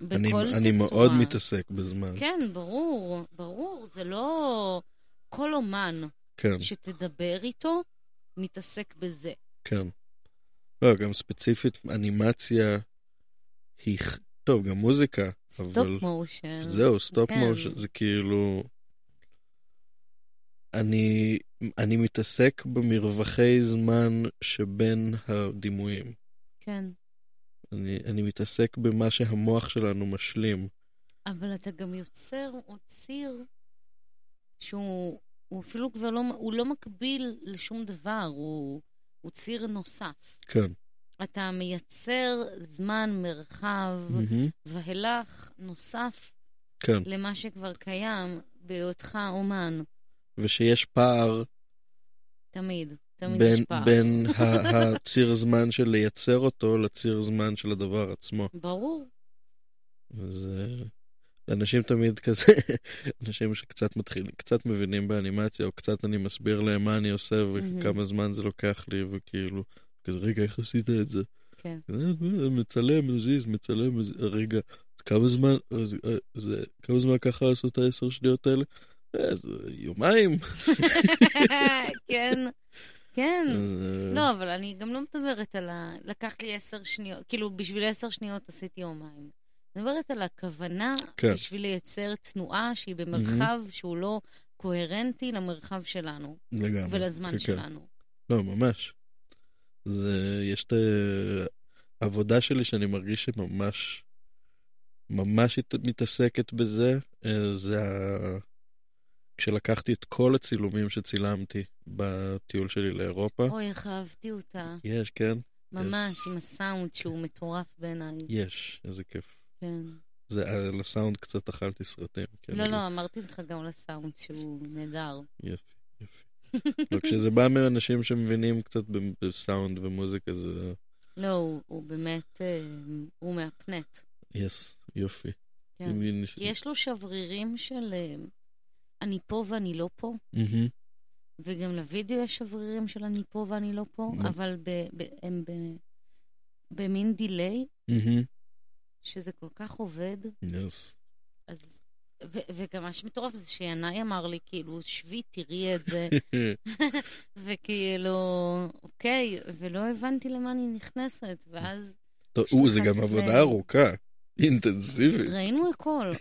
בכל אני, תצורה. אני מאוד מתעסק בזמן. כן, ברור, ברור. זה לא כל אומן כן, שתדבר איתו מתעסק בזה. כן. לא, גם ספציפית אנימציה היא... טוב, גם מוזיקה, stop אבל... motion. זהו, stop כן. motion, זה כאילו... אני, אני מתעסק במרווחי זמן שבין הדימויים. כן. אני, אני מתעסק במה שהמוח שלנו משלים. אבל אתה גם יוצר עוד ציר שהוא הוא אפילו כבר לא, הוא לא מקביל לשום דבר, הוא, הוא ציר נוסף. כן, אתה מייצר זמן, מרחב, מהמם. והילך נוסף כן, למה שכבר קיים בהיותך אומן. ושיש פער תמיד, בין. בין [laughs] הציר זמן של לייצר אותו לציר זמן של הדבר עצמו. ברור. אז אה, אנשים תמיד כזה, [laughs] אנשים שקצת מתחילים, קצת מבינים באנימציה, או קצת אני מסביר להם מה אני עושה וכמה זמן זה לוקח לי, וכאילו, כזה, רגע, איך עשית את זה? כן. כזה, "אה, מצלם, מזיז, מצלם, מזיז, רגע, כמה זמן, זה, כמה זמן ככה לעשות את העשר שניות האלה? "אה, זה יומיים. [laughs] כן, כן. אז, אה, לא, אבל אני גם לא מדברת על ה... לקח לי עשר שניות, כאילו, בשביל עשר שניות עשיתי יומיים. אני מדברת על הכוונה כן. בשביל לייצר תנועה שהיא במרחב שהוא לא קוהרנטי למרחב שלנו לגמרי. ולזמן כן, כן. שלנו. לא, ממש. זה, יש את העבודה שלי שאני מרגיש שממש, ממש מתעסקת בזה, אה, זה ה... כשלקחתי את כל הצילומים שצילמתי בטיול שלי לאירופה. אוי, איך אהבתי אותה. יש, כן? ממש, Yes. עם הסאונד שהוא מטורף בעיניי. יש, איזה כיף. כן. זה, על הסאונד קצת אכלתי סרטים. כן, לא, אני- לא, אמרתי לך גם לסאונד שהוא נהדר. יפי, יפי. לא, כשזה בא מאנשים שמבינים קצת בסאונד ומוזיקה, זה... לא, הוא- הוא באמת, אה, הוא מהפנט. יס, יופי. כן. יש לו שברירים של אה, אני פה ואני לא פה, מהמם. וגם לוידאו יש שברירים של אני פה ואני לא פה, מה? אבל ב- ב- הם ב- במין דיליי, מהמם. שזה כל כך עובד, יס. אז... ו- וגם מה שמטורף זה שינאי אמר לי, כאילו, שבי, תראי את זה, [laughs] [laughs] וכאילו, אוקיי, ולא הבנתי למה אני נכנסת, ואז או, זה גם עבודה. ארוכה. אינטנסיבית. ראינו הכל.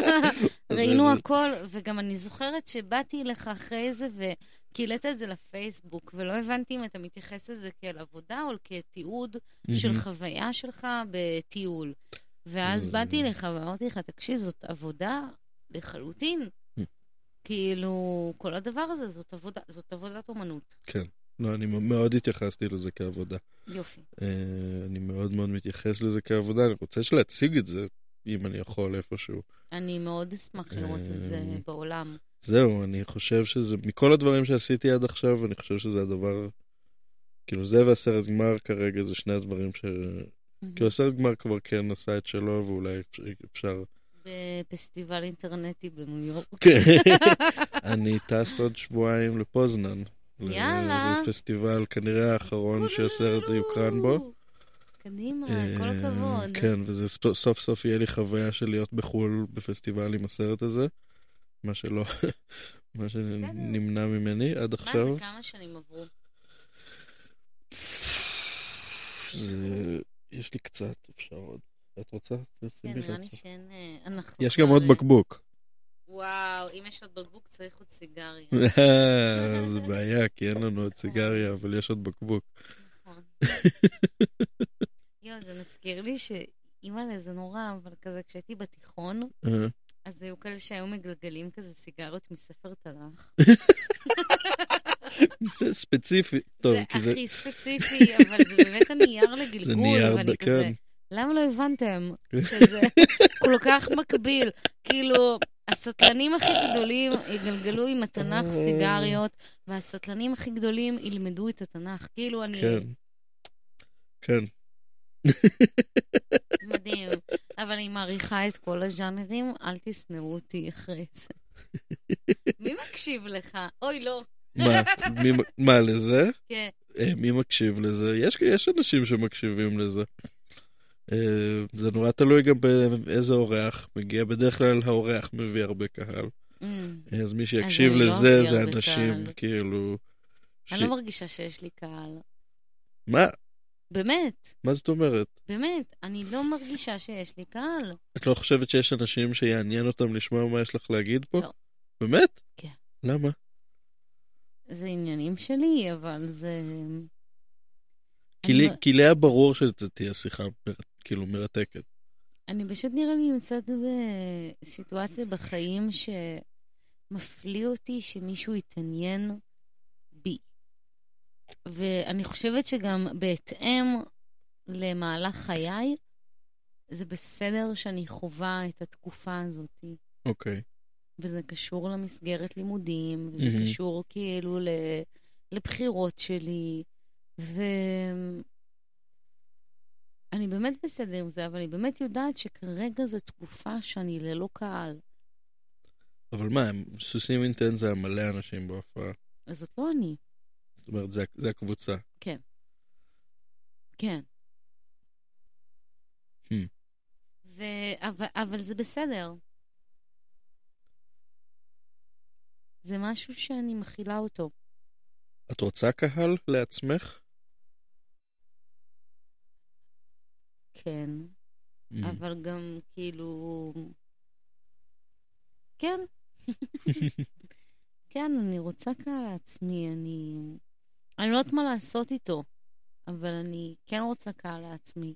[laughs] ראינו הכל, וגם אני זוכרת שבאתי אליך אחרי זה וקילט את זה לפייסבוק, ולא הבנתי אם אתה מתייחס לזה כאל עבודה או כתיעוד של. חוויה שלך בטיול. ואז אז- באתי אליך ואמרתי לך, תקשיב, זאת עבודה לחלוטין. כאילו, כל הדבר הזה, זאת עבודה, זאת עבודת אומנות. לא, אני מאוד התייחסתי לזה כעבודה. יופי. אה, אני מאוד מאוד מתייחס לזה כעבודה, אני רוצה להציג את זה, אם אני יכול איפשהו. אני מאוד אשמח לראות את זה אה, בעולם. זהו, אני חושב שזה, מכל הדברים שעשיתי עד עכשיו, אני חושב שזה הדבר, כאילו זה והסרט גמר כרגע זה שני הדברים ש... כאילו הסרט גמר כבר כן עשה את שלו, ואולי אפשר... בפסטיבל אינטרנטי בניו יורק. כן. [laughs] אני טס עוד שבועיים לפוזנן. יאללה. זה פסטיבל כנראה האחרון שהסרט יוקרן בו. קדימה, אה, כל הכבוד. כן, וזה סוף סוף יהיה לי חוויה של להיות בחו"ל בפסטיבל עם הסרט הזה. מה שלא, [laughs] מה שנמנע ממני עד מה עכשיו. זה, כמה שנים עברו? יש לי קצת, אפשר עוד. את רוצה? כן, נראה לי. שאין... אה, יש גם עוד אה, בקבוק. וואו, אם יש עוד בקבוק צריך עוד סיגריה. [laughs] [laughs] זה בעיה, כי אין לנו עוד סיגריה, אבל יש עוד בקבוק. נכון. [laughs] יואו, זה מזכיר לי שאימא'לה, זה נורא, אבל כזה, כשהייתי בתיכון, אה, אז היו כאלה שהיו מגלגלים כזה סיגריות מספר תנ"ך. זה ספציפי. טוב, זה כי זה... הכי ספציפי, אבל זה באמת הנייר זה לגלגול, נייר, ואני כזה. למה לא הבנתם שזה כל כך מקביל? כאילו, הסטלנים הכי גדולים יגלגלו עם התנ"ך אה. סיגריות, והסטלנים הכי גדולים ילמדו את התנ"ך. כאילו, אני... כן. כן. מדהים. אבל אני מעריכה את כל הז'אנרים, אל תשנאו אותי אחרי זה. מי מקשיב לך? אוי, לא. מה, מי מה, לזה? כן. אה, מי מקשיב לזה? יש, יש אנשים שמקשיבים לזה. אה, זה נורא תלוי גם באיזה אורח מגיע. בדרך כלל האורח מביא הרבה קהל. Mm. אז מי שיקשיב אני לא לזה אביא זה אנשים, קהל. כאילו... אני ש- לא מרגישה שיש לי קהל. מה? באמת, מה זאת אומרת? באמת, אני לא מרגישה שיש לי קהל. את לא חושבת שיש אנשים שיעניין אותם לשמוע מה יש לך להגיד פה? לא. באמת? כן. למה? זה עניינים שלי, אבל זה... כי אני לי- לא- היה ברור שזו תהיה שיחה כאילו מרתקת. אני פשוט נראה לי נמצאת בסיטואציה בחיים שמפליא אותי שמישהו יתעניין בי. ואני חושבת שגם בהתאם למהלך חיי, זה בסדר שאני חווה את התקופה הזאת. אוקיי. וזה קשור למסגרת לימודים, וזה מהמם. קשור כאילו. לבחירות שלי, ואני באמת בסדר עם זה, אבל אני באמת יודעת שכרגע זו תקופה שאני ללא קהל. אבל מה, הם- סוסים אינטנס היה מלא אנשים בהופעה. אז זאת לא אני. זאת אומרת, זה, זה הקבוצה. כן. Hmm. ו... אבל, אבל זה בסדר. זה משהו שאני מכילה אותו. את רוצה קהל לעצמך? כן. Mm. אבל גם כאילו... כן. [laughs] כן, אני רוצה קהל לעצמי, אני... אני לא יודעת מה לעשות איתו, אבל אני כן רוצה קהל לעצמי.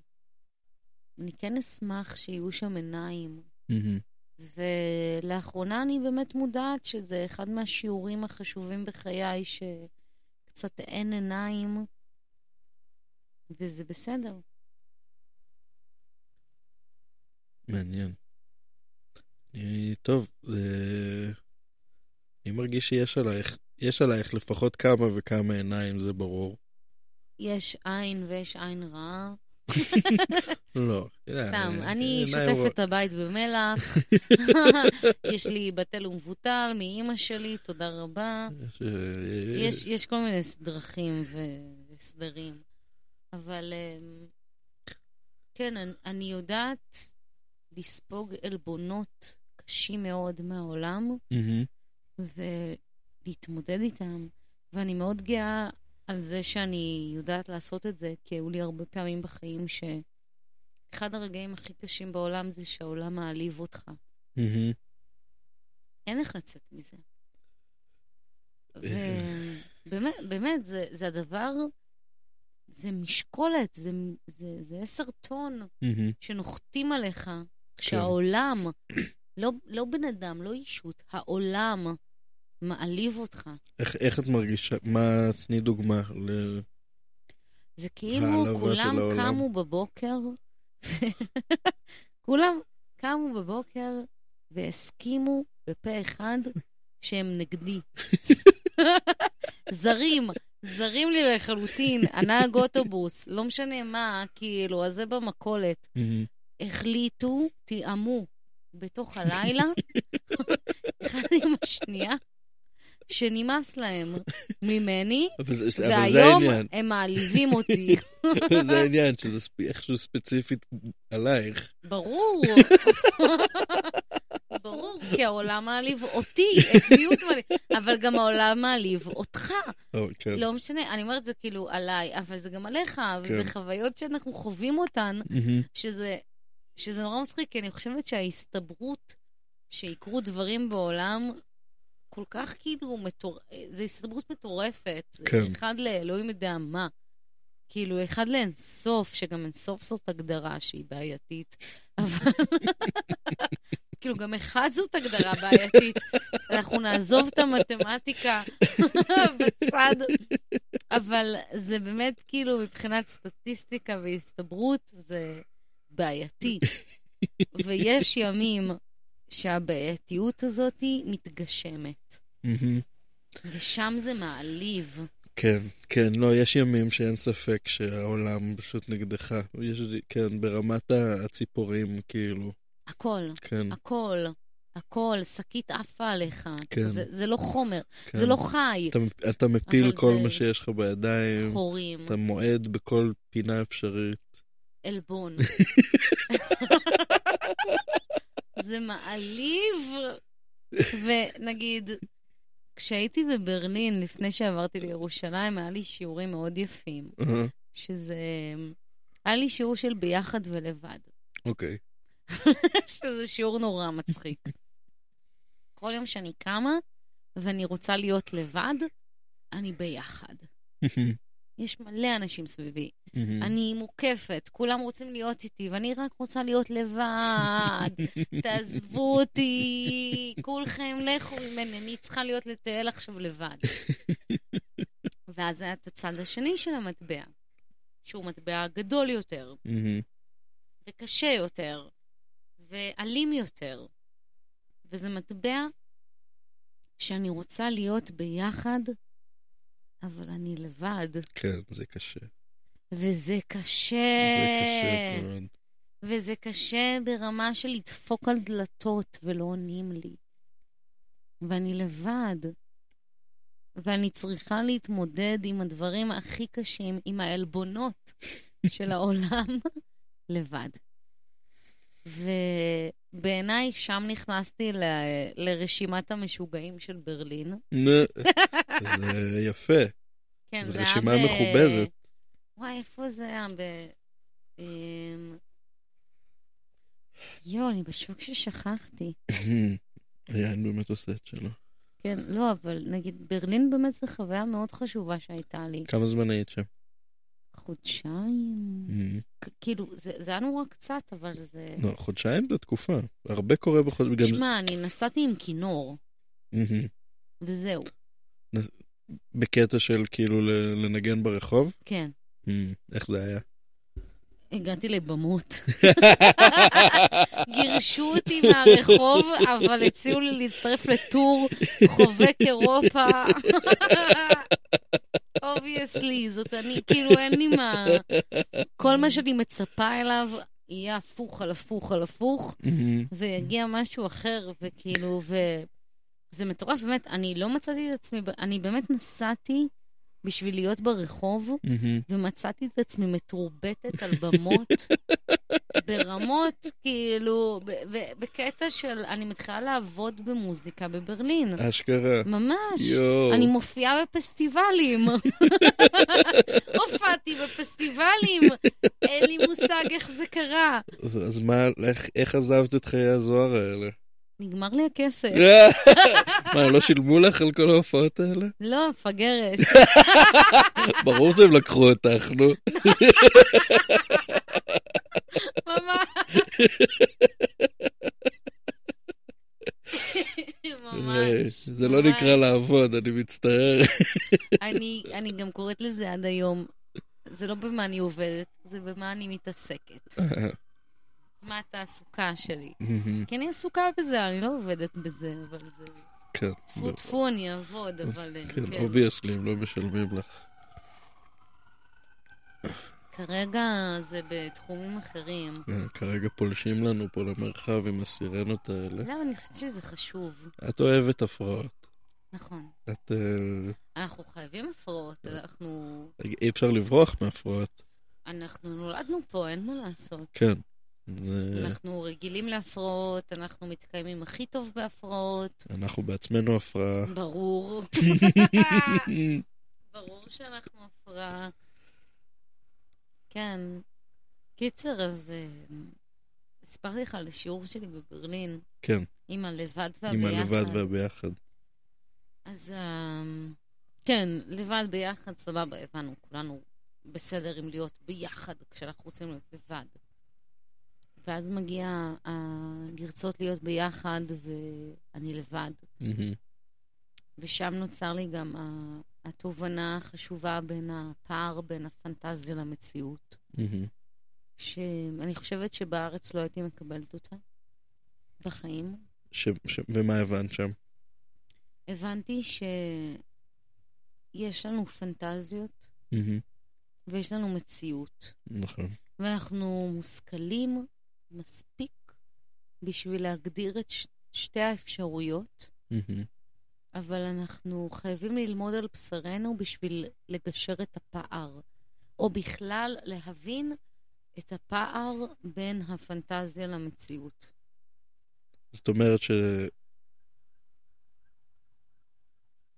אני כן אשמח שיהיו שם עיניים. מהמם. ולאחרונה אני באמת מודעת שזה אחד מהשיעורים החשובים בחיי, שקצת אין עיניים, וזה בסדר. מעניין. אה, טוב, אה, אני מרגיש שיש עלייך, יש עלייך לפחות כמה וכמה עיניים, זה ברור. יש עין ויש עין רעה. [laughs] לא. סתם, אה, אני שוטפת הבית במלח, [laughs] יש לי בטל ומבוטל מאימא שלי, תודה רבה. יש, אה, כל מיני דרכים וסדרים. אבל אמ, כן, אני יודעת לספוג עלבונות קשים מאוד מהעולם מהמם. ולהתמודד איתם. ואני מאוד גאה על זה שאני יודעת לעשות את זה, כי היו לי הרבה פעמים בחיים שאחד הרגעים הכי קשים בעולם זה שהעולם מעליב אותך. מהמם. אין איך לצאת מזה. אה. ובאמת, באמת, זה, זה הדבר, זה משקולת, זה, זה, זה עשר טון מהמם. שנוחתים עליך, כשהעולם, לא, לא בן אדם, לא אישות, העולם מעליב אותך. איך, איך את מרגישה? מה, תני דוגמה. ל... זה כאילו כולם. קמו בבוקר, [laughs] כולם קמו בבוקר והסכימו בפה אחד שהם נגדי. [laughs] זרים, זרים לי לחלוטין, הנהג אוטובוס, לא משנה מה, כאילו, אז זה במכולת. החליטו, תיאמו בתוך הלילה, [laughs] אחד עם השנייה, שנמאס להם ממני, והיום. הם מעליבים [laughs] אותי. [laughs] זה העניין, שזה. איכשהו ספציפית עלייך. ברור. ברור, כי העולם מעליב אותי, את מי הוא מעליב, אבל גם העולם מעליב אותך. או, כן. לא משנה, אני אומרת זה כאילו עליי, אבל זה גם עליך, וזה כן. חוויות שאנחנו חווים אותן, מהמם. שזה, שזה נורא מצחיק, כי אני חושבת שההסתברות שיקרו דברים בעולם כל כך כאילו מטור... זו הסתברות מטורפת. כן. אחד לאלוהים יודע מה. כאילו, אחד לאינסוף, שגם אינסוף זאת הגדרה שהיא בעייתית, [laughs] אבל... כאילו, גם אחד זאת הגדרה בעייתית. אנחנו נעזוב את המתמטיקה [laughs] בצד, אבל זה באמת, כאילו, מבחינת סטטיסטיקה והסתברות, זה בעייתי. [laughs] ויש ימים שהבעייתיות הזאת מתגשמת. ושם זה מעליב. כן, כן, לא, יש ימים שאין ספק שהעולם פשוט נגדך. יש, כן, ברמת הציפורים, כאילו, הכל, כן, הכל, הכל, שקית עפה עליך. כן. זה, זה לא חומר, כן. זה לא חי. אתה, אתה מפיל כל זה- מה שיש לך בידיים, חורים, אתה מועד בכל פינה אפשרית. עלבון. זה מעליב. ונגיד, כשהייתי בברלין, לפני שעברתי לירושלים, היה לי שיעורים מאוד יפים, שזה... היה לי שיעור של ביחד ולבד, אוקיי. [laughs] שזה שיעור נורא מצחיק. כל יום שאני קמה ואני רוצה להיות לבד, אני ביחד. יש מלא אנשים סביבי. מהמם. אני מוקפת, כולם רוצים להיות איתי, ואני רק רוצה להיות לבד. [laughs] תעזבו אותי, כולכם לכו ממני, אני צריכה להיות לטייל עכשיו לבד. [laughs] ואז היה את הצד השני של המטבע, שהוא מטבע גדול יותר, מהמם. וקשה יותר, ואלים יותר. וזה מטבע שאני רוצה להיות ביחד, אבל אני לבד, כן, זה קשה. וזה קשה. זה קשה מאוד. וזה קשה ברמה של לדפוק על דלתות ולא עונים לי. ואני לבד. ואני צריכה להתמודד עם הדברים הכי קשים, עם העלבונות של העולם, [laughs] לבד. ובעיניי שם נכנסתי ל... לרשימת המשוגעים של ברלין. זה יפה. כן, זו זה היה רשימה ב... מכובדת. וואי, איפה זה היה? ב... אמ, יואו, אני בשוק ששכחתי. [laughs] היין באמת עושה את שלו. כן, לא, אבל נגיד, ברלין באמת זו חוויה מאוד חשובה שהייתה לי. כמה זמן היית שם? חודשיים? כ- כאילו, זה זה היה נורא קצת, אבל זה... לא, חודשיים זה תקופה. הרבה קורה בחודש... גם זה- שמע, אני נסעתי עם כינור, מהמם. וזהו. בקטע של כאילו לנגן ברחוב? כן, מהמם. איך זה היה? הגעתי לבמות. [laughs] גירשו אותי מהרחוב, אבל הציעו לי להצטרף ל tour חובק אירופה. obviously, זאת אני, כאילו אין לי מה... כל מה שאני מצפה אליו יהיה הפוך על הפוך על הפוך, מהמם. ויגיע משהו אחר, וכאילו, ו... זה מטורף, באמת, אני לא מצאתי את עצמי, אני באמת נסעתי בשביל להיות ברחוב, מהמם. ומצאתי את עצמי מתורבתת על במות, [laughs] ברמות, כאילו, בקטע של, אני מתחילה לעבוד במוזיקה בברלין. אשכרה. ממש. יואו. אני מופיעה בפסטיבלים. [laughs] הופעתי בפסטיבלים. אין לי מושג איך זה קרה. אז מה, איך- איך עזבת את חיי הזוהר האלה? נגמר לי הכסף. [laughs] מה, לא שילמו לך על כל ההופעות האלה? לא, מפגרת. [laughs] ברור שהם לקחו אותך, נו. ממש. ממש. [laughs] זה לא. נקרא לעבוד, אני מצטער. אני, אני גם קוראת לזה עד היום, זה לא במה אני עובדת, זה במה אני מתעסקת. מה התעסוקה שלי. כי אני עסוקה בזה, אני לא עובדת בזה, אבל זה... כן, טפו טפו, אני אעבוד, אבל... אה, כן, כן. obviously, הם לא משלמים לך. כרגע זה בתחומים אחרים. כן, כרגע פולשים לנו פה למרחב עם הסירנות האלה. למה אני חושבת שזה חשוב. את אוהבת הפרעות. נכון. את... אה, אנחנו חייבים הפרעות, אנחנו... אי אפשר לברוח מהפרעות. אנחנו נולדנו פה, אין מה לעשות. כן. זה... אנחנו רגילים להפרעות, אנחנו מתקיימים הכי טוב בהפרעות. אנחנו בעצמנו הפרעה. ברור. [laughs] ברור שאנחנו הפרעה. כן. קיצר, אז אה, סיפרתי לך על השיעור שלי בברלין, כן, עם הלבד עם והביחד. הלבד והביחד. אז אה, כן, לבד ביחד, סבבה, הבנו, כולנו בסדר עם להיות ביחד כשאנחנו רוצים להיות לבד. ואז מגיע ה- לרצות להיות ביחד ואני לבד. מהמם. ושם נוצר לי גם ה- התובנה החשובה בין הפער בין הפנטזיה למציאות, מהמם. שאני חושבת שבארץ לא הייתי מקבלת אותה בחיים. ש- ש- ומה הבנת שם? הבנתי שיש לנו פנטזיות מהמם. ויש לנו מציאות, נכון. ואנחנו מושכלים מספיק בשביל להגדיר את ש- שתי האפשרויות, מהמם. אבל אנחנו חייבים ללמוד על בשרנו בשביל לגשר את הפער, או בכלל להבין את הפער בין הפנטזיה למציאות. זאת אומרת ש...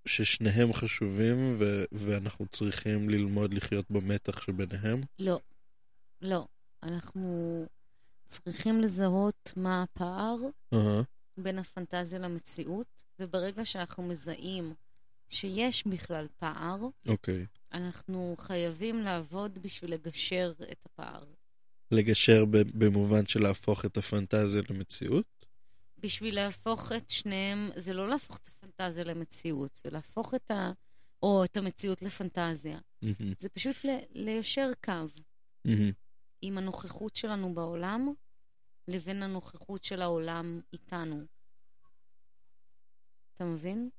ששניהם חשובים ו... ואנחנו צריכים ללמוד לחיות במתח שביניהם? לא, לא. אנחנו צריכים לזהות מה הפער אהה. בין הפנטזיה למציאות, וברגע שאנחנו מזהים שיש בכלל פער, אוקיי. אנחנו חייבים לעבוד בשביל לגשר את הפער. לגשר. במובן של להפוך את הפנטזיה למציאות? בשביל להפוך את שניהם, זה לא להפוך את הפנטזיה למציאות, זה להפוך את או את המציאות לפנטזיה. מהמם, זה פשוט ל- ליישר קו מהמם. עם הנוכחות שלנו בעולם לבין הנוכחות של העולם איתנו. אתה מבין?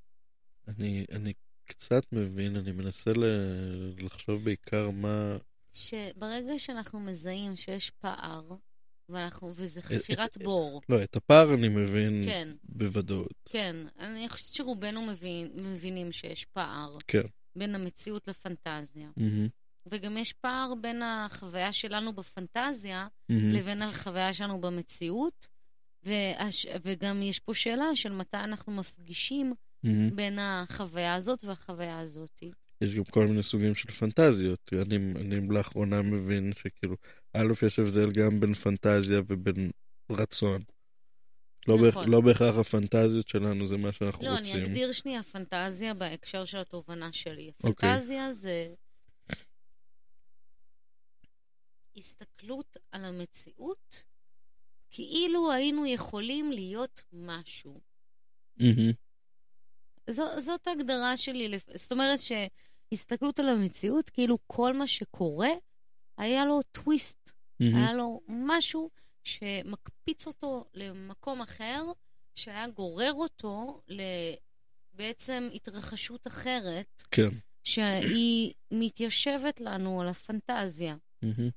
אני, אני קצת מבין, אני מנסה ל- לחשוב בעיקר מה... שברגע שאנחנו מזהים שיש פער, ואנחנו, וזה את- חפירת בור, לא, את הפער אני מבין כן, בוודאות. כן, אני חושבת שרובנו מבין, מבינים שיש פער כן. בין המציאות לפנטזיה. מהמם, וגם יש פער בין החוויה שלנו בפנטזיה מהמם. לבין החוויה שלנו במציאות, והש... וגם יש פה שאלה של מתי אנחנו מפגישים מהמם. בין החוויה הזאת והחוויה הזאת. יש גם כל מיני סוגים של פנטזיות. אני, אני לאחרונה מבין שכאילו, א', יש הבדל גם בין פנטזיה ובין רצון. לא, בהכ, נכון. לא בהכרח הפנטזיות שלנו זה מה שאנחנו לא, רוצים. אני אגדיר שנייה פנטזיה בהקשר של התובנה שלי. אוקיי. הפנטזיה זה הסתכלות על המציאות כאילו היינו יכולים להיות משהו. מהמם, זו, זאת ההגדרה שלי. זאת אומרת שהסתכלות על המציאות, כאילו כל מה שקורה, היה לו טוויסט, מהמם. היה לו משהו שמקפיץ אותו למקום אחר, שהיה גורר אותו לבעצם התרחשות אחרת, כן. שהיא מתיישבת לנו על הפנטזיה. מהמם.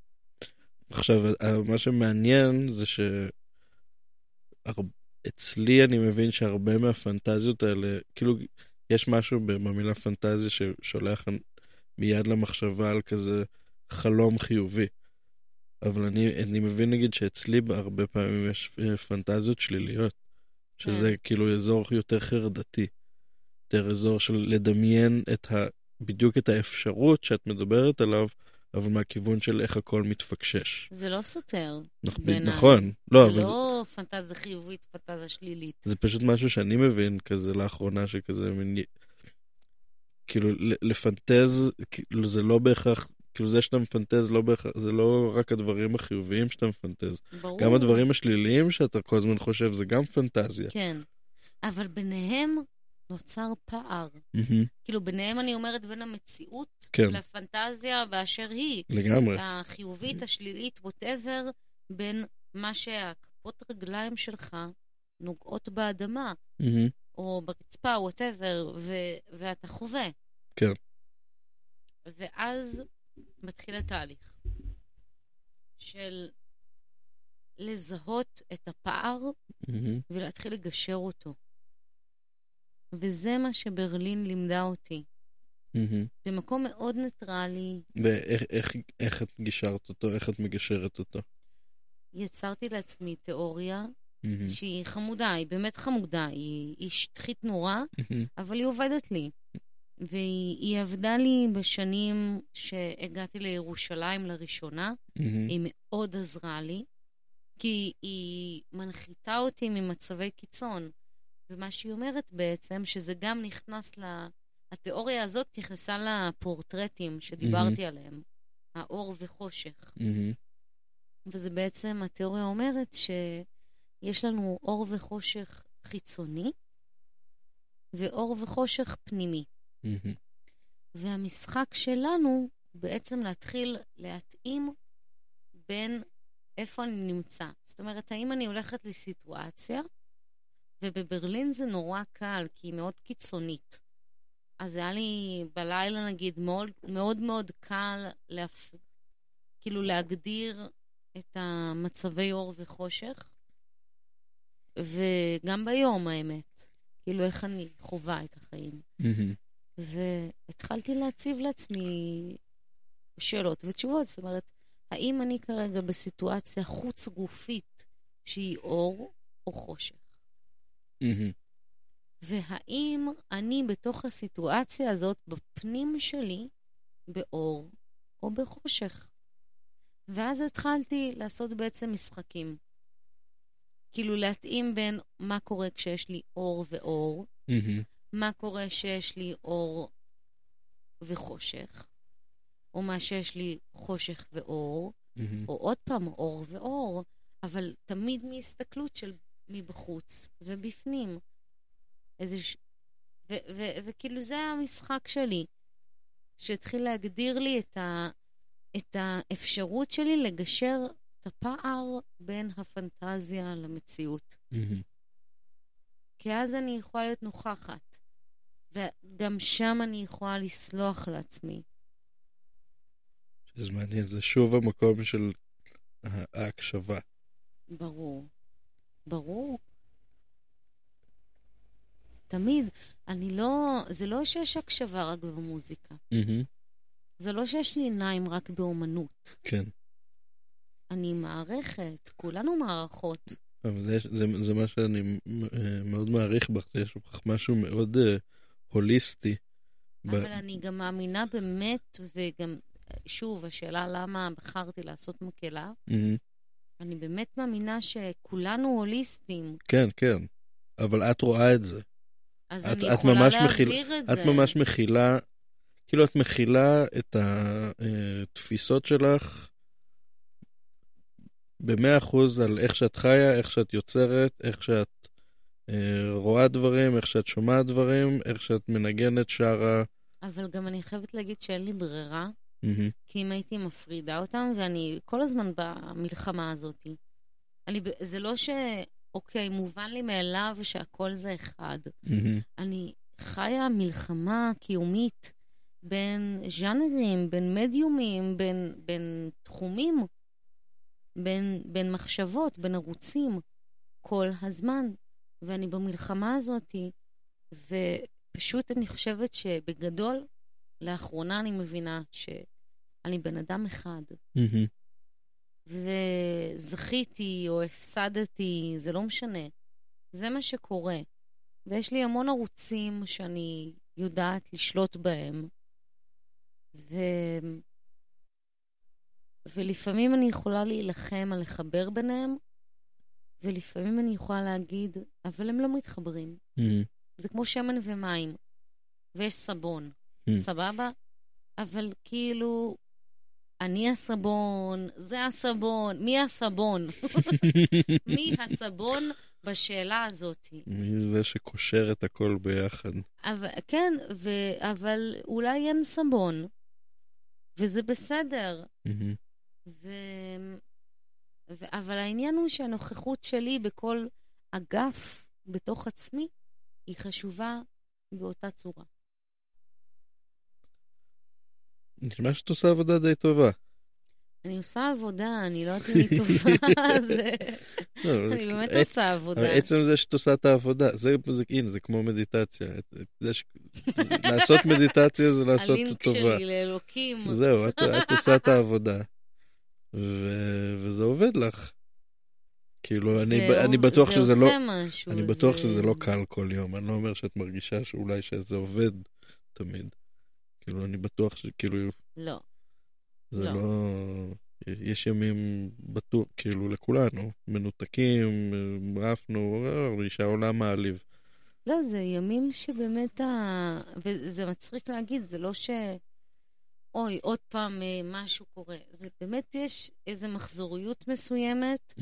עכשיו, מה שמעניין זה ש... אצלי אני מבין שהרבה מהפנטזיות האלה, כאילו, יש משהו במילה פנטזיה ששולח מיד למחשבה על כזה חלום חיובי. אבל אני, אני מבין נגיד שאצלי הרבה פעמים יש אה, פנטזיות שליליות, שזה כן. כאילו אזור יותר חרדתי, יותר אזור של לדמיין את ה, בדיוק את האפשרות שאת מדברת עליו, אבל מהכיוון של איך הכל מתפקשש. זה לא סותר. נכ- בעיניי. נכון, לא, זה אבל זה, לא פנטזיה חיובית, פנטזיה שלילית. זה פשוט משהו שאני מבין כזה לאחרונה, שכזה מין... כאילו, לפנטז, כאילו, זה לא בהכרח, כאילו, זה שאתה מפנטז, לא בהכרח, זה לא רק הדברים החיוביים שאתה מפנטז. ברור. גם הדברים השליליים שאתה כל הזמן חושב, זה גם פנטזיה. כן. אבל ביניהם נוצר פער. מהמם, כאילו, ביניהם אני אומרת בין המציאות כן. לפנטזיה באשר היא. לגמרי. החיובית, השלילית, ווטאבר, בין מה שהכפות רגליים שלך נוגעות באדמה, מהמם, או ברצפה, ווטאבר, ו- ואתה חווה. כן. ואז מתחיל התהליך של לזהות את הפער מהמם, ולהתחיל לגשר אותו. וזה מה שברלין לימדה אותי. מהמם. במקום מאוד ניטרלי, ואיך איך, איך את גישרת אותו? איך את מגשרת אותו? יצרתי לעצמי תיאוריה שהיא חמודה, היא באמת חמודה, היא, היא שטחית נורא, אבל היא עובדת לי. והיא היא עבדה לי בשנים שהגעתי לירושלים לראשונה, היא מאוד עזרה לי, כי היא מנחיתה אותי ממצבי קיצון. ומה שהיא אומרת בעצם, שזה גם נכנס ל... התיאוריה הזאת נכנסה לפורטרטים שדיברתי עליהם, האור וחושך. מהמם, וזה בעצם, התיאוריה אומרת שיש לנו אור וחושך חיצוני ואור וחושך פנימי. מהמם, והמשחק שלנו בעצם להתחיל להתאים בין איפה אני נמצא. זאת אומרת, האם אני הולכת לסיטואציה, ובברלין זה נורא קל, כי היא מאוד קיצונית. אז היה לי בלילה, נגיד, מאוד מאוד, מאוד קל להפ... כאילו להגדיר את המצבי אור וחושך, וגם ביום, האמת. כאילו, איך אני חווה את החיים. והתחלתי להציב לעצמי שאלות ותשובות. זאת אומרת, האם אני כרגע בסיטואציה חוץ-גופית שהיא אור או חושך? מהמם, והאם אני בתוך הסיטואציה הזאת, בפנים שלי, באור או בחושך? ואז התחלתי לעשות בעצם משחקים. כאילו להתאים בין מה קורה כשיש לי אור ואור, מהמם, מה קורה שיש לי אור וחושך, או מה שיש לי חושך ואור, מהמם, או עוד פעם אור ואור, אבל תמיד מהסתכלות של מבחוץ ובפנים. איזה ש... ו- ו- וכאילו זה המשחק שלי, שהתחיל להגדיר לי את, ה- את האפשרות שלי לגשר את הפער בין הפנטזיה למציאות. כי אז אני יכולה להיות נוכחת, וגם שם אני יכולה לסלוח לעצמי. שזה מעניין, זה שוב המקום של ההקשבה. ברור. ברור. תמיד. אני לא... זה לא שיש הקשבה רק במוזיקה. זה לא שיש לי עיניים רק באומנות. כן. אני מערכת, כולנו מערכות. אבל זה, זה, זה מה שאני אה, מאוד מעריך בך, יש בך משהו מאוד אה, הוליסטי. ב- אבל אני גם מאמינה באמת, וגם, שוב, השאלה למה בחרתי לעשות מקהלה, מהמם. אני באמת מאמינה שכולנו הוליסטים. כן, כן. אבל את רואה את זה. אז את- אני את יכולה להעביר את זה. את ממש מכילה, כאילו את מכילה את התפיסות שלך במאה אחוז על איך שאת חיה, איך שאת יוצרת, איך שאת אה, רואה דברים, איך שאת שומעת דברים, איך שאת מנגנת, שרה. אבל גם אני חייבת להגיד שאין לי ברירה, מהמם. כי אם הייתי מפרידה אותם, ואני כל הזמן במלחמה הזאת. אני, זה לא ש... אוקיי, מובן לי מאליו שהכל זה אחד. מהמם. אני חיה מלחמה קיומית בין ז'אנרים, בין מדיומים, בין, בין תחומים, בין, בין מחשבות, בין ערוצים, כל הזמן. ואני במלחמה הזאת, ופשוט אני חושבת שבגדול, לאחרונה אני מבינה שאני בן אדם אחד, מהמם. וזכיתי או הפסדתי, זה לא משנה. זה מה שקורה. ויש לי המון ערוצים שאני יודעת לשלוט בהם. ו... ולפעמים אני יכולה להילחם על לחבר ביניהם, ולפעמים אני יכולה להגיד, אבל הם לא מתחברים. מהמם. זה כמו שמן ומים, ויש סבון. סבבה? אבל כאילו, אני הסבון, זה הסבון, מי הסבון? [laughs] מי הסבון בשאלה הזאת? מי זה שקושר את הכל ביחד. אבל, כן, ו, אבל אולי אין סבון, וזה בסדר. מהמם. ו... ו... אבל העניין הוא שהנוכחות שלי בכל אגף בתוך עצמי היא חשובה באותה צורה. נשמע שאת עושה עבודה די טובה. אני עושה עבודה, אני לא יודעת אם היא טובה, [laughs] זה... לא, אני באמת עושה עבודה. עצם זה שאת עושה את העבודה, זה, זה, הנה, זה כמו מדיטציה. זה. לעשות מדיטציה זה לעשות הלינק טובה. שלי לאלוקים. זהו, את, עושה את העבודה. וזה עובד לך. כאילו, אני, זה בטוח שזה זה לא... עושה משהו. אני בטוח זה- שזה לא קל כל יום, אני לא אומר שאת מרגישה שאולי שזה עובד תמיד. כאילו, אני בטוח שכאילו, לא. זה לא. לא... יש ימים בטוח, כאילו, לכולנו, מנותקים, עפנו, אה, שהעולם מעליב. לא, זה ימים שבאמת ה... וזה מצחיק להגיד, זה לא ש... אוי, עוד פעם אה, משהו קורה. זה באמת יש איזו מחזוריות מסוימת,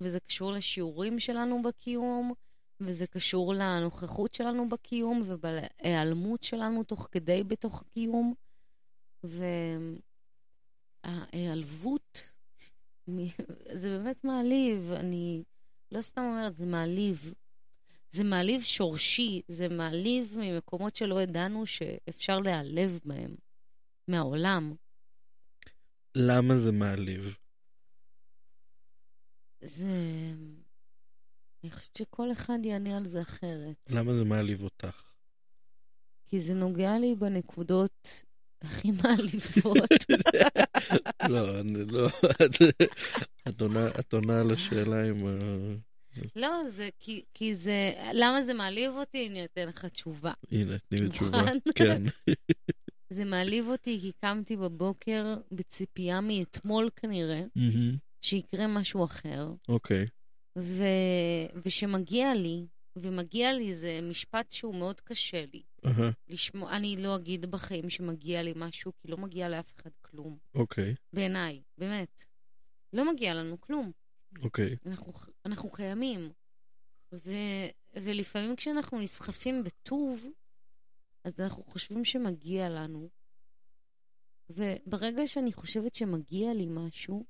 וזה קשור לשיעורים שלנו בקיום, וזה קשור לנוכחות שלנו בקיום, ובהיעלמות שלנו תוך כדי בתוך הקיום. וההיעלבות, זה באמת מעליב. אני לא סתם אומרת, זה מעליב. זה מעליב שורשי, זה מעליב ממקומות שלא ידענו שאפשר להיעלב בהם, מהעולם. למה זה מעליב? זה... אני חושבת שכל אחד יענה על זה אחרת. למה זה מעליב אותך? כי זה נוגע לי בנקודות הכי [laughs] מעליבות. לא, אני לא... את- עונה- על השאלה עם ה... לא, זה כי, כי זה... למה זה מעליב אותי? אני אתן לך תשובה. הנה, תני לי תשובה. כן. [laughs] זה מעליב אותי כי קמתי בבוקר בציפייה מאתמול כנראה. שיקרה משהו אחר, אוקיי. ו... ושמגיע לי, ומגיע לי זה משפט שהוא מאוד קשה לי. אהה, לשמוע, אני לא אגיד בחיים שמגיע לי משהו, כי לא מגיע לאף אחד כלום. אוקיי. בעיניי, באמת. לא מגיע לנו כלום. אוקיי. אנחנו, אנחנו קיימים. ו, ולפעמים כשאנחנו נסחפים בטוב, אז אנחנו חושבים שמגיע לנו, וברגע שאני חושבת שמגיע לי משהו,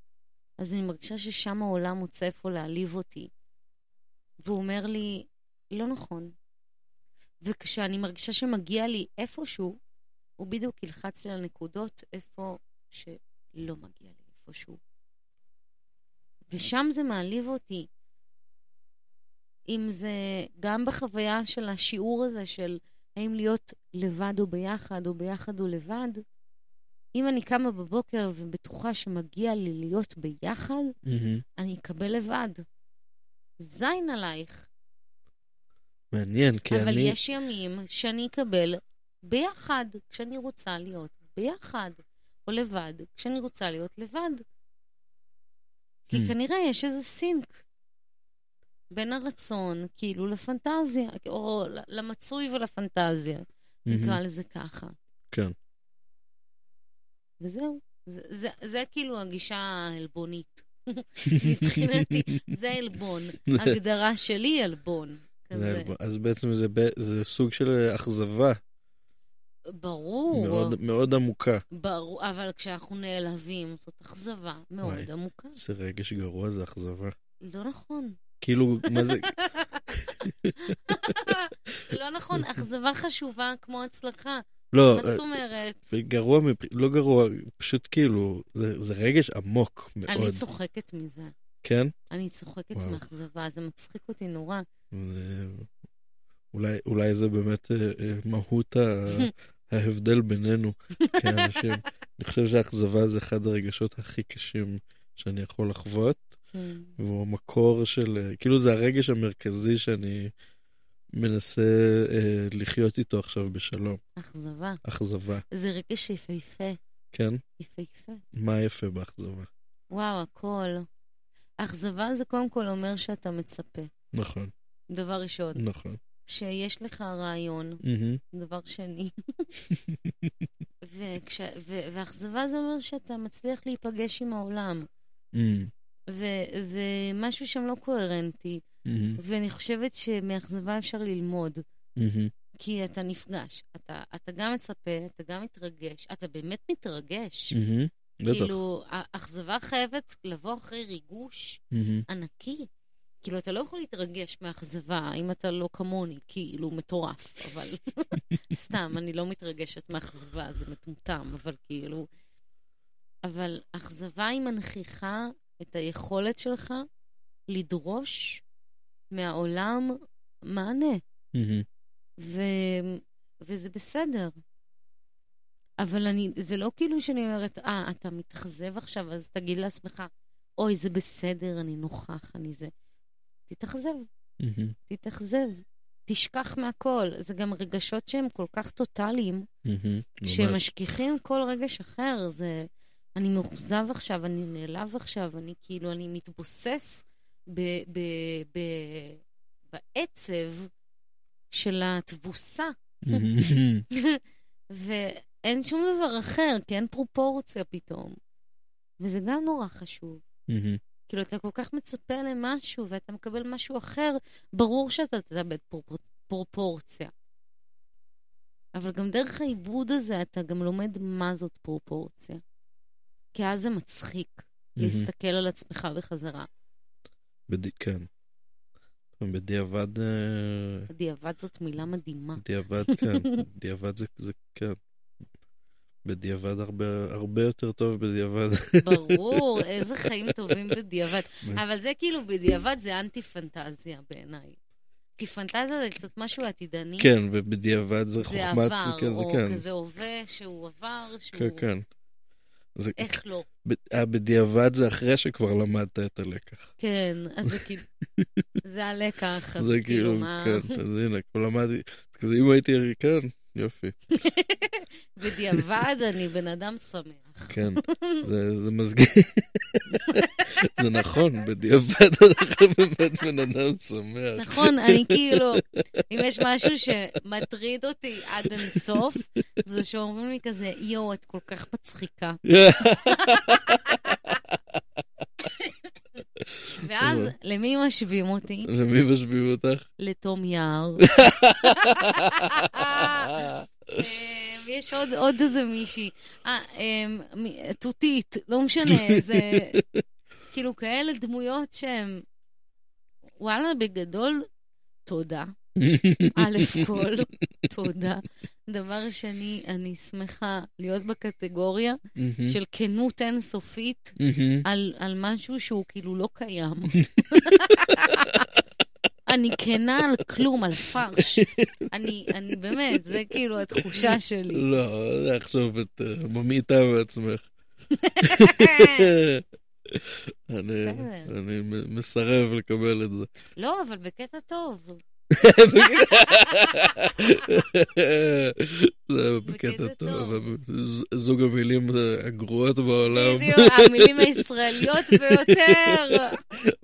אז אני מרגישה ששם העולם מוצא איפה להעליב אותי. והוא אומר לי, לא נכון. וכשאני מרגישה שמגיע לי איפשהו, הוא בדיוק ילחץ לי על נקודות איפה שלא מגיע לי איפשהו. ושם זה מעליב אותי. אם זה גם בחוויה של השיעור הזה של האם להיות לבד או ביחד, או ביחד או לבד, אם אני קמה בבוקר ובטוחה שמגיע לי להיות ביחד, מהמם. אני אקבל לבד. זין עלייך. מעניין, כי אבל אני... יש ימים שאני אקבל ביחד, כשאני רוצה להיות ביחד, או לבד, כשאני רוצה להיות לבד. כי Hmm. כנראה יש איזה סינק בין הרצון, כאילו, לפנטזיה, או למצוי ולפנטזיה, מהמם. נקרא לזה ככה. כן. וזהו. זה, זה, זה כאילו הגישה העלבונית. [laughs] מבחינתי, זה עלבון. [laughs] הגדרה שלי עלבון. זה-. אז בעצם זה ב- זה סוג של אכזבה ברור. מאוד- מאוד עמוקה. ברור, אבל כשאנחנו נעלבים, זאת אכזבה מאוד וואי. עמוקה. זה רגש גרוע, זה אכזבה. לא נכון. כאילו, מה זה... [laughs] לא נכון, אכזבה חשובה כמו הצלחה. לא, מה זאת אומרת? גרוע, לא גרוע, פשוט כאילו, זה זה רגש עמוק אני מאוד. צוחקת מזה. כן? אני צוחקת. מאכזבה, זה מצחיק אותי נורא. זה... אולי, אולי זה באמת אה, אה, מהות ה... [laughs] ההבדל בינינו כאנשים. [laughs] אני חושב שהאכזבה זה אחד הרגשות הכי קשים שאני יכול לחוות, כן. והוא המקור של, אה, כאילו זה הרגש המרכזי שאני מנסה אה, לחיות איתו עכשיו בשלום, אכזבה. אכזבה, זה רגש יפהפה, כן? יפהפה. מה יפה באכזבה? וואו, הכל. אכזבה זה קודם כל אומר שאתה מצפה. נכון, דבר ראשון. נכון. שיש לך רעיון. מהמם. דבר שני. [laughs] וכש, ו, ואכזבה זה אומר שאתה מצליח להיפגש עם העולם. מהמם. ו, ומשהו שם לא קוהרנטי. מהמם. ואני חושבת שמאכזבה אפשר ללמוד. מהמם. כי אתה נפגש. אתה, אתה גם מצפה, אתה גם מתרגש. אתה באמת מתרגש. בטח. כאילו, האכזבה חייבת לבוא אחרי ריגוש מהמם. ענקי. כאילו, אתה לא יכול להתרגש מאכזבה אם אתה לא כמוני, כאילו, מטורף. אבל [laughs] סתם, אני לא מתרגשת מאכזבה, זה מטומטם, אבל כאילו... אבל אכזבה היא מנכיחה את היכולת שלך לדרוש מהעולם מענה. ו... וזה בסדר. אבל אני, זה לא כאילו שאני אומרת, אה, אתה מתאכזב עכשיו, אז תגיד לעצמך, אוי, זה בסדר, אני נוכח, אני זה. תתאכזב. תתאכזב, תשכח מהכל. זה גם רגשות שהם כל כך טוטאליים, מהמם. שהם ממש. משכיחים כל רגש אחר. זה, אני מאוכזב עכשיו, אני נעלב עכשיו, אני כאילו, אני מתבוסס ב, ב, ב, בעצב של התבוסה. מהמם. [laughs] ואין שום דבר אחר, כי אין פרופורציה פתאום. וזה גם נורא חשוב. מהמם. כאילו, אתה כל כך מצפה למשהו ואתה מקבל משהו אחר, ברור שאתה תאבד פרופור... פרופורציה. אבל גם דרך העיבוד הזה אתה גם לומד מה זאת פרופורציה. כי אז זה מצחיק. להסתכל על עצמך בחזרה. בד- כן. בדיעבד, אה, בדיעבד זאת מילה מדהימה. בדיעבד כן, [laughs] בדיעבד זה, זה כן. בדיעבד הרבה, הרבה יותר טוב בדיעבד. ברור, [laughs] איזה חיים טובים בדיעבד. אבל זה כאילו, בדיעבד זה אנטי-פנטזיה בעיניי. כי פנטזיה זה קצת משהו עתידני. כן, ובדיעבד זה זה חוכמת, עבר, כן, זה או כן. כזה הווה שהוא עבר, שהוא... כן, כן. זה, איך לא? ב- אה, בדיעבד זה אחרי שכבר למדת את הלקח. כן, אז זה כאילו... [laughs] זה הלקח, אז זה כאילו כאילו, מה... כן, אז הנה, כבר למדתי, כזה אם הייתי, כן, יופי, [laughs] בדיעבד אני בן אדם שמח. כן, זה, זה מזגין, [laughs] זה נכון, בדיעבד אנחנו באמת בן אדם שמח. נכון, אני כאילו, אם יש משהו שמטריד אותי עד אינסוף, זה שאומרים לי כזה, יואו, את כל כך מצחיקה. [laughs] ואז, למי משווים אותי? למי משביעו אותך? לתום יער. [laughs] יש עוד, עוד איזה מישהי. אה, אמ, תותית, לא משנה, זה... כאילו כאלה דמויות שהן... וואלה, בגדול, תודה. [laughs] א' כל, תודה. דבר שני, אני שמחה להיות בקטגוריה של כנות אינסופית על, על משהו שהוא כאילו לא קיים. [laughs] אני כנה על כלום, על פרש. אני, אני באמת, זה כאילו התחושה שלי. לא, זה עכשיו את אה, ממיתה בעצמך. [laughs] אני. אני מסרב לקבל את זה. לא, אבל בקטע טוב. זה בקטע טוב, זוג המילים הגרועות בעולם. בדיוק, המילים הישראליות ביותר.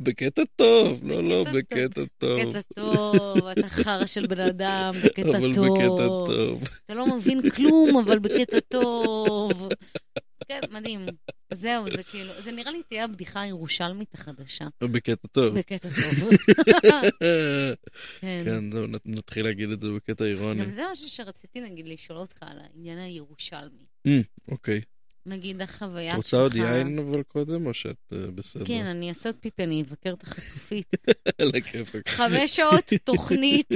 בקטע טוב, לא, לא, בקטע טוב. בקטע טוב, אתה חרא של בן אדם, בקטע אבל טוב. בקטע טוב. אתה לא מבין כלום, אבל בקטע טוב. כן, מדהים. זהו, זה כאילו, זה נראה לי תהיה הבדיחה הירושלמית החדשה. בקטע טוב. בקטע טוב. [laughs] כן. כן, זהו, נת- נתחיל להגיד את זה בקטע אירוני. גם זה משהו שרציתי, נגיד, לשאול אותך על העניין הירושלמי. אוקיי. נגיד, החוויה את שלך... רוצה עוד יין אבל קודם, או שאת אה, בסדר? כן, אני אעשה עוד פיפי, אני אבקר את החשופית. [laughs] על הכיפאק. חמש שעות [laughs] תוכנית.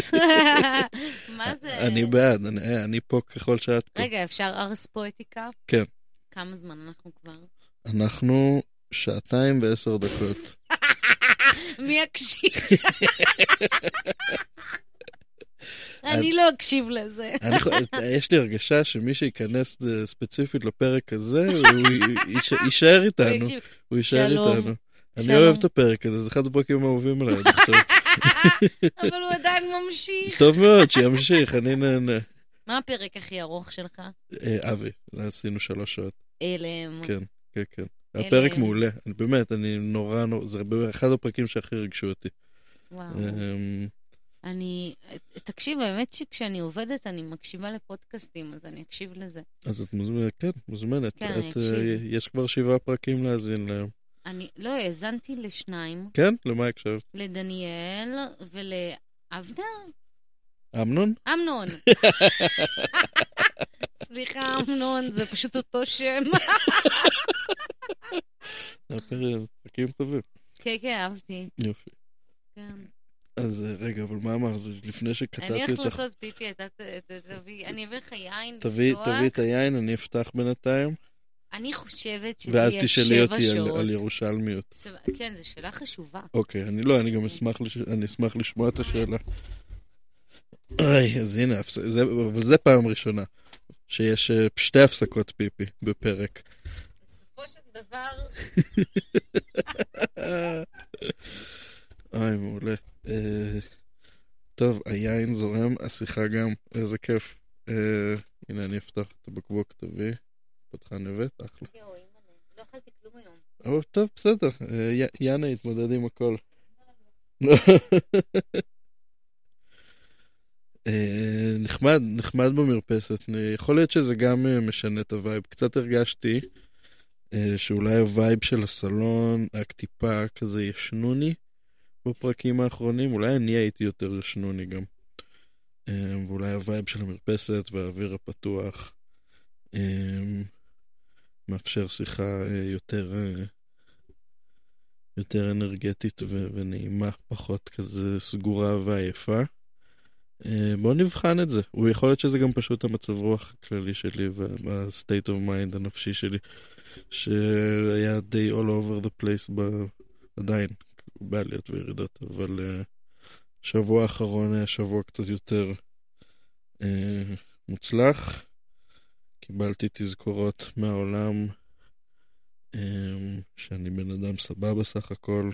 מה זה? אני בעד, אה, אני פה ככל שאת פה. רגע, אפשר ארס פואטיקה? כן. כמה זמן אנחנו כבר? אנחנו שעתיים ועשר דקות. [laughs] מי יקשיב? [laughs] אני לא אקשיב לזה. [laughs] יש לי הרגשה שמי שייכנס אה, ספציפית לפרק הזה, הוא יישאר איתנו. הוא יישאר. איתנו. אני. אוהב את הפרק הזה, זה אחד הפרקים האהובים עליי. אבל הוא עדיין ממשיך. טוב מאוד, שימשיך, אני נהנה. מה הפרק הכי ארוך שלך? אה, אבי, עשינו שלוש שעות. הלם. כן, כן, כן. הפרק מעולה, באמת, אני נורא נורא, זה אחד הפרקים שהכי ריגשו אותי. וואו. אמ, אני... תקשיב, האמת שכשאני עובדת אני מקשיבה לפודקאסטים, אז אני אקשיב לזה. אז את מוזמנת, כן, מוזמנת. כן, אני את, אה, אקשיב. יש כבר שבעה פרקים להאזין להם. אני... לא, האזנתי לשניים, כן? למה הקשבת? לדניאל ולאבנר? אמנון? אמנון. סליחה, אמנון, זה פשוט אותו שם. [laughs] הפרק- פרקים טובים. כן, כן, אהבתי. יופי. כן. אז אה, רגע, אבל מה אמרת? לפני אני שקטעתי הולכת אותך, לעשות פיפי, אתה תביא, אני אביא לך יין. תביאי את היין, אני אפתח בינתיים, אני חושבת שזה ואז יהיה תשאלי שבע אותי על- שעות. על ירושלמיות. כן, זו שאלה חשובה. אוקיי, אני לא, אני גם אשמח לש- אני אשמח לשמוע את השאלה. איי, אז הנה, זה- אבל זה פעם ראשונה שיש אה, שתי הפסקות פיפי בפרק. בסופו של דבר, [laughs] אוי, מעולה. אה, טוב, היין זורם, השיחה גם, איזה כיף. אה, הנה, אני אפתח את הבקבוק, תביא. פתחה נווט, אחלה. יואו, אימא'לה, לא אכלתי כלום היום. אבל טוב, בסדר, אה, יאללה נתמודד עם הכל. [laughs] אה, נחמד, נחמד במרפסת. אה, יכול להיות שזה גם אה, משנה את הווייב. קצת הרגשתי שאולי הווייב של הסלון רק טיפה כזה ישנוני בפרקים האחרונים. אולי אני הייתי יותר ישנוני גם. ואולי הווייב של המרפסת והאוויר הפתוח מאפשר שיחה יותר... יותר אנרגטית ונעימה, פחות כזה סגורה ועייפה. אה, בואו נבחן את זה. הוא יכול להיות שזה גם פשוט המצב רוח הכללי שלי וה-state of mind הנפשי שלי, שהיה די all over the place ב... עדיין, בעליות וירידות, אבל uh, שבוע האחרון היה שבוע קצת יותר uh, מוצלח. קיבלתי תזכורות מהעולם שאני בן אדם סבבה סך הכל,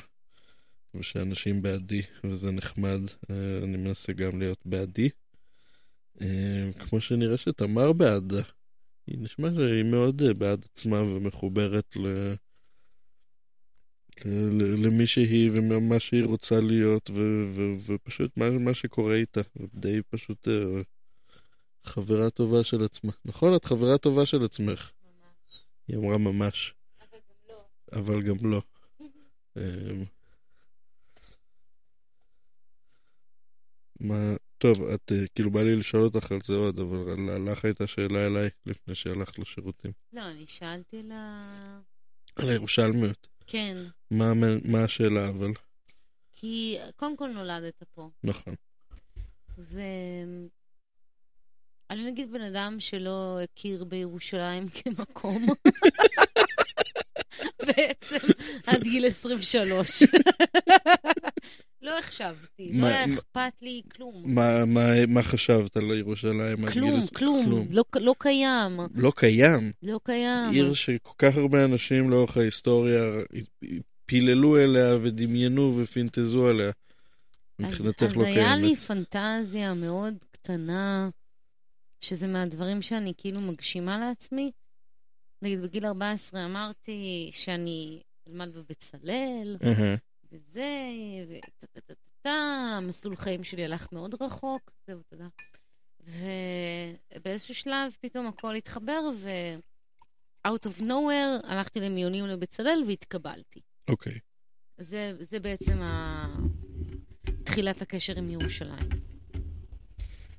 ושאנשים בעדי, וזה נחמד, אה, אני מנסה גם להיות בעדי. אמ, כמו שנראה שתמר בעדה. היא נשמע שהיא מאוד אה, בעד עצמה ומחוברת ל... למי שהיא ומה שהיא רוצה להיות ו- ו- ופשוט מה, מה שקורה איתה, די פשוט אה, חברה טובה של עצמה. נכון, את חברה טובה של עצמך. ממש. היא אמרה ממש. אבל גם לא. אבל גם לא. [laughs] מה, טוב, את, אה, כאילו, בא לי לשאול אותך על זה עוד, אבל לך הייתה שאלה אליי לפני שהלכת לשירותים. לא, אני שאלתי לה... על הירושלמיות. כן, מה, מה השאלה, אבל? כי קודם כל נולדת פה, נכון. ואני נגיד בן אדם שלא הכיר בירושלים [laughs] כמקום. [laughs] בעצם עד גיל 23. לא החשבתי, לא היה אכפת לי כלום. מה, מה, מה חשבת על ירושלים? כלום, עש- כלום, לא- לא קיים, לא קיים. לא קיים. עיר שכל כך הרבה אנשים לאורך ההיסטוריה פיללו אליה ודמיינו ופינטזו עליה. מבחינתך לא אז היה לי קיימת. פנטזיה מאוד קטנה, שזה מהדברים שאני כאילו מגשימה לעצמי. נגיד, בגיל 14 אמרתי שאני אלמד בבצלאל, אהה. וזה, וטה-טה-טה-טה, המסלול חיים שלי הלך מאוד רחוק, זהו, תודה. ובאיזשהו שלב פתאום הכל התחבר, ו... out of nowhere הלכתי למיונים לבצלאל והתקבלתי. אוקיי. זה, זה בעצם ה... תחילת הקשר עם ירושלים.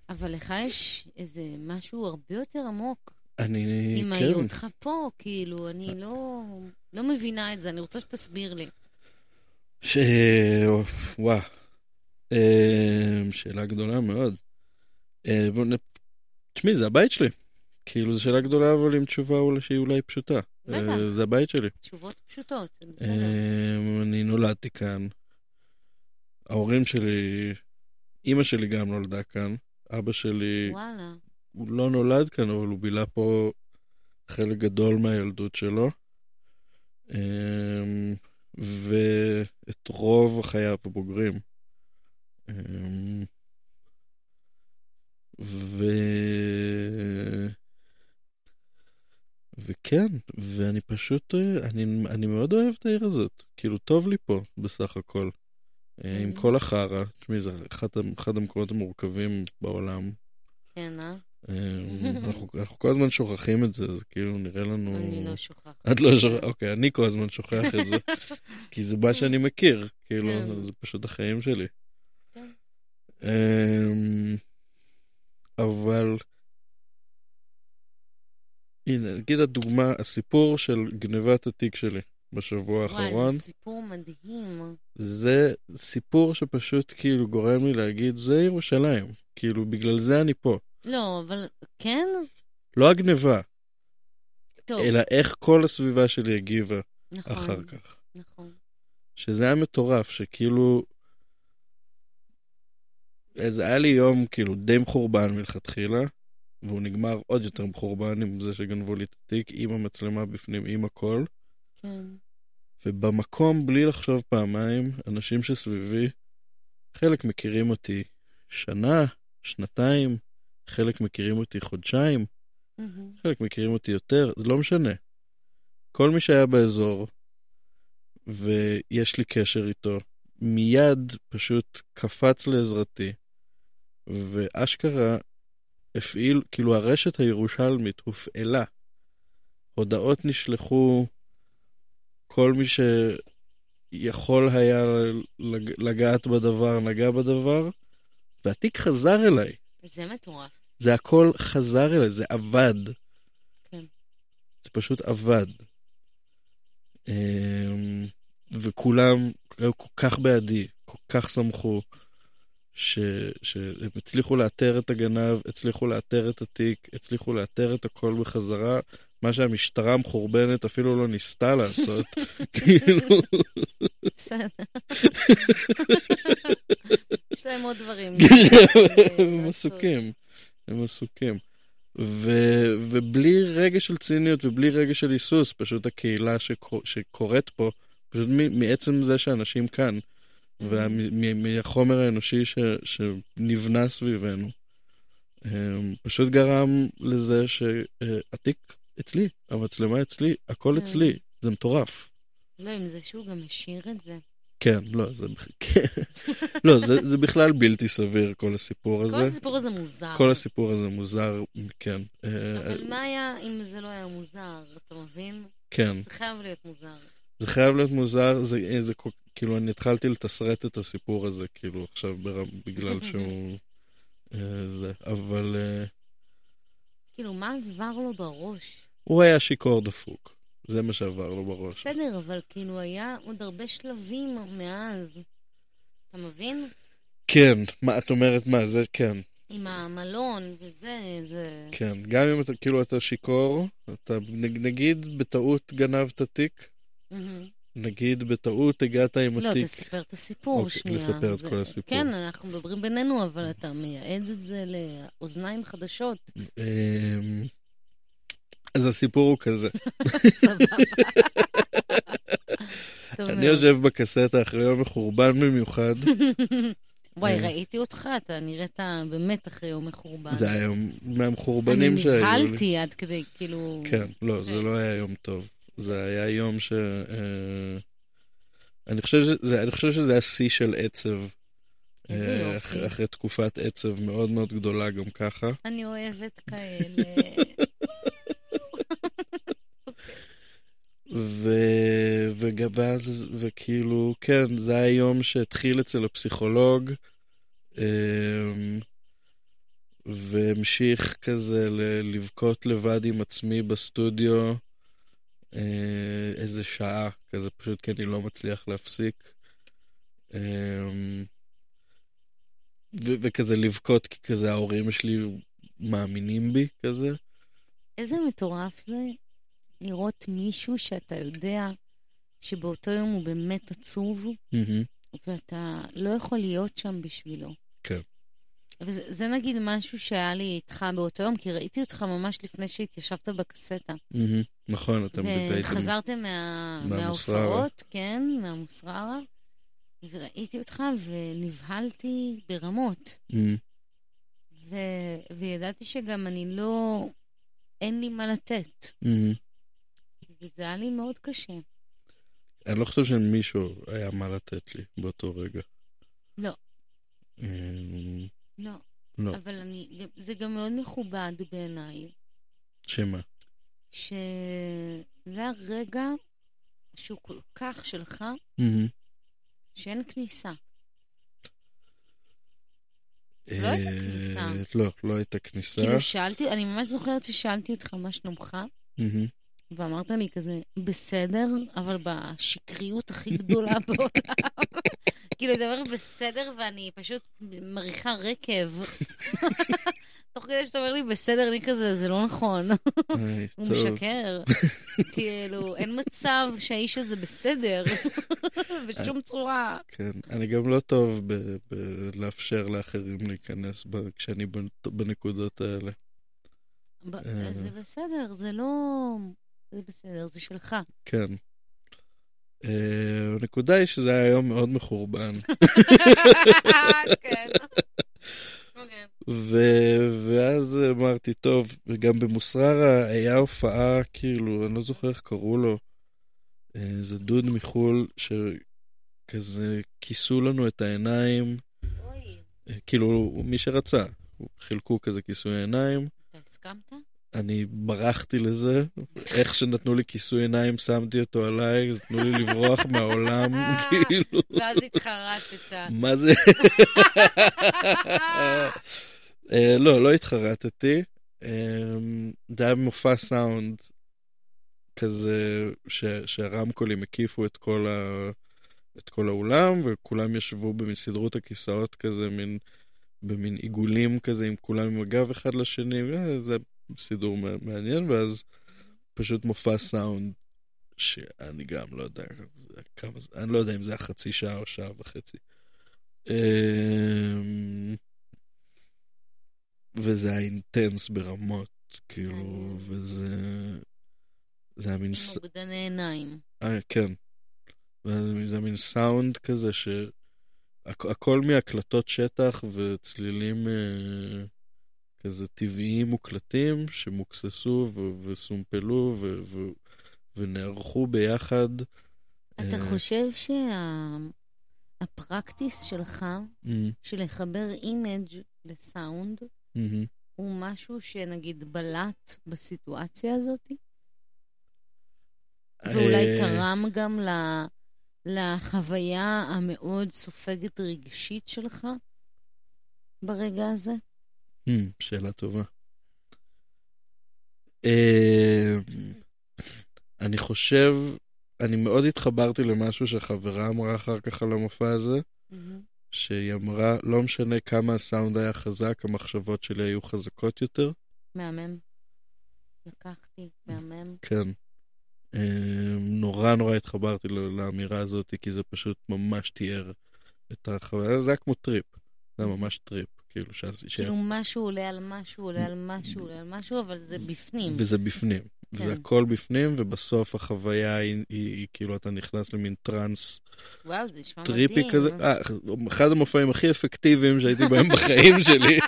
אבל לך יש איזה משהו הרבה יותר עמוק אני... עם כן. היותך פה, כאילו, אני לא, לא מבינה את זה, אני רוצה שתסביר לי. ש... וואו. אה, שאלה גדולה מאוד. אה, בוא נ... תשמעי, זה הבית שלי. כאילו, זו שאלה גדולה, אבל עם תשובה שהיא אולי פשוטה. בטח. אה, זה הבית שלי. תשובות פשוטות, זה בסדר. אה, אני נולדתי כאן. ההורים שלי, אימא שלי גם נולדה כאן. אבא שלי, וואלה. הוא לא נולד כאן, אבל הוא בילה פה חלק גדול מהילדות שלו. ואת רוב חייו הבוגרים. אמ, ו... וכן, ואני פשוט, אני, אני מאוד אוהב את העיר הזאת. כאילו, טוב לי פה, בסך הכל. אה, עם Mhm. כל החרא. תשמעי, זה אחד, אחד המקומות המורכבים בעולם. כן, אה? אמ, [laughs] אנחנו, אנחנו כל הזמן שוכחים את זה, זה כאילו נראה לנו... אני לא שוכחת. את לא שוכחת, אוקיי, אני כל הזמן שוכח את זה, [laughs] כי זה מה שאני מכיר, כאילו, כן. זה פשוט החיים שלי. כן. אמ, אבל, הנה, נגיד הדוגמה, הסיפור של גנבת התיק שלי בשבוע האחרון, וואי, זה סיפור מדהים. זה סיפור שפשוט כאילו גורם לי להגיד, זה ירושלים, כאילו, בגלל זה אני פה. לא, אבל כן? לא הגניבה, טוב, אלא איך כל הסביבה שלי הגיבה נכון. אחר כך. נכון. שזה היה מטורף, שכאילו... זה היה לי יום כאילו די מחורבן מלכתחילה, והוא נגמר עוד יותר מחורבן עם זה שגנבו לי את התיק, עם המצלמה בפנים, עם הכל. כן. ובמקום, בלי לחשוב פעמיים, אנשים שסביבי, חלק מכירים אותי שנה, שנתיים, חלק מכירים אותי חודשיים, מהמם. חלק מכירים אותי יותר, זה לא משנה. כל מי שהיה באזור, ויש לי קשר איתו, מיד פשוט קפץ לעזרתי, ואשכרה הפעיל, כאילו הרשת הירושלמית הופעלה. הודעות נשלחו, כל מי שיכול היה לג- לגעת בדבר, נגע בדבר, והתיק חזר אליי. זה מטורף. זה הכל חזר אליי, זה עבד. כן. זה פשוט עבד. אמ, וכולם היו כל כך בעדי, כל כך שמחו, ש, שהם הצליחו לאתר את הגנב, הצליחו לאתר את התיק, הצליחו לאתר את הכל בחזרה, מה שהמשטרה המחורבנת אפילו לא ניסתה לעשות. [laughs] כאילו, בסדר. [laughs] יש להם עוד דברים. [laughs] הם עסוקים, הם עסוקים. ו- ובלי רגע של ציניות ובלי רגע של היסוס, פשוט הקהילה שקור- שקורית פה, פשוט מ- מעצם זה שאנשים כאן, ומהחומר האנושי ש- שנבנה סביבנו, פשוט גרם לזה שהתיק אצלי, המצלמה אצלי, הכל כן. אצלי, זה מטורף. לא, עם זה שהוא גם השאיר את זה. כן, לא, זה, [laughs] כן. לא, זה, זה בכלל בלתי סביר, כל הסיפור הזה. כל הסיפור הזה מוזר. כל הסיפור הזה מוזר, כן. אה, אבל מה היה אם זה לא היה מוזר, אתה מבין? כן, זה חייב להיות מוזר. זה חייב להיות מוזר, זה, זה כל- כאילו, אני התחלתי לתסרט את הסיפור הזה, כאילו, עכשיו, ברם, בגלל שהוא... [laughs] אה, זה, אבל אה, כאילו, מה עבר לו בראש? הוא היה שיכור דפוק. זה מה שעבר לו בראש. בסדר, אבל כאילו היה עוד הרבה שלבים מאז. אתה מבין? כן, מה, את אומרת מה, זה כן. עם המלון וזה, זה... כן, גם אם אתה כאילו אתה שיכור, אתה נגיד בטעות גנבת תיק, מהמם. נגיד בטעות הגעת עם לא, התיק. תספר את הסיפור אוקיי, שנייה. לספר את זה- כל הסיפור. כן, אנחנו מדברים בינינו, אבל אתה מייעד את זה לאוזניים חדשות. אז הסיפור הוא כזה, סבבה. אני. יושב בקסטה אחרי יום מחורבן במיוחד, [laughs] וואי, אה. ראיתי אותך, אתה נראית באמת אחרי יום מחורבן. זה היה יום מהמחורבנים אני שהיו לי. נבהלתי עד כדי, כאילו... כן, לא, זה אוקיי. לא היה יום טוב. זה היה יום ש... אה, אני חושב שזה, אני חושב שזה היה שיא של עצב. איזה אה, יופי. אחרי, אחרי תקופת עצב מאוד מאוד גדולה גם ככה. אני אוהבת כאלה. [laughs] ו... וג- ואז, וכאילו, כן, זה היה יום שהתחיל אצל הפסיכולוג, אמ, והמשיך כזה ל- לבכות לבד עם עצמי בסטודיו אה, איזה שעה, כזה פשוט כי אני לא מצליח להפסיק. אמ, ו- וכזה לבכות כי כזה ההורים שלי מאמינים בי כזה. איזה מטורף זה לראות מישהו שאתה יודע שבאותו יום הוא באמת עצוב, מהמם. ואתה לא יכול להיות שם בשבילו. כן. וזה זה נגיד משהו שהיה לי איתך באותו יום, כי ראיתי אותך ממש לפני שהתיישבת בקסטה. מהמם. נכון, אתם הייתם... וחזרתם מה... מההופעות, כן, מהמוסררה, וראיתי אותך ונבהלתי ברמות. מהמם. ו... וידעתי שגם אני לא... אין לי מה לתת. מהמם. וזה היה לי מאוד קשה. אני לא חושב שמישהו היה מה לתת לי באותו רגע. לא. אמ, לא. לא. אבל אני... זה גם מאוד מכובד בעיניי, שמה? שזה הרגע שהוא כל כך שלך. שאין כניסה. אה, לא הייתה כניסה. לא, לא הייתה כניסה. כאילו שאלתי, אני ממש זוכרת ששאלתי אותך מה שלומך, מהמם. ואמרת לי כזה, בסדר, אבל בשקריות הכי גדולה [laughs] בעולם. כאילו, אתה אומר בסדר, ואני פשוט מריחה רקב. [laughs] תוך כדי שאתה אומר לי בסדר, אני כזה, זה לא נכון. איי, הוא. משקר. [laughs] כאילו, אין מצב שהאיש הזה בסדר. בשום צורה. כן, אני גם לא טוב ב- ב- לאפשר לאחרים להיכנס כשאני בנ- בנקודות האלה. אה. זה בסדר, זה לא... זה בסדר, זה שלך. כן. אה, הנקודה היא שזה היה יום מאוד מחורבן. [laughs] כן. ו- ואז אמרתי, טוב, וגם במוסררה היה הופעה, כאילו, אני לא זוכר איך קראו לו, אה, איזה דוד מחו"ל, שכזה כיסו לנו את העיניים, אוי, אה, כאילו, מי שרצה, חילקו כזה כיסוי עיניים. אתה הסכמת? אני ברחתי לזה, איך שנתנו לי כיסוי עיניים שמתי אותו עליי, אז תנו לי לברוח [laughs] מהעולם, כאילו, ואז התחרטת. מה זה? אה, לא, לא התחרטתי. אה, זה היה מופע סאונד כזה, שהרמקולים הקיפו את כל, ה... את כל האולם, וכולם ישבו את הכיסאות כזה, מין, במין עיגולים כזה, עם כולם עם הגב אחד לשני, וזה סידור מע- מעניין, ואז פשוט מופע סאונד, שאני גם לא יודע כמה זה, אני לא יודע אם זה היה חצי שעה או שעה וחצי. אמ, וזה היה אינטנס ברמות, כאילו, וזה... זה היה מין... מוקדני עיניים. אה, כן. זה מין סאונד כזה ש... הכ- הכל מהקלטות שטח וצלילים אה, כזה טבעיים מוקלטים שמוקססו וסומפלו ונערכו ביחד. אתה אה, חושב שה practice שלך, אמ, של לחבר image לסאונד, אמ. הוא משהו שנגיד בלט בסיטואציה הזאת? ואולי אה, תרם גם ל- לחוויה המאוד סופגת רגשית שלך ברגע הזה? Hmm, שאלה טובה. אה, אני חושב, אני מאוד התחברתי למשהו שחברה אמרה אחר כך על המופע הזה, מהמם. שהיא אמרה, לא משנה כמה הסאונד היה חזק, המחשבות שלי היו חזקות יותר. מהמם. לקחתי, מהמם. כן. אה, נורא נורא התחברתי לאמירה הזאת, כי זה פשוט ממש תיאר את החוויה, זה היה כמו טריפ. זה היה ממש טריפ, כאילו, ש... ש... כאילו משהו עולה על משהו, עולה על משהו, עולה על משהו, אבל זה בפנים. וזה בפנים. כן. זה הכל בפנים, ובסוף החוויה היא, היא, היא כאילו, אתה נכנס למין טראנס וואו, זה נשמע טריפי מדהים. כזה. אה, אחד המופעים הכי אפקטיביים שהייתי בהם בחיים שלי.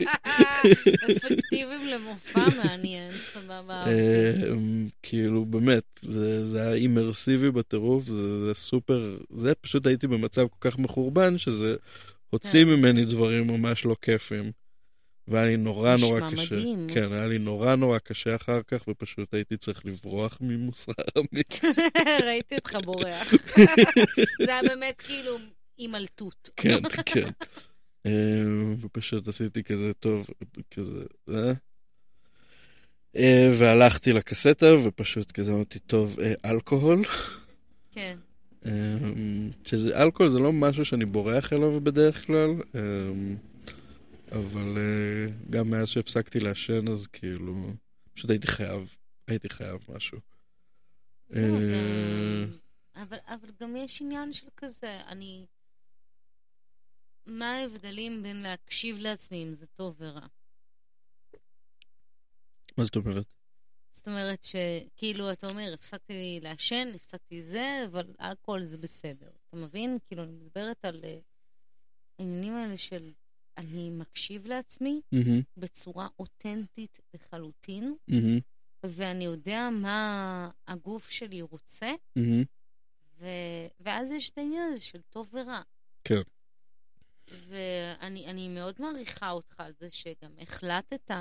[laughs] אפקטיביים למופע מעניין, סבבה. אה, כאילו, באמת, זה, זה היה אימרסיבי בטירוף, זה, זה סופר, זה פשוט הייתי במצב כל כך מחורבן, שזה הוציא כן. ממני דברים ממש לא כיפים. והיה לי נורא נשמע נורא קשה. מדהים. כן, היה לי נורא נורא קשה אחר כך, ופשוט הייתי צריך לברוח ממוסר [laughs] המיקס. [laughs] ראיתי אותך בורח. [laughs] זה היה באמת כאילו הימלטות. כן, כן. אה, ופשוט עשיתי כזה טוב, כזה, אה? אה, והלכתי לקסטה, ופשוט כזה אמרתי, טוב, אלכוהול. כן. אה, שזה, אלכוהול זה לא משהו שאני בורח אליו בדרך כלל, אה, אבל אה, גם מאז שהפסקתי לעשן, אז כאילו, פשוט הייתי חייב, הייתי חייב משהו. לא, אתה- אבל, אבל גם יש עניין של כזה, אני... מה ההבדלים בין להקשיב לעצמי אם זה טוב ורע? מה זאת אומרת? זאת אומרת שכאילו, אתה אומר, הפסקתי לעשן, הפסקתי זה, אבל אלכוהול זה בסדר. אתה מבין? כאילו, אני מדברת על אה, העניינים האלה של אני מקשיב לעצמי מהמם, בצורה אותנטית לחלוטין, מהמם, ואני יודע מה הגוף שלי רוצה, מהמם. ו... ואז יש את העניין הזה של טוב ורע. כן. ואני אני מאוד מעריכה אותך על זה שגם החלטת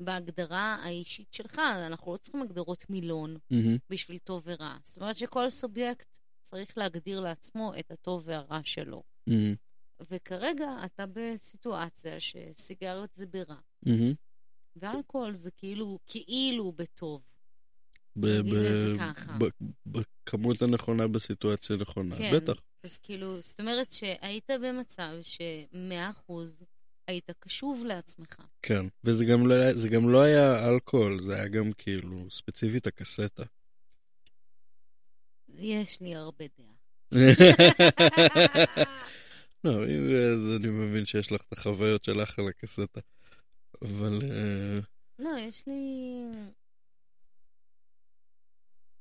בהגדרה האישית שלך, אנחנו לא צריכים הגדרות מילון מהמם. בשביל טוב ורע. זאת אומרת שכל סובייקט צריך להגדיר לעצמו את הטוב והרע שלו. מהמם, וכרגע אתה בסיטואציה שסיגריות זה ברע, מהמם. ואלכוהול זה כאילו, כאילו בטוב. בכמות הנכונה בסיטואציה הנכונה, כן. בטח. אז כאילו, זאת אומרת שהיית במצב שמאה אחוז היית קשוב לעצמך. כן, וזה גם לא גם לא היה אלכוהול, זה היה גם כאילו ספציפית הקסטה. יש לי הרבה דעה. [laughs] לא, אם- אז אני מבין שיש לך את החוויות שלך על הקסטה. אבל אה, לא, יש לי...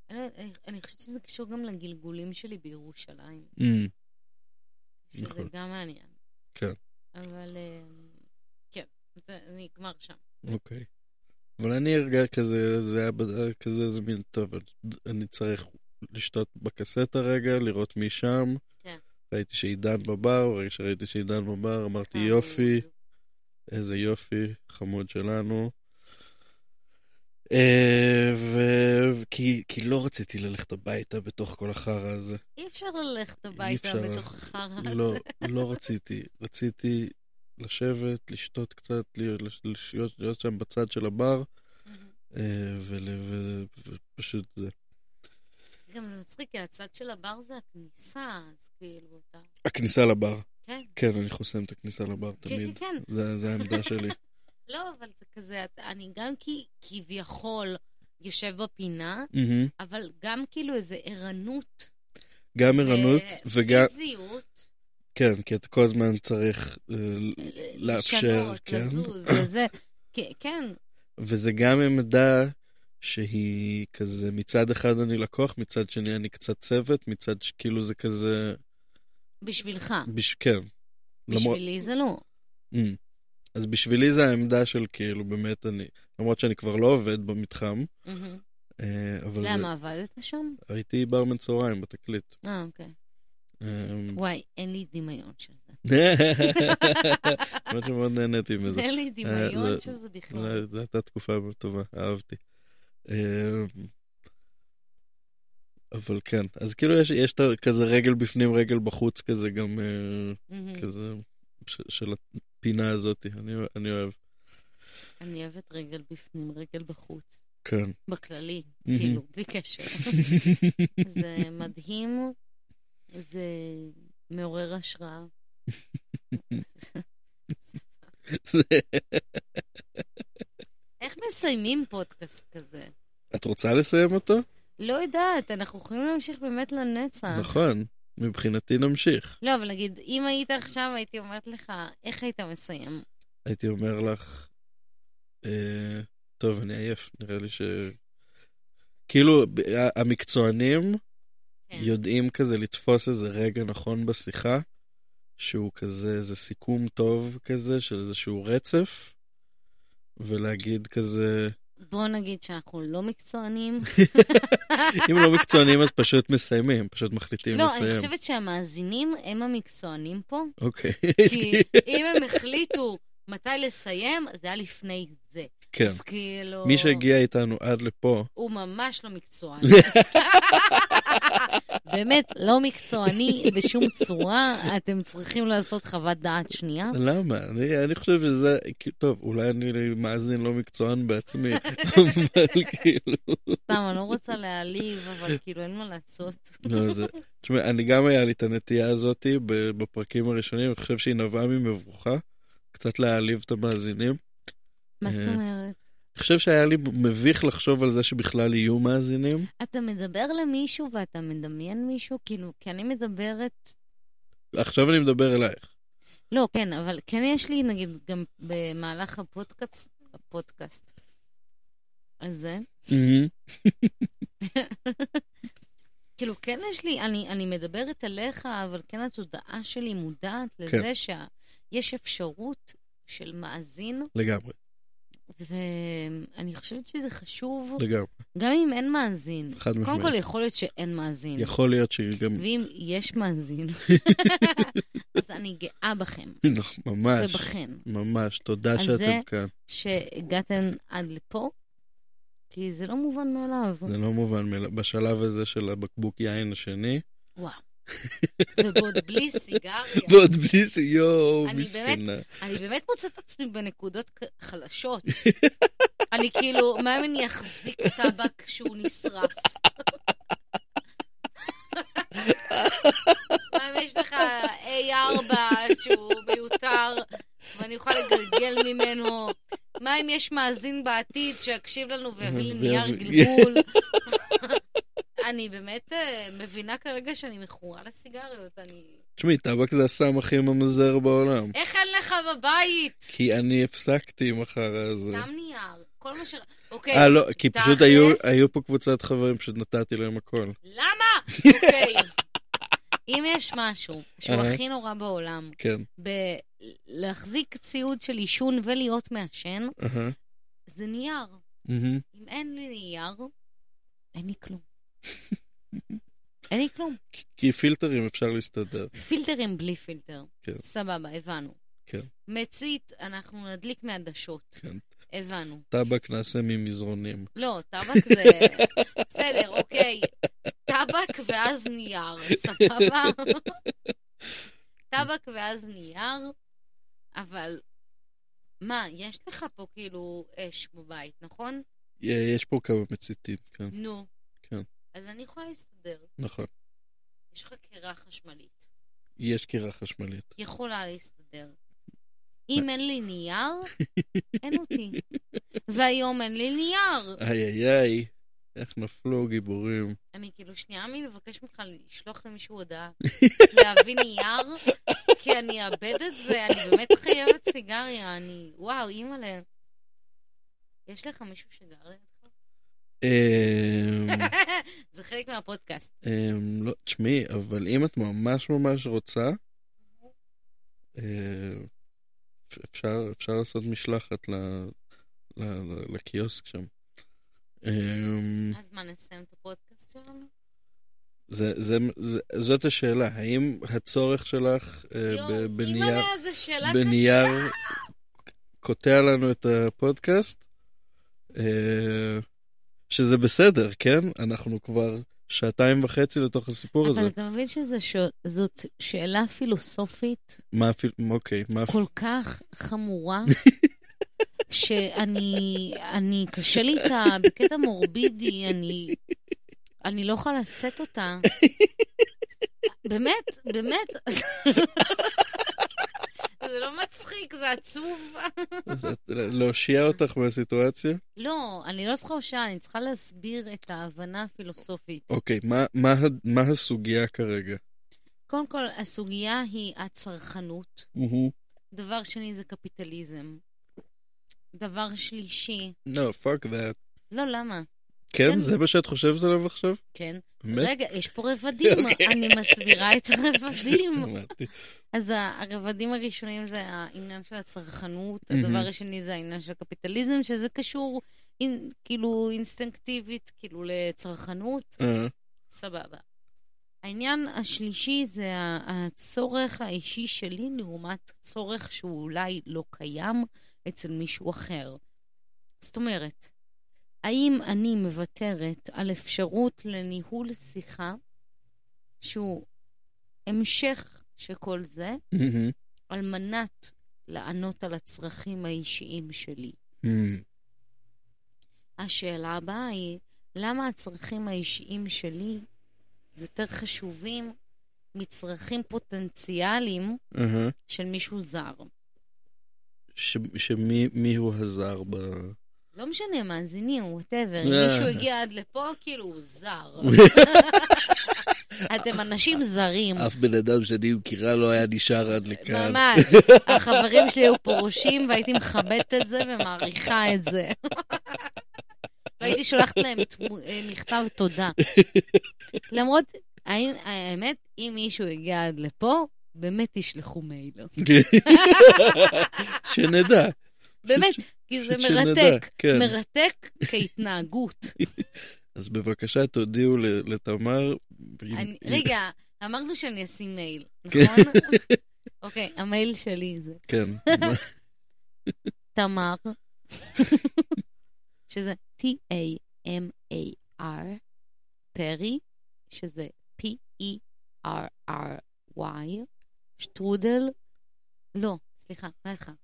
אני, אני, חושבת שזה קשור גם לגלגולים שלי בירושלים, אמ, שזה נכון. גם מעניין. כן. אבל אה, כן, זה נגמר שם. אוקיי. אבל אני הרגע כזה, זה היה כזה, זה מין, טוב, אני צריך לשתות בקסטה רגע, לראות מי שם. כן. ראיתי שעידן בבר, ברגע שראיתי שעידן בבר, אמרתי. יופי, איזה יופי, חמוד שלנו. אה, ו- כי, כי לא רציתי ללכת הביתה בתוך כל החרא הזה. אי אפשר ללכת הביתה אפשר. בתוך החרא הזה. לא, לא רציתי. רציתי לשבת, לשתות קצת, להיות, להיות, שם בצד של הבר, אה, ופשוט זה. גם זה מצחיק, כי הצד של הבר זה הכניסה, אז כאילו אתה... הכניסה לבר. כן. כן, אני חוסם את הכניסה לבר כן, תמיד. כן, כן. זה, זה העמדה שלי. [laughs] לא, אבל זה כזה, אני גם כי כביכול יושב בפינה, מהמם. אבל גם כאילו איזה ערנות. גם ערנות, וגם, פיזיות. כן, כי אתה כל הזמן צריך אה, לאפשר, לשנות, כן. לזוז, [coughs] לזה. כן, וזה גם עמדה שהיא כזה, מצד אחד אני לקוח, מצד שני אני קצת צוות, מצד שכאילו זה כזה, בשבילך. בש... כן. בשבילי זה לא. Mm. אז בשבילי זה העמדה של כאילו באמת אני, למרות שאני כבר לא עובד במתחם. אה, אבל זה, למה, עבדת שם? הייתי ברמן צהריים בתקליט. אה, אוקיי. אמ, וואי, אין לי דמיון של זה. [laughs] האמת שמאוד נהניתי מזה. אין לי דמיון זה- שזה בכלל. זו הייתה תקופה טובה, אהבתי. אמ, אבל כן, אז כאילו יש, יש כזה רגל בפנים, רגל בחוץ כזה גם, אה. כזה, של הפינה הזאת, אני, אני אוהב. אני אוהבת רגל בפנים, רגל בחוץ. כן. בכללי, מהמם. כאילו, בלי קשר. [laughs] זה מדהים, זה מעורר השראה. איך מסיימים פודקאסט כזה? את רוצה לסיים אותו? לא יודעת, אנחנו יכולים להמשיך באמת לנצח. נכון. מבחינתי נמשיך. לא, אבל נגיד, אם היית עכשיו, הייתי אומרת לך, איך היית מסיים? הייתי אומר לך, אה, טוב, אני עייף, נראה לי ש... כאילו, המקצוענים כן. יודעים כזה לתפוס איזה רגע נכון בשיחה, שהוא כזה, איזה סיכום טוב כזה, של איזשהו רצף, ולהגיד כזה, בוא נגיד שאנחנו לא מקצוענים. אם לא מקצוענים אז פשוט מסיימים, פשוט מחליטים לא, לסיים. אני חושבת שהמאזינים הם המקצוענים פה, אוקיי. כי [laughs] אם הם החליטו מתי לסיים, זה היה לפני. כן. אז כאילו... מי שהגיע איתנו עד לפה, הוא ממש לא מקצועני. [laughs] באמת, לא מקצועני בשום צורה. אתם צריכים לעשות חוות דעת שנייה. למה? אני, אני חושב שזה, טוב, אולי אני מאזין לא מקצוען בעצמי, [laughs] אבל כאילו, סתם, אני לא רוצה להעליב, אבל כאילו אין מה לעשות. לא, זה, תשמע, אני גם היה לי את הנטייה הזאתי ב- בפרקים הראשונים, אני חושב שהיא נבעה ממבוכה, קצת להעליב את המאזינים. מה זאת אה, אומרת? אני חושב שהיה לי מביך לחשוב על זה שבכלל יהיו מאזינים. אתה מדבר למישהו ואתה מדמיין מישהו? כאילו, כי אני מדברת... עכשיו אני מדבר אלייך. לא, כן, אבל כן יש לי, נגיד, גם במהלך הפודקאסט, הפודקאסט הזה, [laughs] כאילו, כן יש לי, אני, אני מדברת עליך, אבל כן התודעה שלי מודעת לזה כן. שיש אפשרות של מאזין, לגמרי, ואני חושבת שזה חשוב, לגמרי. גם אם אין מאזין. חד קודם משמעית. כל, יכול להיות שאין מאזין. יכול להיות שגם... ואם יש מאזין, [laughs] אז אני גאה בכם ממש, ובכן, ממש, תודה על שאתם זה- כאן. שהגעתם עד לפה, כי זה לא מובן מאליו. זה לא מובן מאליו. בשלב הזה של הבקבוק יין השני, וואו. ועוד בלי סיגריה. ועוד בלי זה, יואו, מסכנה. אני באמת מוצאת את עצמי בנקודות חלשות. אני כאילו, מה אם אני אחזיק טבק שהוא נשרף? מה אם יש לך A4 שהוא מיותר ואני יכולה לגלגל ממנו? מה אם יש מאזין בעתיד שיקשיב לנו ויביא לי [laughs] נייר גלגול? אני באמת אה, מבינה כרגע שאני מכורה לסיגריות, אני... תשמעי, טבק זה הסם הכי ממזר בעולם. איך אין לך בבית? כי אני הפסקתי עם החרא הזה. סתם נייר. כל מה ש... אוקיי, אה, לא, כי תכלס. פשוט היו- היו פה קבוצת חברים, פשוט נתתי להם הכל. למה? אוקיי. [laughs] אם יש משהו שהוא. הכי נורא בעולם, כן. בלהחזיק ציוד של עישון ולהיות מעשן. זה נייר. אם אין לי נייר, אין לי כלום. [laughs] אין לי כלום. כי- פילטרים אפשר להסתדר. פילטרים בלי פילטר. כן. סבבה, הבנו. כן. מצית, אנחנו נדליק מעדשות. כן. הבנו. טבק נעשה ממזרונים. לא, טבק [laughs] זה... בסדר, אוקיי. טבק ואז נייר, סבבה? [laughs] טבק ואז נייר, אבל... מה, יש לך פה כאילו אש בבית, נכון? יש פה כמה מציתים, כן, נו. אז אני יכולה להסתדר. נכון. יש לך קירה חשמלית. יש קירה חשמלית. יכולה להסתדר. אם אין לי נייר, [laughs] אין אותי. והיום אין לי נייר. איי איי איי, איך נפלו גיבורים. אני כאילו, שנייה, אני מבקש ממך לשלוח למישהו הודעה, [laughs] להביא נייר, כי אני אאבד את זה, אני באמת חייבת סיגריה, אני... וואו, אימא'לה. יש לך מישהו שגר לידך? אמ, [laughs] זה חלק מהפודקאסט. אמ, לא, תשמעי, אבל אם את ממש ממש רוצה, אה, אפשר, אפשר לעשות משלחת ל, ל, ל, לקיוסק שם. אמ, אז מה, נסיים את הפודקאסט שלנו? זה, זה, זה, זאת השאלה, האם הצורך שלך אה, יואו, בנייר, בנייר. קוטע לנו את הפודקאסט? שזה בסדר, כן? אנחנו כבר שעתיים וחצי לתוך הסיפור הזה. אבל אתה מבין שזאת שאלה פילוסופית מה אוקיי, מה כל כך חמורה, [laughs] שאני, אני, קשה לי איתה בקטע מורבידי, אני, אני לא יכולה לשאת אותה. [laughs] באמת, באמת. [laughs] זה לא מצחיק, זה עצוב. [laughs] להושיע אותך מהסיטואציה? לא, אני לא צריכה הושעה, אני צריכה להסביר את ההבנה הפילוסופית. אוקיי, מה- מה ה- מה הסוגיה כרגע? קודם כל, הסוגיה היא הצרכנות. דבר שני זה קפיטליזם. דבר שלישי, לא, fuck that. לא, למה? כן, כן. זה מה שאת חושבת עליו עכשיו? כן. רגע, יש פה רבדים. [laughs] אני מסבירה את הרבדים. אז הרבדים הראשונים זה העניין של הצרכנות. הדבר השני זה העניין של הקפיטליזם, שזה קשור כאילו אינסטינקטיבית, כאילו לצרכנות, אה, סבבה. העניין השלישי זה הצורך האישי שלי לעומת צורך שהוא אולי לא קיים אצל מישהו אחר. זאת אומרת, האם אני מוותרת על אפשרות לניהול שיחה שהוא המשך של כל זה, מהמם. על מנת לענות על הצרכים האישיים שלי? מהמם. השאלה הבאה היא, למה הצרכים האישיים שלי יותר חשובים מצרכים פוטנציאליים אהה. של מישהו זר? ש- שמי מי הוא הזר ב... לא משנה, מאזינים, ווטאבר. אם אה. מישהו הגיע עד לפה, כאילו הוא זר. [laughs] אתם אנשים זרים. אף בן אדם שאני מכירה לא היה נשאר עד לכאן. ממש. [laughs] החברים שלי היו פורשים והייתי מכבדת את זה ומעריכה את זה. [laughs] והייתי שולחת להם אה, מכתב תודה. למרות, האמת, אם מישהו הגיע עד לפה, באמת תשלחו מייל. שנדע. באמת, כי זה מרתק. כן. מרתק [laughs] כהתנהגות. אז בבקשה תודיעו לתמר. אני- [laughs] רגע, אמרנו שאני אשים מייל, כן. נכון? [laughs] אוקיי, המייל שלי זה כן. תמר, שזה T-A-M-A-R, פרי, שזה P-E-R-R-Y, שטרודל, לא, סליחה, מההתחלה.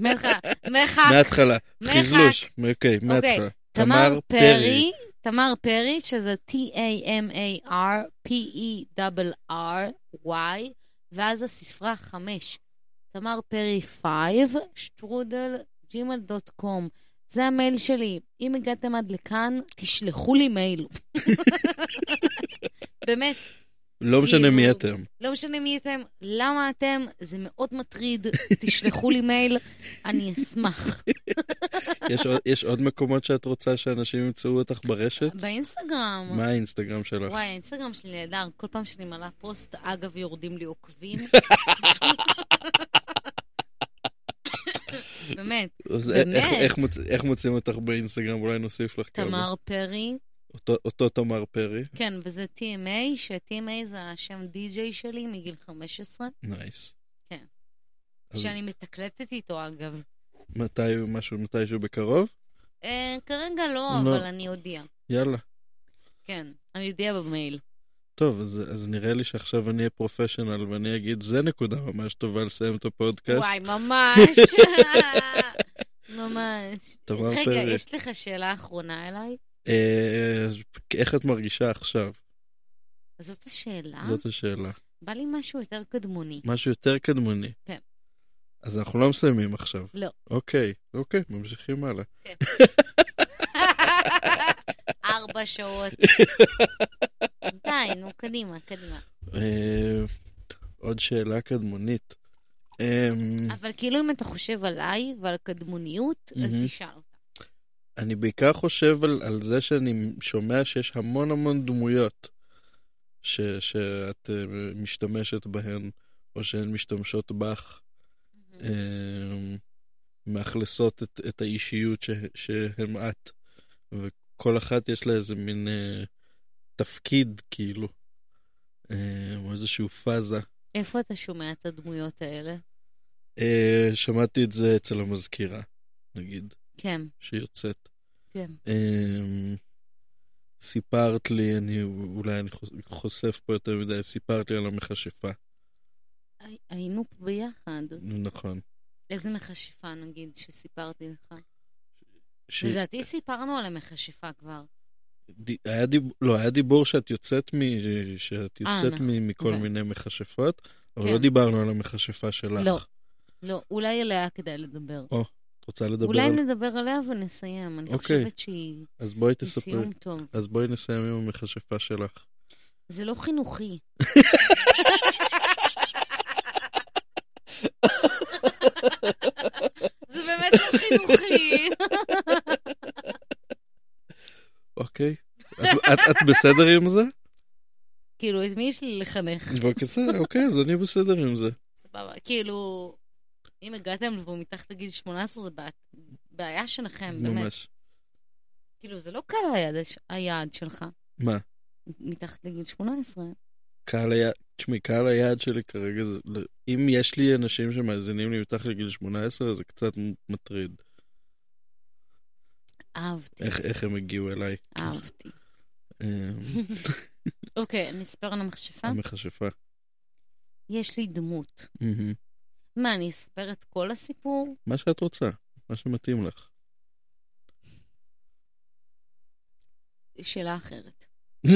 מההתחלה, מההתחלה. מההתחלה. חזלוש. אוקיי, מההתחלה. תמר פרי, תמר פרי, שזה T-A-M-A-R-P-E-R-R-Y, ואז הספרה 5, תמר פרי 5, שטרודל, ג'ימל דוט קום. זה המייל שלי. אם הגעתם עד לכאן, תשלחו לי מייל. [laughs] באמת, לא משנה מי כאילו- אתם. לא משנה מי אתם, למה אתם, זה מאוד מטריד, תשלחו לי מייל, אני אשמח. [laughs] יש עוד- יש עוד מקומות שאת רוצה שאנשים ימצאו אותך ברשת? באינסטגרם. מה האינסטגרם שלך? וואי, האינסטגרם שלי נהדר. כל פעם שאני מעלה פוסט, אגב, יורדים לי עוקבים. [laughs] באמת. איך- באמת? איך מוצ- איך מוצאים אותך באינסטגרם? אולי נוסיף לך כמה. תמר פרי, אותו- אותו תמר פרי. כן, וזה TMA, ש-TMA זה השם די-ג'יי שלי מגיל 15, nice. כן. אז שאני מתקלטת איתו, אגב. מתי משהו, מתישהו בקרוב? אה, כרגע לא, לא. אבל אני אודיע. יאללה. כן, אני אודיע במייל. טוב, אז, אז נראה לי שעכשיו אני אהיה פרופשיונל ואני אגיד, זה נקודה ממש טובה לסיים את הפודקאסט. וואי, ממש. [laughs] ממש. רגע, פרי. יש לך שאלה אחרונה אליי? אה, איך את מרגישה עכשיו? זאת השאלה. זאת השאלה. בא לי משהו יותר קדמוני. משהו יותר קדמוני. כן. אז אנחנו לא מסיימים עכשיו. לא. אוקיי, אוקיי, ממשיכים הלאה. [laughs] ארבע שעות. [laughs] די, נו, קדימה, קדימה. אה, עוד שאלה קדמונית. אה, אבל כאילו אם אתה חושב עליי ועל קדמוניות, אז. תשאל אותה. אני בעיקר חושב על, על זה שאני שומע שיש המון המון דמויות ש, שאת אה, משתמשת בהן, או שהן משתמשות בך, אה, מאכלסות את, את האישיות ש, שהם את, וכל אחת יש לה איזה מין אה, תפקיד, כאילו, אה, או איזשהו פאזה. איפה אתה שומע את הדמויות האלה? אה, שמעתי את זה אצל המזכירה, נגיד, כן, שיוצאת. כן. אמ, סיפרת לי, אני אולי אני חוש- חושף פה יותר מדי, סיפרת לי על המכשפה, הי- היינו פה ביחד. נכון. איזה מכשפה, נגיד, שסיפרתי לך? ש- לדעתי סיפרנו על המכשפה כבר. ד- היה דיב... לא, היה דיבור שאת יוצאת, מ... שאת אה, יוצאת נכון. מ... מכל אוקיי. מיני מכשפות, אבל כן. לא דיברנו על המכשפה שלך. לא. לא, אולי עליה כדאי לדבר. את רוצה לדבר אולי על... נדבר עליה ונסיים. אני אוקיי. חושבת שהיא אז בואי תספרי. סיום טוב. אז בואי נסיים עם המכשפה שלך. זה לא חינוכי. [laughs] זה באמת לא חינוכי. אוקיי. את, את, את בסדר עם זה? כאילו, את מי יש לי לחנך? בבקשה, אוקיי, אז אני בסדר עם זה. סבבה. כאילו, אם הגעתם לפה מתחת לגיל 18, זה בעיה- שלכם, באמת. ממש. כאילו, זה לא קל היעד, היעד שלך, מה? מתחת לגיל 18. קהל היעד, תשמעי, קהל היעד שלי כרגע זה, אם יש לי אנשים שמאזינים לי מתחת לגיל 18, אז זה קצת מטריד. אהבתי, איך, איך הם הגיעו אליי. אהבתי. אה, [laughs] אוקיי, אני אספר על המכשפה? המכשפה. יש לי דמות. מהמם. מה, אני אספר את כל הסיפור? מה שאת רוצה, מה שמתאים לך. שאלה אחרת. [laughs]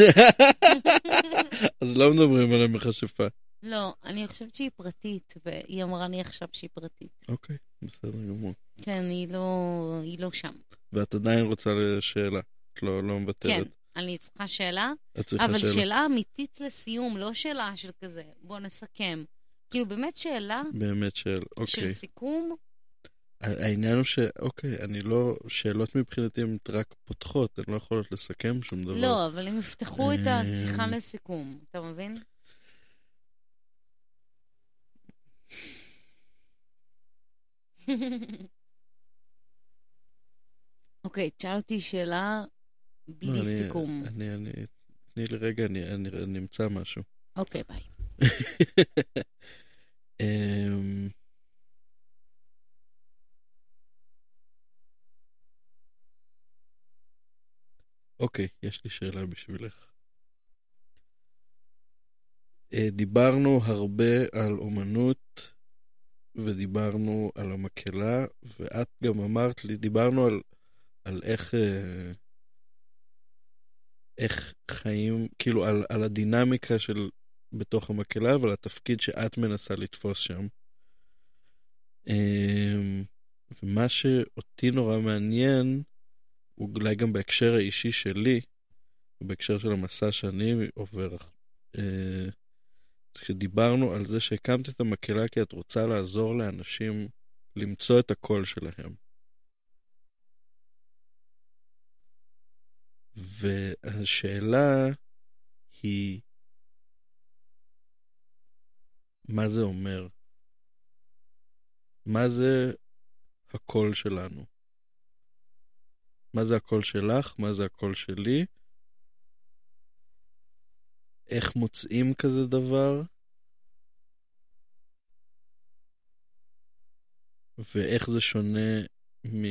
אז לא מדברים על המכשפה. לא, אני חושבת שהיא פרטית, והיא אמרה לי עכשיו שהיא פרטית. אוקיי, בסדר גמור. כן, היא לא, היא לא שם. ואת עדיין רוצה לשאלה. את לא, לא כן, מוותרת. אני צריכה שאלה, את צריכה אבל שאלה. שאלה אמיתית לסיום, לא שאלה של כזה, בוא נסכם. כאילו, באמת שאלה באמת של, של אוקיי. סיכום. העניין הוא ש... אוקיי, אני לא... שאלות מבחינתי הן רק פותחות, הן לא יכולות לסכם שום דבר. לא, אבל הם יפתחו את השיחה אמ. לסיכום, אתה מבין? אוקיי, תשאל אותי שאלה לא, בלי אני- סיכום. אני, אני... תני לי רגע, אני, אני, אני אמצא משהו. אוקיי, ביי. [laughs] אמ, אוקיי, יש לי שאלה בשבילך. אה, דיברנו הרבה על אומנות, ודיברנו על המקהלה, ואת גם אמרת לי, דיברנו על, על איך, אה, איך חיים, כאילו על, על הדינמיקה של בתוך המקהלה ועל התפקיד שאת מנסה לתפוס שם. אמ, ומה שאותי נורא מעניין, אולי גם בהקשר האישי שלי, בהקשר של המסע שאני עובר, אה, כשדיברנו על זה שהקמת את המקהלה כי את רוצה לעזור לאנשים למצוא את הקול שלהם. והשאלה היא, מה זה אומר? מה זה הקול שלנו? מה זה הקול שלך? מה זה הקול שלי? איך מוצאים כזה דבר? ואיך זה שונה מ...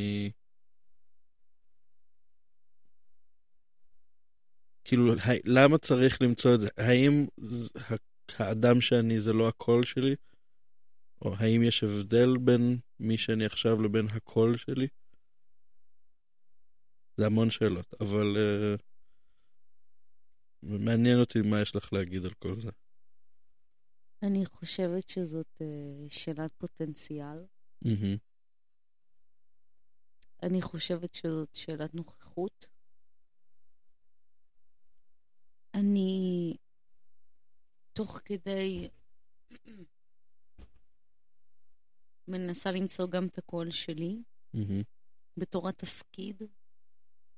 כאילו, למה צריך למצוא את זה? האם האדם שאני זה לא הקול שלי? או האם יש הבדל בין מי שאני עכשיו לבין הקול שלי? זה המון שאלות, אבל uh, מעניין אותי מה יש לך להגיד על כל זה. אני חושבת שזאת אה, שאלת פוטנציאל. מהמם, אני חושבת שזאת שאלת נוכחות. אני, תוך כדי, מנסה למצוא גם את הקול שלי, מהמם, בתור התפקיד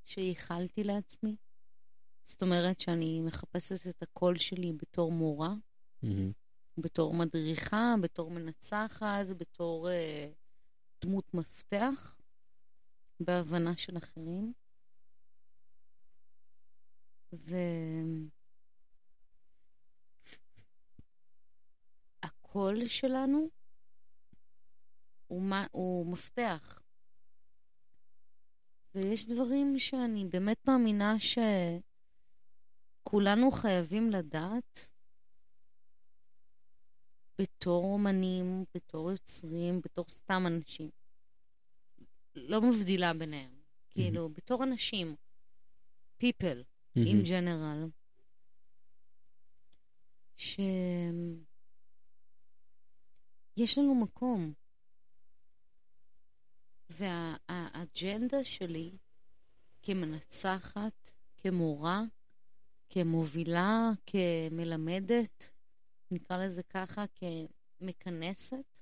שייחלתי לעצמי. זאת אומרת שאני מחפשת את הקול שלי בתור מורה, מהמם, בתור מדריכה, בתור מנצחת, בתור אה, דמות מפתח בהבנה של אחרים. והקול שלנו הוא, מה, הוא מפתח. ויש דברים שאני באמת מאמינה שכולנו חייבים לדעת בתור אומנים, בתור יוצרים, בתור סתם אנשים. לא מבדילה ביניהם. כאילו, בתור אנשים. people, in general. שיש לנו מקום. והאג'נדה שלי כמנצחת, כמורה, כמובילה, כמלמדת, נקרא לזה ככה, כמכנסת,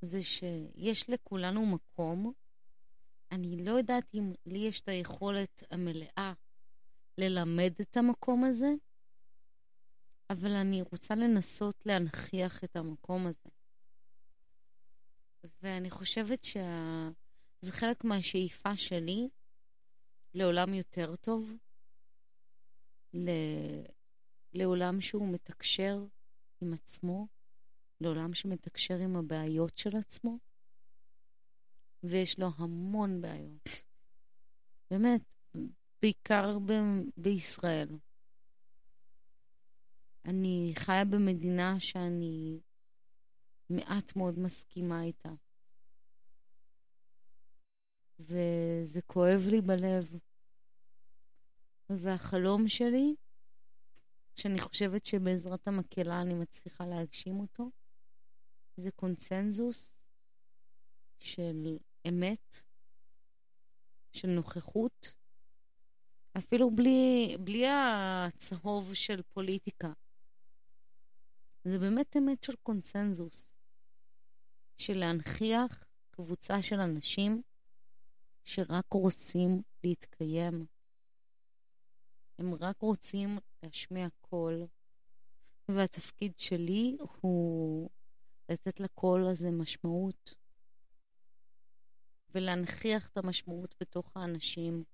זה שיש לכולנו מקום. אני לא יודעת אם לי יש את היכולת המלאה ללמד את המקום הזה, אבל אני רוצה לנסות להנכיח את המקום הזה. ואני חושבת שזה חלק מהשאיפה שלי לעולם יותר טוב, ל... לעולם שהוא מתקשר עם עצמו, לעולם שמתקשר עם הבעיות של עצמו, ויש לו המון בעיות. באמת, בעיקר ב- בישראל. אני חיה במדינה שאני מעט מאוד מסכימה איתה. וזה כואב לי בלב. והחלום שלי, שאני חושבת שבעזרת המקהלה אני מצליחה להגשים אותו, זה קונצנזוס של אמת, של נוכחות, אפילו בלי, בלי הצהוב של פוליטיקה. זה באמת אמת של קונסנזוס, של להנכיח קבוצה של אנשים שרק רוצים להתקיים. הם רק רוצים להשמיע קול, והתפקיד שלי הוא לתת לקול הזה משמעות, ולהנכיח את המשמעות בתוך האנשים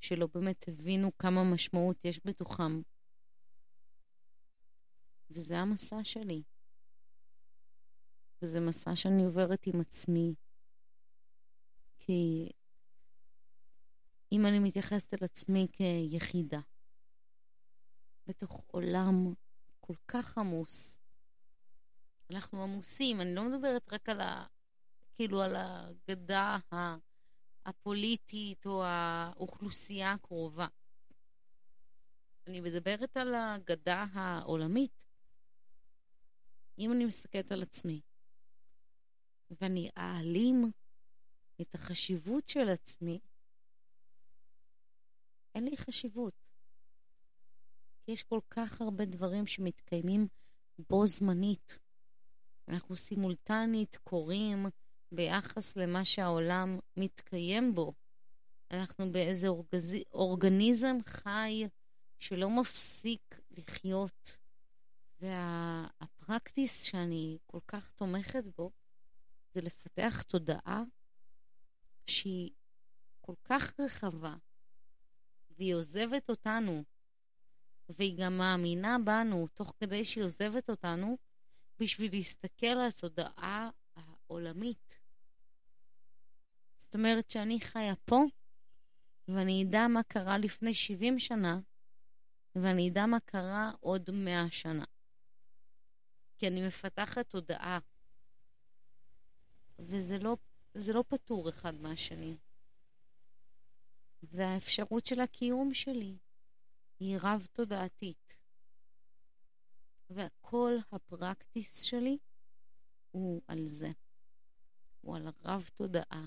שלא באמת הבינו כמה משמעות יש בתוכם. וזה המסע שלי. וזה מסע שאני עוברת עם עצמי. כי אם אני מתייחסת אל עצמי כיחידה, בתוך עולם כל כך עמוס, אנחנו עמוסים, אני לא מדברת רק על ה... כאילו על הגדה הפוליטית או האוכלוסייה הקרובה. אני מדברת על הגדה העולמית. אם אני מסתכלת על עצמי ואני אעלים את החשיבות של עצמי, אין לי חשיבות. כי יש כל כך הרבה דברים שמתקיימים בו זמנית. אנחנו סימולטנית קוראים ביחס למה שהעולם מתקיים בו. אנחנו באיזה אורגז... אורגניזם חי שלא מפסיק לחיות. והפרקטיס שאני כל כך תומכת בו זה לפתח תודעה שהיא כל כך רחבה, והיא עוזבת אותנו, והיא גם מאמינה בנו, תוך כדי שהיא עוזבת אותנו, בשביל להסתכל על התודעה העולמית. זאת אומרת שאני חיה פה, ואני אדע מה קרה לפני 70 שנה, ואני אדע מה קרה עוד 100 שנה. כי אני מפתחת תודעה. וזה לא, לא פתור אחד מהשני. והאפשרות של הקיום שלי היא רב-תודעתית. והכל הפרקטיס שלי הוא על זה. הוא על הרב-תודעה.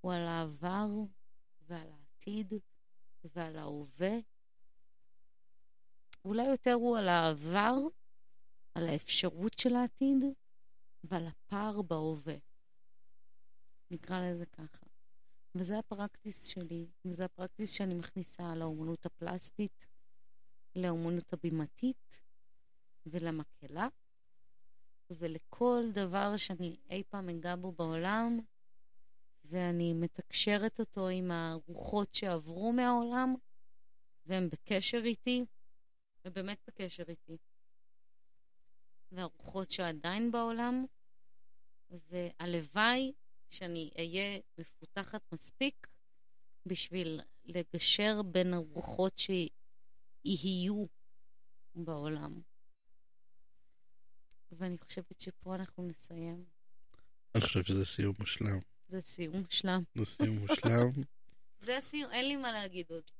הוא על העבר ועל העתיד ועל ההווה. אולי יותר הוא על העבר על האפשרות של העתיד ועל הפער בהווה. נקרא לזה ככה. וזה הפרקטיס שלי, וזה הפרקטיס שאני מכניסה לאומנות הפלסטית, לאומנות הבימתית ולמקהלה, ולכל דבר שאני אי פעם אגע בו בעולם, ואני מתקשרת אותו עם הרוחות שעברו מהעולם, והם בקשר איתי, ובאמת בקשר איתי. והרוחות שעדיין בעולם, והלוואי שאני אהיה מפותחת מספיק בשביל לגשר בין הרוחות שיהיו בעולם. ואני חושבת שפה אנחנו נסיים. אני חושב שזה סיום מושלם. זה סיום מושלם. זה סיום מושלם. [laughs] זה הסיום, אין לי מה להגיד עוד.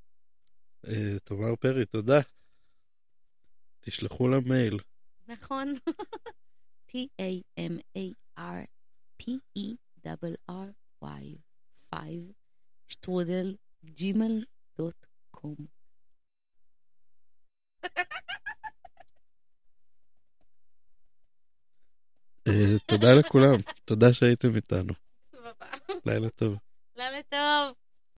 אה, תמר פרי, תודה. תשלחו לה מייל. נכון. T-A-M-A-R-P-E-R-R-Y 5 שטרודל ג'ימל דוט קום. תודה לכולם, תודה שהייתם איתנו. [laughs] לילה טוב. לילה טוב.